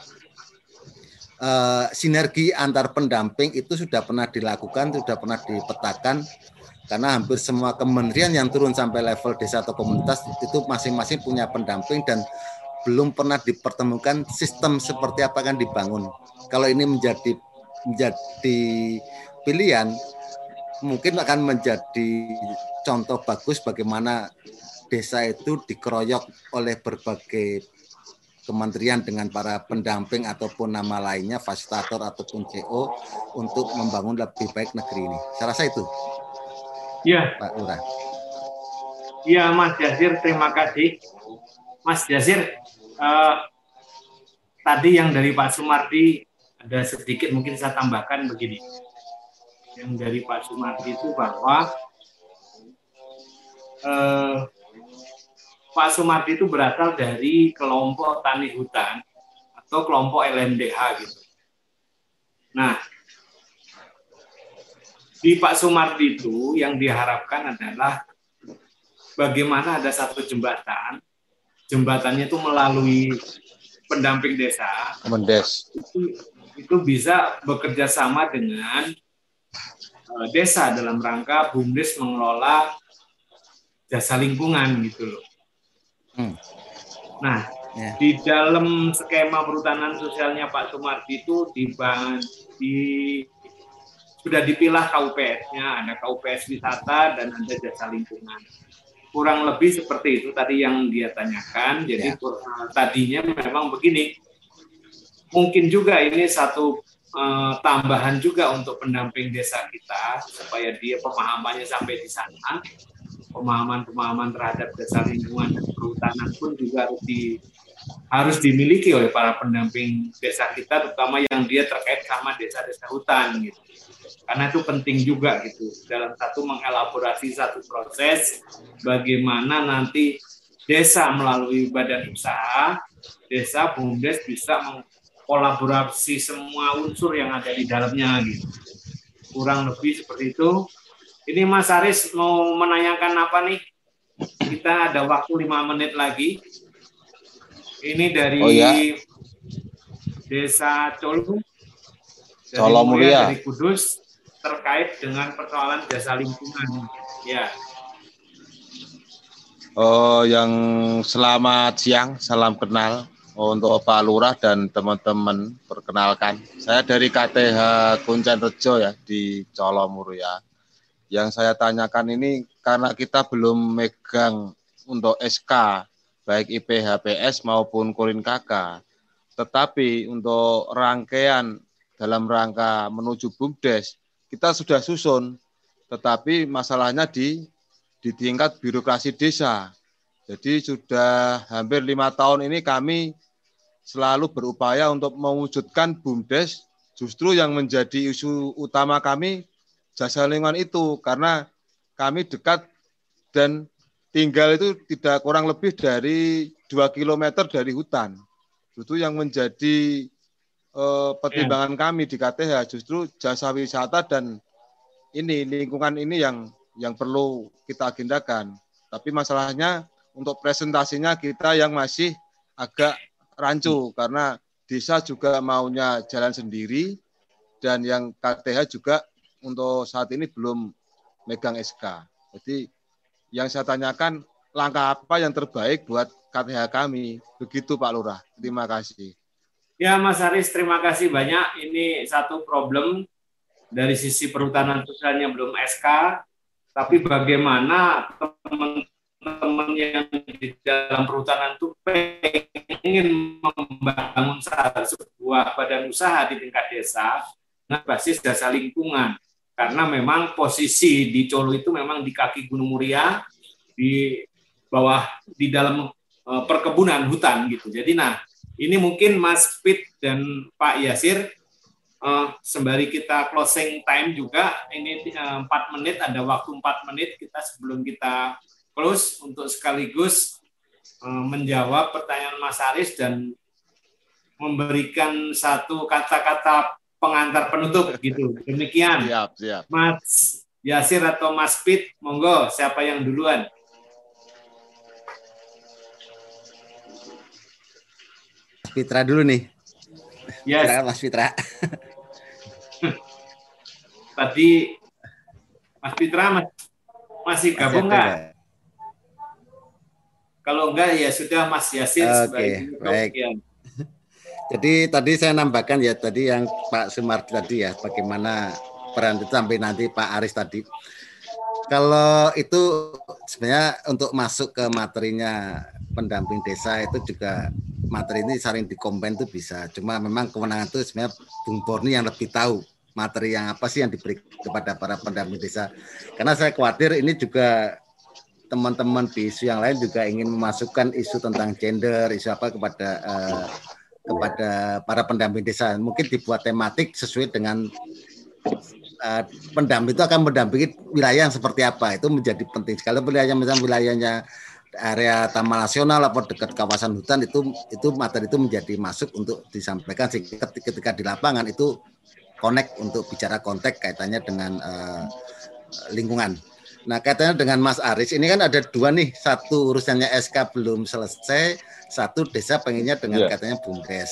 uh, sinergi antar pendamping itu sudah pernah dilakukan, sudah pernah dipetakan karena hampir semua kementerian yang turun sampai level desa atau komunitas itu masing-masing punya pendamping dan belum pernah dipertemukan sistem seperti apa kan dibangun. Kalau ini menjadi menjadi pilihan mungkin akan menjadi contoh bagus bagaimana desa itu dikeroyok oleh berbagai kementerian dengan para pendamping ataupun nama lainnya, fasilitator ataupun CO untuk membangun lebih baik negeri ini. Saya rasa itu. Iya. Pak Lurah. Iya, Mas Jasir, terima kasih. Mas Jasir, uh, tadi yang dari Pak Sumardi ada sedikit mungkin saya tambahkan begini. Yang dari Pak Sumardi itu bahwa uh, Pak Sumardi itu berasal dari kelompok tani hutan atau kelompok LMDH gitu. Nah, di Pak Sumardi itu yang diharapkan adalah bagaimana ada satu jembatan, jembatannya itu melalui pendamping desa, Mendes. itu, itu bisa bekerja sama dengan desa dalam rangka BUMDes mengelola jasa lingkungan gitu loh. Hmm. Nah, Ya. di dalam skema perhutanan sosialnya Pak Sumardi itu di, di sudah dipilah KUPS-nya, ada KUPS wisata dan ada jasa lingkungan. Kurang lebih seperti itu tadi yang dia tanyakan. Jadi eh, tadinya memang begini. Mungkin juga ini satu eh, tambahan juga untuk pendamping desa kita supaya dia pemahamannya sampai di sana. Pemahaman-pemahaman terhadap dasar lingkungan dan perhutanan pun juga harus di harus dimiliki oleh para pendamping desa kita terutama yang dia terkait sama desa-desa hutan gitu. Karena itu penting juga gitu. Dalam satu mengelaborasi satu proses bagaimana nanti desa melalui badan usaha desa bumdes bisa mengkolaborasi semua unsur yang ada di dalamnya gitu kurang lebih seperti itu ini Mas Aris mau menanyakan apa nih? Kita ada waktu lima menit lagi. Ini dari oh, ya? Desa Colu, dari Mulia dari Kudus, terkait dengan persoalan jasa lingkungan. Ya. Oh, yang selamat siang, salam kenal untuk Pak Lurah dan teman-teman. Perkenalkan, saya dari KTH Kuncen Rejo ya di Colomuru ya. Yang saya tanyakan ini karena kita belum megang untuk SK baik IPHPS maupun Kurin KK. Tetapi untuk rangkaian dalam rangka menuju BUMDes kita sudah susun, tetapi masalahnya di di tingkat birokrasi desa. Jadi sudah hampir lima tahun ini kami selalu berupaya untuk mewujudkan BUMDes justru yang menjadi isu utama kami jasa lingkungan itu karena kami dekat dan tinggal itu tidak kurang lebih dari dua kilometer dari hutan. Itu yang menjadi eh, pertimbangan kami di KTH justru jasa wisata dan ini lingkungan ini yang yang perlu kita agendakan. Tapi masalahnya untuk presentasinya kita yang masih agak rancu karena desa juga maunya jalan sendiri dan yang KTH juga untuk saat ini belum megang SK. Jadi yang saya tanyakan langkah apa yang terbaik buat KTH kami. Begitu Pak Lurah. Terima kasih. Ya Mas Haris, terima kasih banyak. Ini satu problem dari sisi perhutanan sosialnya belum SK, tapi bagaimana teman-teman yang di dalam perhutanan itu ingin membangun sebuah badan usaha di tingkat desa dengan basis jasa lingkungan. Karena memang posisi di Colo itu memang di kaki Gunung Muria, di bawah, di dalam uh, perkebunan hutan gitu. Jadi nah, ini mungkin Mas Pit dan Pak Yasir uh, sembari kita closing time juga ini uh, menit ada waktu empat menit kita sebelum kita close untuk sekaligus uh, menjawab pertanyaan Mas Aris dan memberikan satu kata-kata pengantar penutup gitu. Demikian. Siap, siap. Mas Yasir atau Mas Pit, monggo siapa yang duluan? Fitra dulu nih. Yes. Silakan Mas Fitra. Tadi Mas Fitra mas, masih gabung nggak? Kalau enggak ya sudah Mas Yasir Oke, sebagai baik. Jadi tadi saya nambahkan ya tadi yang Pak Sumardi tadi ya bagaimana peran itu sampai nanti Pak Aris tadi. kalau itu sebenarnya untuk masuk ke materinya pendamping desa itu juga materi ini saling dikompen itu bisa. Cuma memang kewenangan itu sebenarnya Bung Borni yang lebih tahu materi yang apa sih yang diberi kepada para pendamping desa. Karena saya khawatir ini juga teman-teman di isu yang lain juga ingin memasukkan isu tentang gender, isu apa kepada uh, kepada para pendamping desa. Mungkin dibuat tematik sesuai dengan uh, pendamping itu akan mendampingi wilayah yang seperti apa. Itu menjadi penting sekali. Wilayah misalnya wilayahnya area taman nasional atau dekat kawasan hutan itu itu materi itu menjadi masuk untuk disampaikan ketika di lapangan itu connect untuk bicara konteks kaitannya dengan uh, lingkungan. Nah, kaitannya dengan Mas Aris, ini kan ada dua nih, satu urusannya SK belum selesai, satu desa pengennya dengan yeah. katanya BUMDes.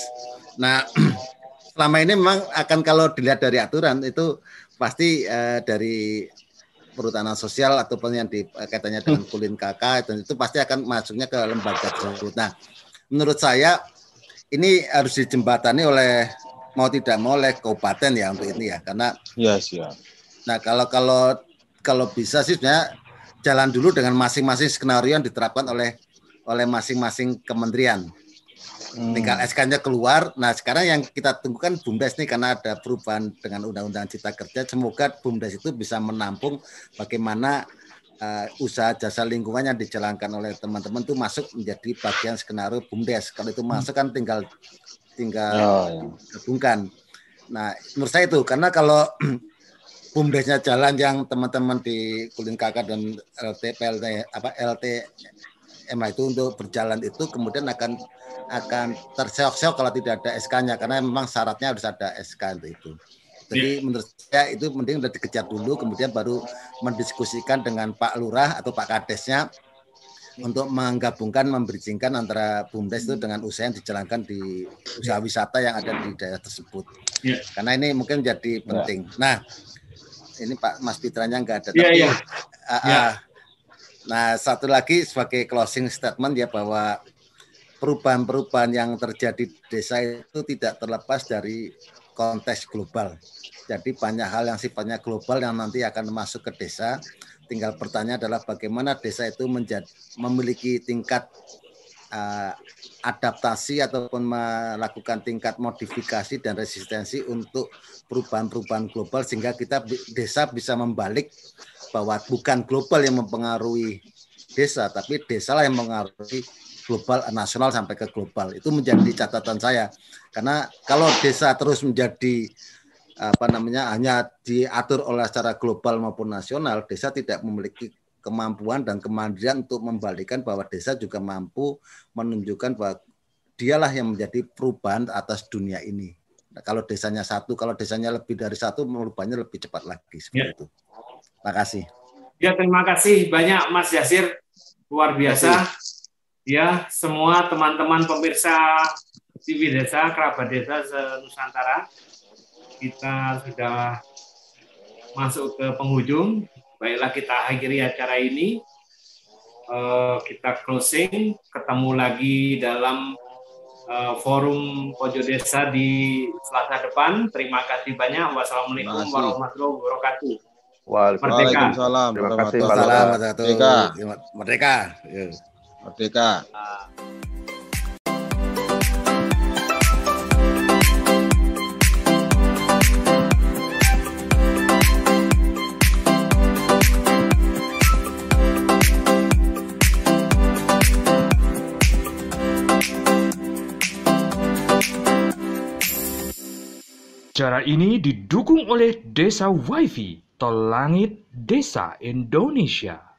Nah, selama ini memang akan kalau dilihat dari aturan itu pasti uh, dari perhutanan sosial ataupun yang di eh, kaitannya dengan kulin kakak itu, itu pasti akan masuknya ke lembaga tersebut. Nah, menurut saya ini harus dijembatani oleh mau tidak mau oleh kabupaten ya untuk ini ya karena yes, ya. Nah, kalau kalau kalau bisa sih sebenarnya jalan dulu dengan masing-masing skenario yang diterapkan oleh oleh masing-masing kementerian. Hmm. Tinggal SK-nya keluar. Nah, sekarang yang kita tunggu kan BUMDes nih karena ada perubahan dengan Undang-Undang Cipta Kerja. Semoga BUMDes itu bisa menampung bagaimana uh, usaha jasa lingkungan yang dijalankan oleh teman-teman itu masuk menjadi bagian skenario BUMDes. Kalau itu masuk kan tinggal tinggal oh, ya. gabungkan. Nah, menurut saya itu karena kalau bumdesnya jalan yang teman-teman di Kulin Kakak dan LT PLT apa LT MA itu untuk berjalan itu kemudian akan akan terseok-seok kalau tidak ada SK-nya karena memang syaratnya harus ada SK untuk itu. Jadi yeah. menurut saya itu mending udah dikejar dulu kemudian baru mendiskusikan dengan Pak Lurah atau Pak Kadesnya untuk menggabungkan membridgingkan antara BUMDes itu dengan usaha yang dijalankan di usaha wisata yang ada di daerah tersebut. Yeah. Karena ini mungkin jadi penting. Yeah. Nah, ini Pak Mas Fitranya nggak ada. Iya, iya. Uh, uh, Nah, satu lagi sebagai closing statement ya bahwa perubahan-perubahan yang terjadi di desa itu tidak terlepas dari konteks global. Jadi banyak hal yang sifatnya global yang nanti akan masuk ke desa. Tinggal pertanyaan adalah bagaimana desa itu menjadi, memiliki tingkat uh, adaptasi ataupun melakukan tingkat modifikasi dan resistensi untuk perubahan-perubahan global sehingga kita desa bisa membalik bahwa bukan global yang mempengaruhi desa tapi desa lah yang mempengaruhi global nasional sampai ke global. Itu menjadi catatan saya. Karena kalau desa terus menjadi apa namanya hanya diatur oleh secara global maupun nasional desa tidak memiliki kemampuan dan kemandirian untuk membalikkan bahwa desa juga mampu menunjukkan bahwa dialah yang menjadi perubahan atas dunia ini. Nah, kalau desanya satu, kalau desanya lebih dari satu, merubahnya lebih cepat lagi seperti ya. itu. Terima kasih. Ya, terima kasih banyak Mas Yasir. Luar biasa. Ya, semua teman-teman pemirsa TV Desa, kerabat desa Nusantara, kita sudah masuk ke penghujung. Baiklah kita akhiri acara ini. Uh, kita closing, ketemu lagi dalam uh, forum Pojok Desa di Selasa depan. Terima kasih banyak. Wassalamualaikum warahmatullahi wabarakatuh. Waalaikumsalam. Terima kasih. Merdeka. Merdeka. Merdeka. Cara ini didukung oleh Desa WiFi Tol Langit Desa Indonesia.